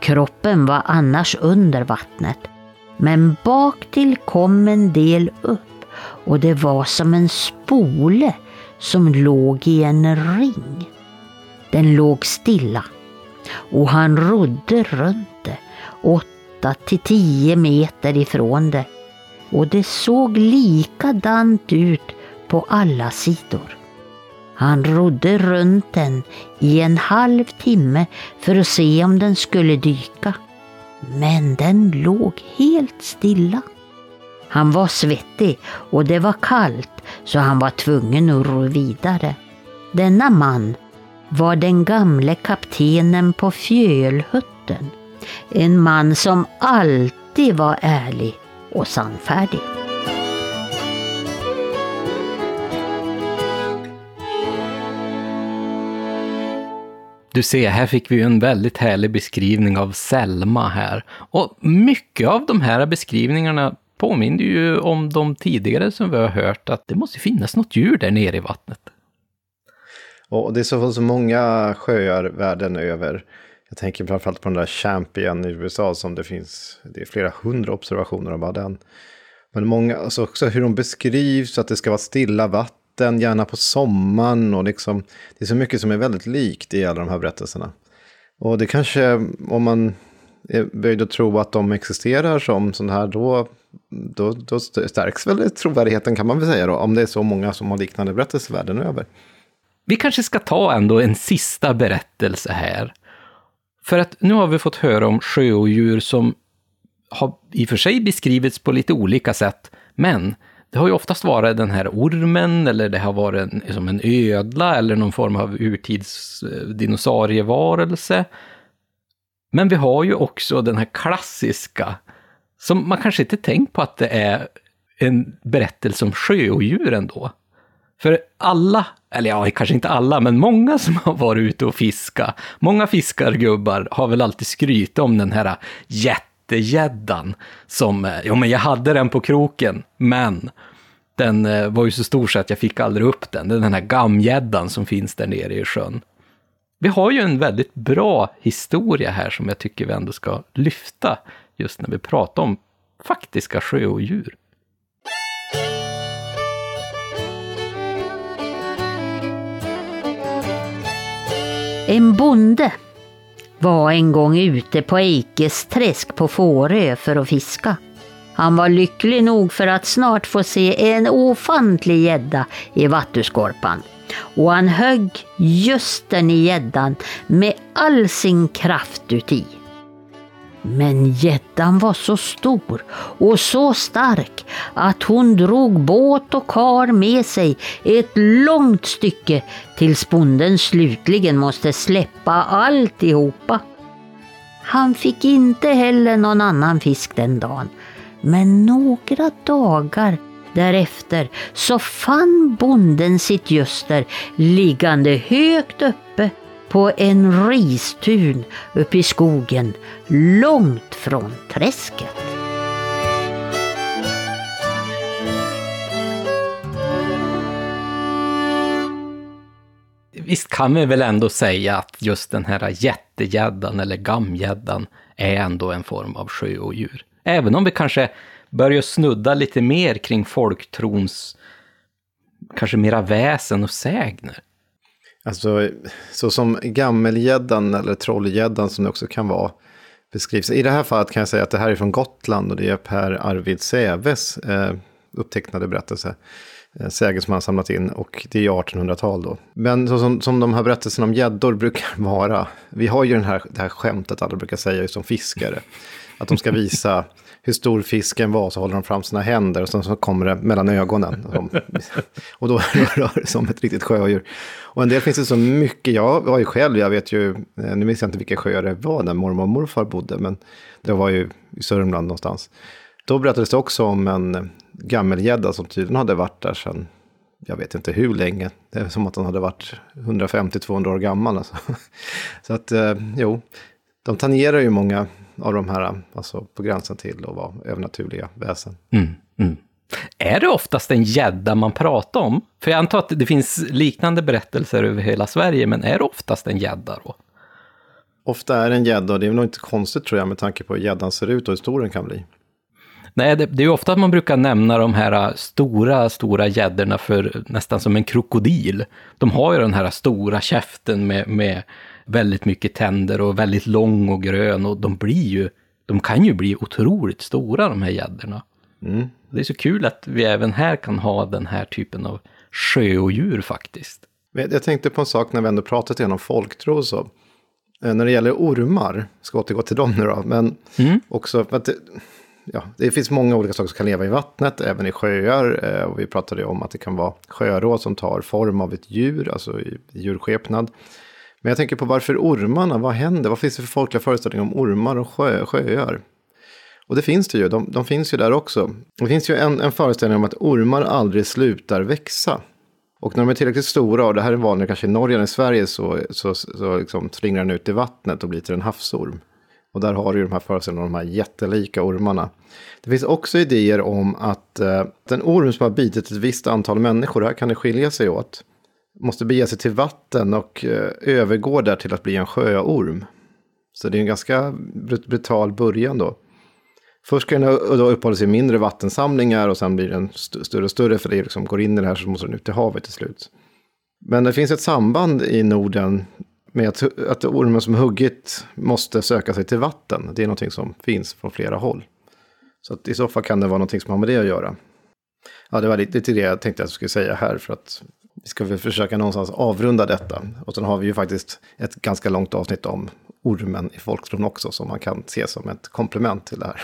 Kroppen var annars under vattnet men bak till kom en del upp och det var som en spole som låg i en ring. Den låg stilla och han rodde runt det, åtta till tio meter ifrån det och det såg likadant ut på alla sidor. Han rodde runt den i en halv timme för att se om den skulle dyka. Men den låg helt stilla. Han var svettig och det var kallt så han var tvungen att ro vidare. Denna man var den gamle kaptenen på Fjölhutten. En man som alltid var ärlig och sannfärdig. Du ser, här fick vi en väldigt härlig beskrivning av Selma här. Och mycket av de här beskrivningarna påminner ju om de tidigare som vi har hört, att det måste finnas något djur där nere i vattnet. Och det är så, så många sjöar världen över. Jag tänker framförallt på den där Champion i USA som det finns, det är flera hundra observationer av bara den. Men många, alltså också hur de beskrivs, att det ska vara stilla vatten, gärna på sommaren och liksom, det är så mycket som är väldigt likt i alla de här berättelserna. Och det kanske, om man är böjd att tro att de existerar som sådana här, då, då, då stärks väl trovärdigheten kan man väl säga då, om det är så många som har liknande berättelser världen över. Vi kanske ska ta ändå en sista berättelse här. För att nu har vi fått höra om sjöodjur som har i och för sig beskrivits på lite olika sätt, men det har ju oftast varit den här ormen, eller det har varit en, liksom en ödla, eller någon form av urtids eh, dinosaurievarelse. Men vi har ju också den här klassiska, som man kanske inte tänkt på att det är en berättelse om sjöodjur ändå. För alla, eller ja, kanske inte alla, men många som har varit ute och fiskat, många fiskargubbar har väl alltid skrytit om den här jättegäddan som, eh, ja men jag hade den på kroken, men den eh, var ju så stor så att jag fick aldrig upp den. Det är den här gamgäddan som finns där nere i sjön. Vi har ju en väldigt bra historia här som jag tycker vi ändå ska lyfta just när vi pratar om faktiska sjöodjur. En bonde var en gång ute på Eikes träsk på Fårö för att fiska. Han var lycklig nog för att snart få se en ofantlig gädda i vattuskorpan. Och han högg just den i gäddan med all sin kraft uti. Men gäddan var så stor och så stark att hon drog båt och kar med sig ett långt stycke tills bonden slutligen måste släppa alltihopa. Han fick inte heller någon annan fisk den dagen, men några dagar därefter så fann bonden sitt göster liggande högt uppe på en ristun uppe i skogen långt från träsket. Visst kan vi väl ändå säga att just den här jättegäddan eller gamgäddan är ändå en form av sjöodjur. Även om vi kanske börjar snudda lite mer kring folktrons kanske mera väsen och sägner. Alltså, så som gammelgäddan eller trollgäddan som det också kan vara beskrivs. I det här fallet kan jag säga att det här är från Gotland och det är Per Arvid Säves eh, upptecknade berättelse. Eh, sägen som han samlat in och det är 1800-tal då. Men så som, som de här berättelserna om gäddor brukar vara. Vi har ju den här, det här skämtet alla brukar säga som fiskare. Att de ska visa hur stor fisken var så håller de fram sina händer och sen så kommer det mellan ögonen. Och då rör det sig om ett riktigt sjödjur. Och en del finns det så mycket, jag var ju själv, jag vet ju, eh, nu minns jag inte vilka sjöar det var där mormor och morfar bodde, men det var ju i Sörmland någonstans. Då berättades det också om en eh, gammelgädda som tydligen hade varit där sedan, jag vet inte hur länge. Det är som att den hade varit 150-200 år gammal. Alltså. Så att, eh, jo, de tangerar ju många av de här, alltså på gränsen till att vara övernaturliga väsen. Mm, mm. Är det oftast en gädda man pratar om? För jag antar att det finns liknande berättelser över hela Sverige, men är det oftast en gädda då? Ofta är det en gädda och det är nog inte konstigt tror jag med tanke på hur gäddan ser ut och hur stor den kan bli. Nej, det, det är ju ofta att man brukar nämna de här stora, stora gäddorna för nästan som en krokodil. De har ju den här stora käften med, med väldigt mycket tänder och väldigt lång och grön och de blir ju, de kan ju bli otroligt stora de här gäddorna. Mm. Det är så kul att vi även här kan ha den här typen av sjöodjur faktiskt. Jag tänkte på en sak när vi ändå pratat igenom folktro och så. Eh, när det gäller ormar, ska återgå till dem nu då, men mm. också för att det, ja, det finns många olika saker som kan leva i vattnet, även i sjöar. Eh, och vi pratade om att det kan vara sjöråd som tar form av ett djur, alltså i djurskepnad. Men jag tänker på varför ormarna, vad händer? Vad finns det för folkliga föreställningar om ormar och sjö, sjöar? Och det finns det ju, de, de finns ju där också. Det finns ju en, en föreställning om att ormar aldrig slutar växa. Och när de är tillräckligt stora, och det här är vanligare kanske i Norge än i Sverige, så, så, så liksom slingrar den ut i vattnet och blir till en havsorm. Och där har du ju de här föreställningarna om de här jättelika ormarna. Det finns också idéer om att eh, en orm som har bitit ett visst antal människor, här kan det skilja sig åt, måste bege sig till vatten och eh, övergår där till att bli en sjöorm. Så det är en ganska brutal början då. Först ska den då uppehålla sig i mindre vattensamlingar och sen blir den st större och större för det liksom går in i det här så måste den ut i havet till slut. Men det finns ett samband i Norden med att, att ormen som huggit måste söka sig till vatten. Det är någonting som finns från flera håll. Så att i så fall kan det vara någonting som har med det att göra. Ja, det var lite, lite det jag tänkte att jag skulle säga här för att vi ska väl försöka någonstans avrunda detta. Och sen har vi ju faktiskt ett ganska långt avsnitt om ormen i folktron också som man kan se som ett komplement till det här.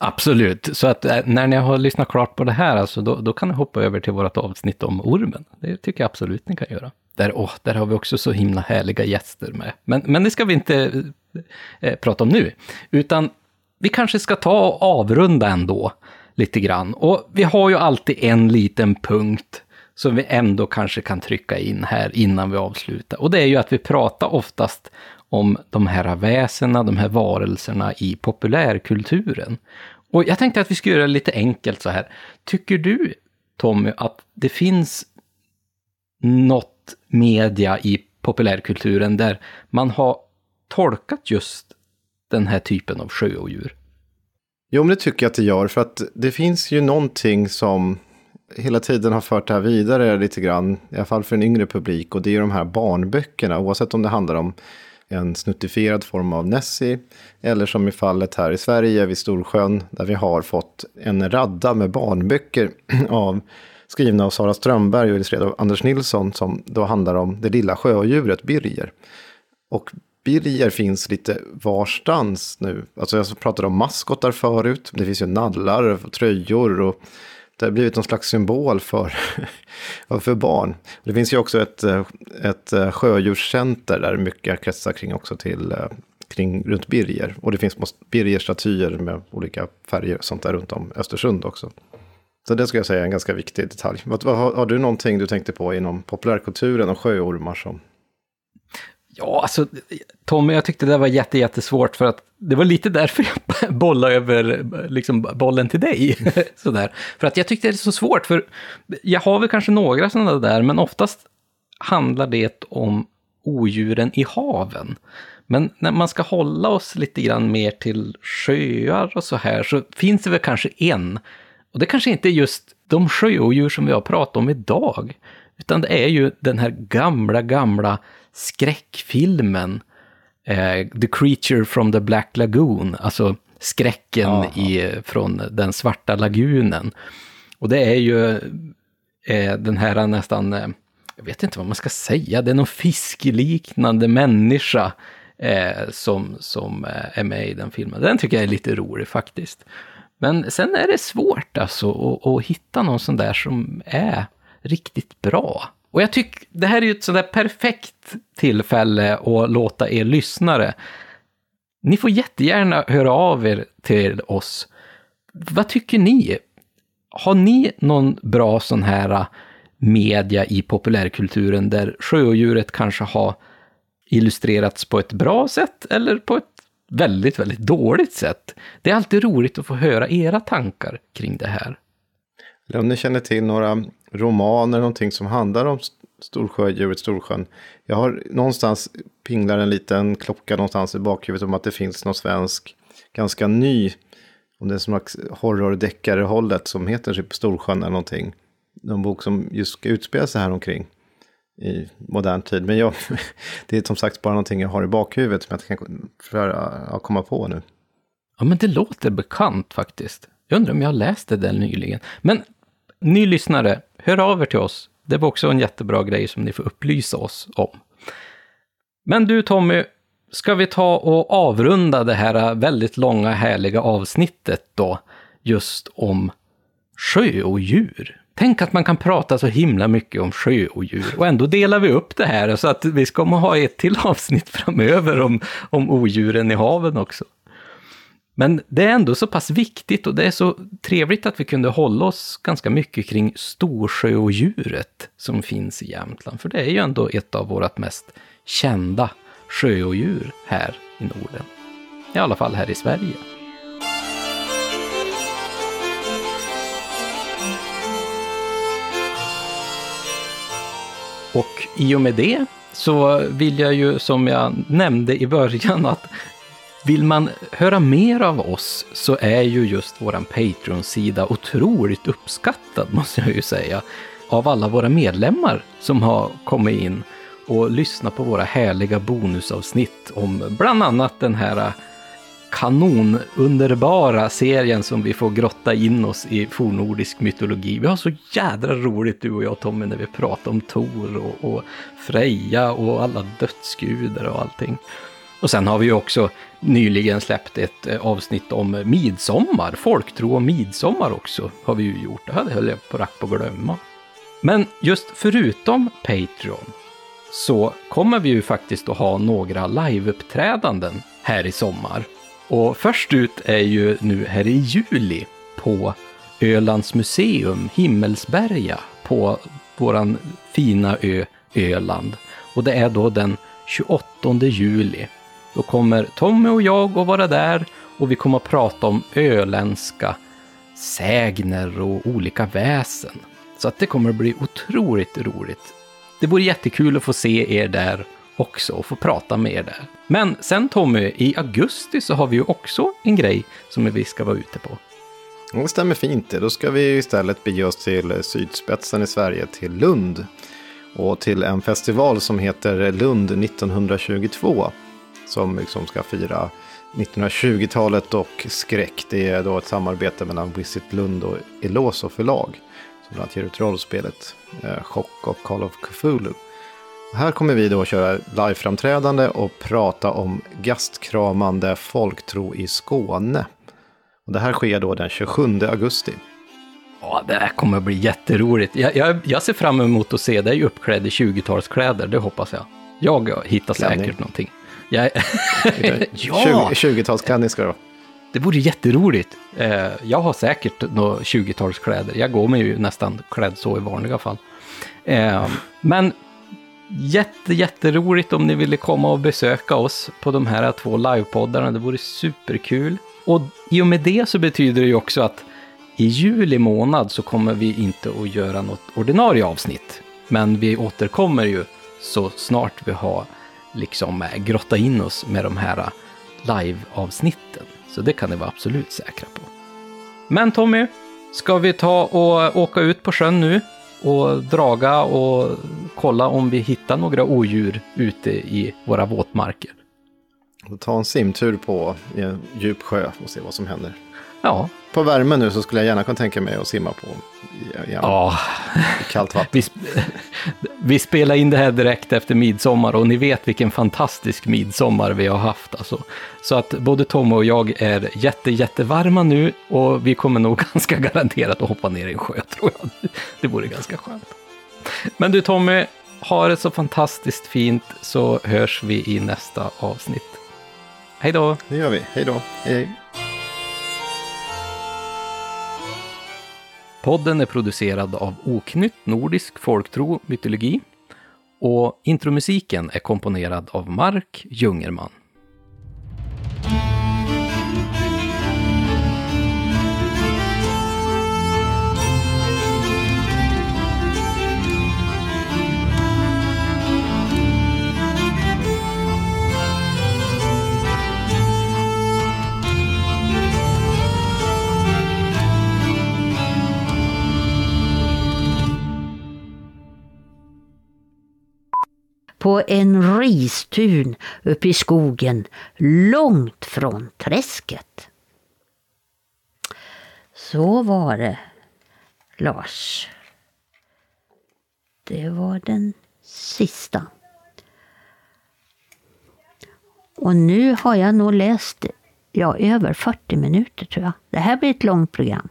Absolut, så att eh, när ni har lyssnat klart på det här, alltså, då, då kan ni hoppa över till vårt avsnitt om ormen. Det tycker jag absolut ni kan göra. Där, åh, där har vi också så himla härliga gäster med. Men, men det ska vi inte eh, prata om nu, utan vi kanske ska ta och avrunda ändå lite grann. Och vi har ju alltid en liten punkt som vi ändå kanske kan trycka in här innan vi avslutar. Och det är ju att vi pratar oftast om de här väsena, de här varelserna i populärkulturen. Och jag tänkte att vi skulle göra det lite enkelt så här. Tycker du, Tommy, att det finns något media i populärkulturen där man har tolkat just den här typen av sjöodjur? Jo, men det tycker jag att det gör. För att det finns ju någonting som hela tiden har fört det här vidare lite grann. I alla fall för en yngre publik. Och det är ju de här barnböckerna. Oavsett om det handlar om en snuttifierad form av Nessie. Eller som i fallet här i Sverige vid Storsjön. Där vi har fått en radda med barnböcker av skrivna av Sara Strömberg och illustrerade av Anders Nilsson. Som då handlar om det lilla sjödjuret birger. Och birger finns lite varstans nu. Alltså jag pratade om maskotar förut. Det finns ju nallar och tröjor. och det har blivit någon slags symbol för, för barn. Det finns ju också ett, eh, ett eh, sjödjurscenter där mycket kretsar kring också till kring runt Birger. Och det finns Birger-statyer med olika färger och sånt där runt om Östersund också. Så det skulle jag säga är en ganska viktig detalj. Har, har, du någonting du tänkte på inom populärkulturen och sjöormar som Ja, alltså Tommy, jag tyckte det var jätte, jättesvårt för att det var lite därför jag bollade över liksom, bollen till dig. Sådär. För att jag tyckte det är så svårt, för jag har väl kanske några sådana där, men oftast handlar det om odjuren i haven. Men när man ska hålla oss lite grann mer till sjöar och så här, så finns det väl kanske en. Och det kanske inte är just de sjöodjur som vi har pratat om idag, utan det är ju den här gamla, gamla skräckfilmen eh, The Creature from the Black Lagoon, alltså skräcken i, från den svarta lagunen. Och det är ju eh, den här nästan, eh, jag vet inte vad man ska säga, det är någon fiskliknande människa eh, som, som eh, är med i den filmen. Den tycker jag är lite rolig faktiskt. Men sen är det svårt alltså att, att hitta någon sån där som är riktigt bra. Och jag tycker det här är ju ett sådär perfekt tillfälle att låta er lyssnare. Ni får jättegärna höra av er till oss. Vad tycker ni? Har ni någon bra sån här äh, media i populärkulturen där sjöodjuret kanske har illustrerats på ett bra sätt eller på ett väldigt, väldigt dåligt sätt? Det är alltid roligt att få höra era tankar kring det här. Eller om ni känner till några romaner, någonting som handlar om Storsjödjuret Storsjön. Jag har någonstans pinglar en liten klocka någonstans i bakhuvudet om att det finns någon svensk, ganska ny, om det är som horror-deckare-hållet som heter typ Storsjön eller någonting. Någon bok som just ska utspela sig här omkring i modern tid. Men jag, det är som sagt bara någonting jag har i bakhuvudet som jag inte kan försöka komma på nu. Ja, men det låter bekant faktiskt. Jag undrar om jag läste den nyligen. Men ny lyssnare, hör av er till oss. Det var också en jättebra grej som ni får upplysa oss om. Men du Tommy, ska vi ta och avrunda det här väldigt långa härliga avsnittet då, just om sjöodjur? Tänk att man kan prata så himla mycket om sjöodjur och ändå delar vi upp det här så att vi ska ha ett till avsnitt framöver om, om odjuren i haven också. Men det är ändå så pass viktigt och det är så trevligt att vi kunde hålla oss ganska mycket kring storsjöodjuret som finns i Jämtland. För det är ju ändå ett av våra mest kända sjöodjur här i Norden. I alla fall här i Sverige. Och i och med det så vill jag ju, som jag nämnde i början, att vill man höra mer av oss så är ju just våran Patreon-sida otroligt uppskattad, måste jag ju säga, av alla våra medlemmar som har kommit in och lyssnat på våra härliga bonusavsnitt om bland annat den här kanonunderbara serien som vi får grotta in oss i fornordisk mytologi. Vi har så jädra roligt du och jag Tommy när vi pratar om Tor och, och Freja och alla dödsgudar och allting. Och sen har vi ju också nyligen släppt ett eh, avsnitt om midsommar, folktro och midsommar också har vi ju gjort. Det hade höll jag på rack på att glömma. Men just förutom Patreon så kommer vi ju faktiskt att ha några liveuppträdanden här i sommar. Och först ut är ju nu här i juli på Ölands museum, Himmelsberga, på våran fina ö Öland. Och det är då den 28 juli. Då kommer Tommy och jag att vara där och vi kommer att prata om öländska sägner och olika väsen. Så att det kommer att bli otroligt roligt. Det vore jättekul att få se er där också och få prata med er där. Men sen Tommy, i augusti så har vi ju också en grej som vi ska vara ute på. Det stämmer fint det. Då ska vi istället bege oss till sydspetsen i Sverige, till Lund. Och till en festival som heter Lund 1922. Som liksom ska fira 1920-talet och skräck. Det är då ett samarbete mellan Visit Lund och Eloso förlag. Som bland annat ger ut rollspelet eh, Chock och Call of Cthulhu. Här kommer vi då köra liveframträdande och prata om gastkramande folktro i Skåne. Och det här sker då den 27 augusti. Ja, det här kommer bli jätteroligt. Jag, jag, jag ser fram emot att se dig uppklädd i 20-talskläder, det hoppas jag. Jag hittar Klänning. säkert någonting. Jag... ja! 20-talsklänning ska det vara. Det vore jätteroligt. Eh, jag har säkert några 20-talskläder. Jag går mig ju nästan klädd så i vanliga fall. Eh, men jätte, jätteroligt om ni ville komma och besöka oss på de här två livepoddarna. Det vore superkul. Och i och med det så betyder det ju också att i juli månad så kommer vi inte att göra något ordinarie avsnitt. Men vi återkommer ju så snart vi har liksom eh, grotta in oss med de här eh, live-avsnitten. Så det kan ni vara absolut säkra på. Men Tommy, ska vi ta och eh, åka ut på sjön nu och draga och kolla om vi hittar några odjur ute i våra våtmarker? Ta en simtur på i en djup sjö och se vad som händer. Ja, På värme nu så skulle jag gärna kunna tänka mig att simma på i, i, ja. i kallt vatten. Vi, sp- vi spelar in det här direkt efter midsommar och ni vet vilken fantastisk midsommar vi har haft. Alltså. Så att både Tom och jag är jätte, jättevarma nu och vi kommer nog ganska garanterat att hoppa ner i en sjö tror jag. Det vore ganska skönt. Men du Tommy, ha det så fantastiskt fint så hörs vi i nästa avsnitt. Hej då! Det gör vi. Hej då. Hej. Podden är producerad av Oknytt Nordisk Folktro Mytologi och intromusiken är komponerad av Mark Jungerman. På en ristun uppe i skogen långt från träsket. Så var det, Lars. Det var den sista. Och nu har jag nog läst ja, över 40 minuter tror jag. Det här blir ett långt program.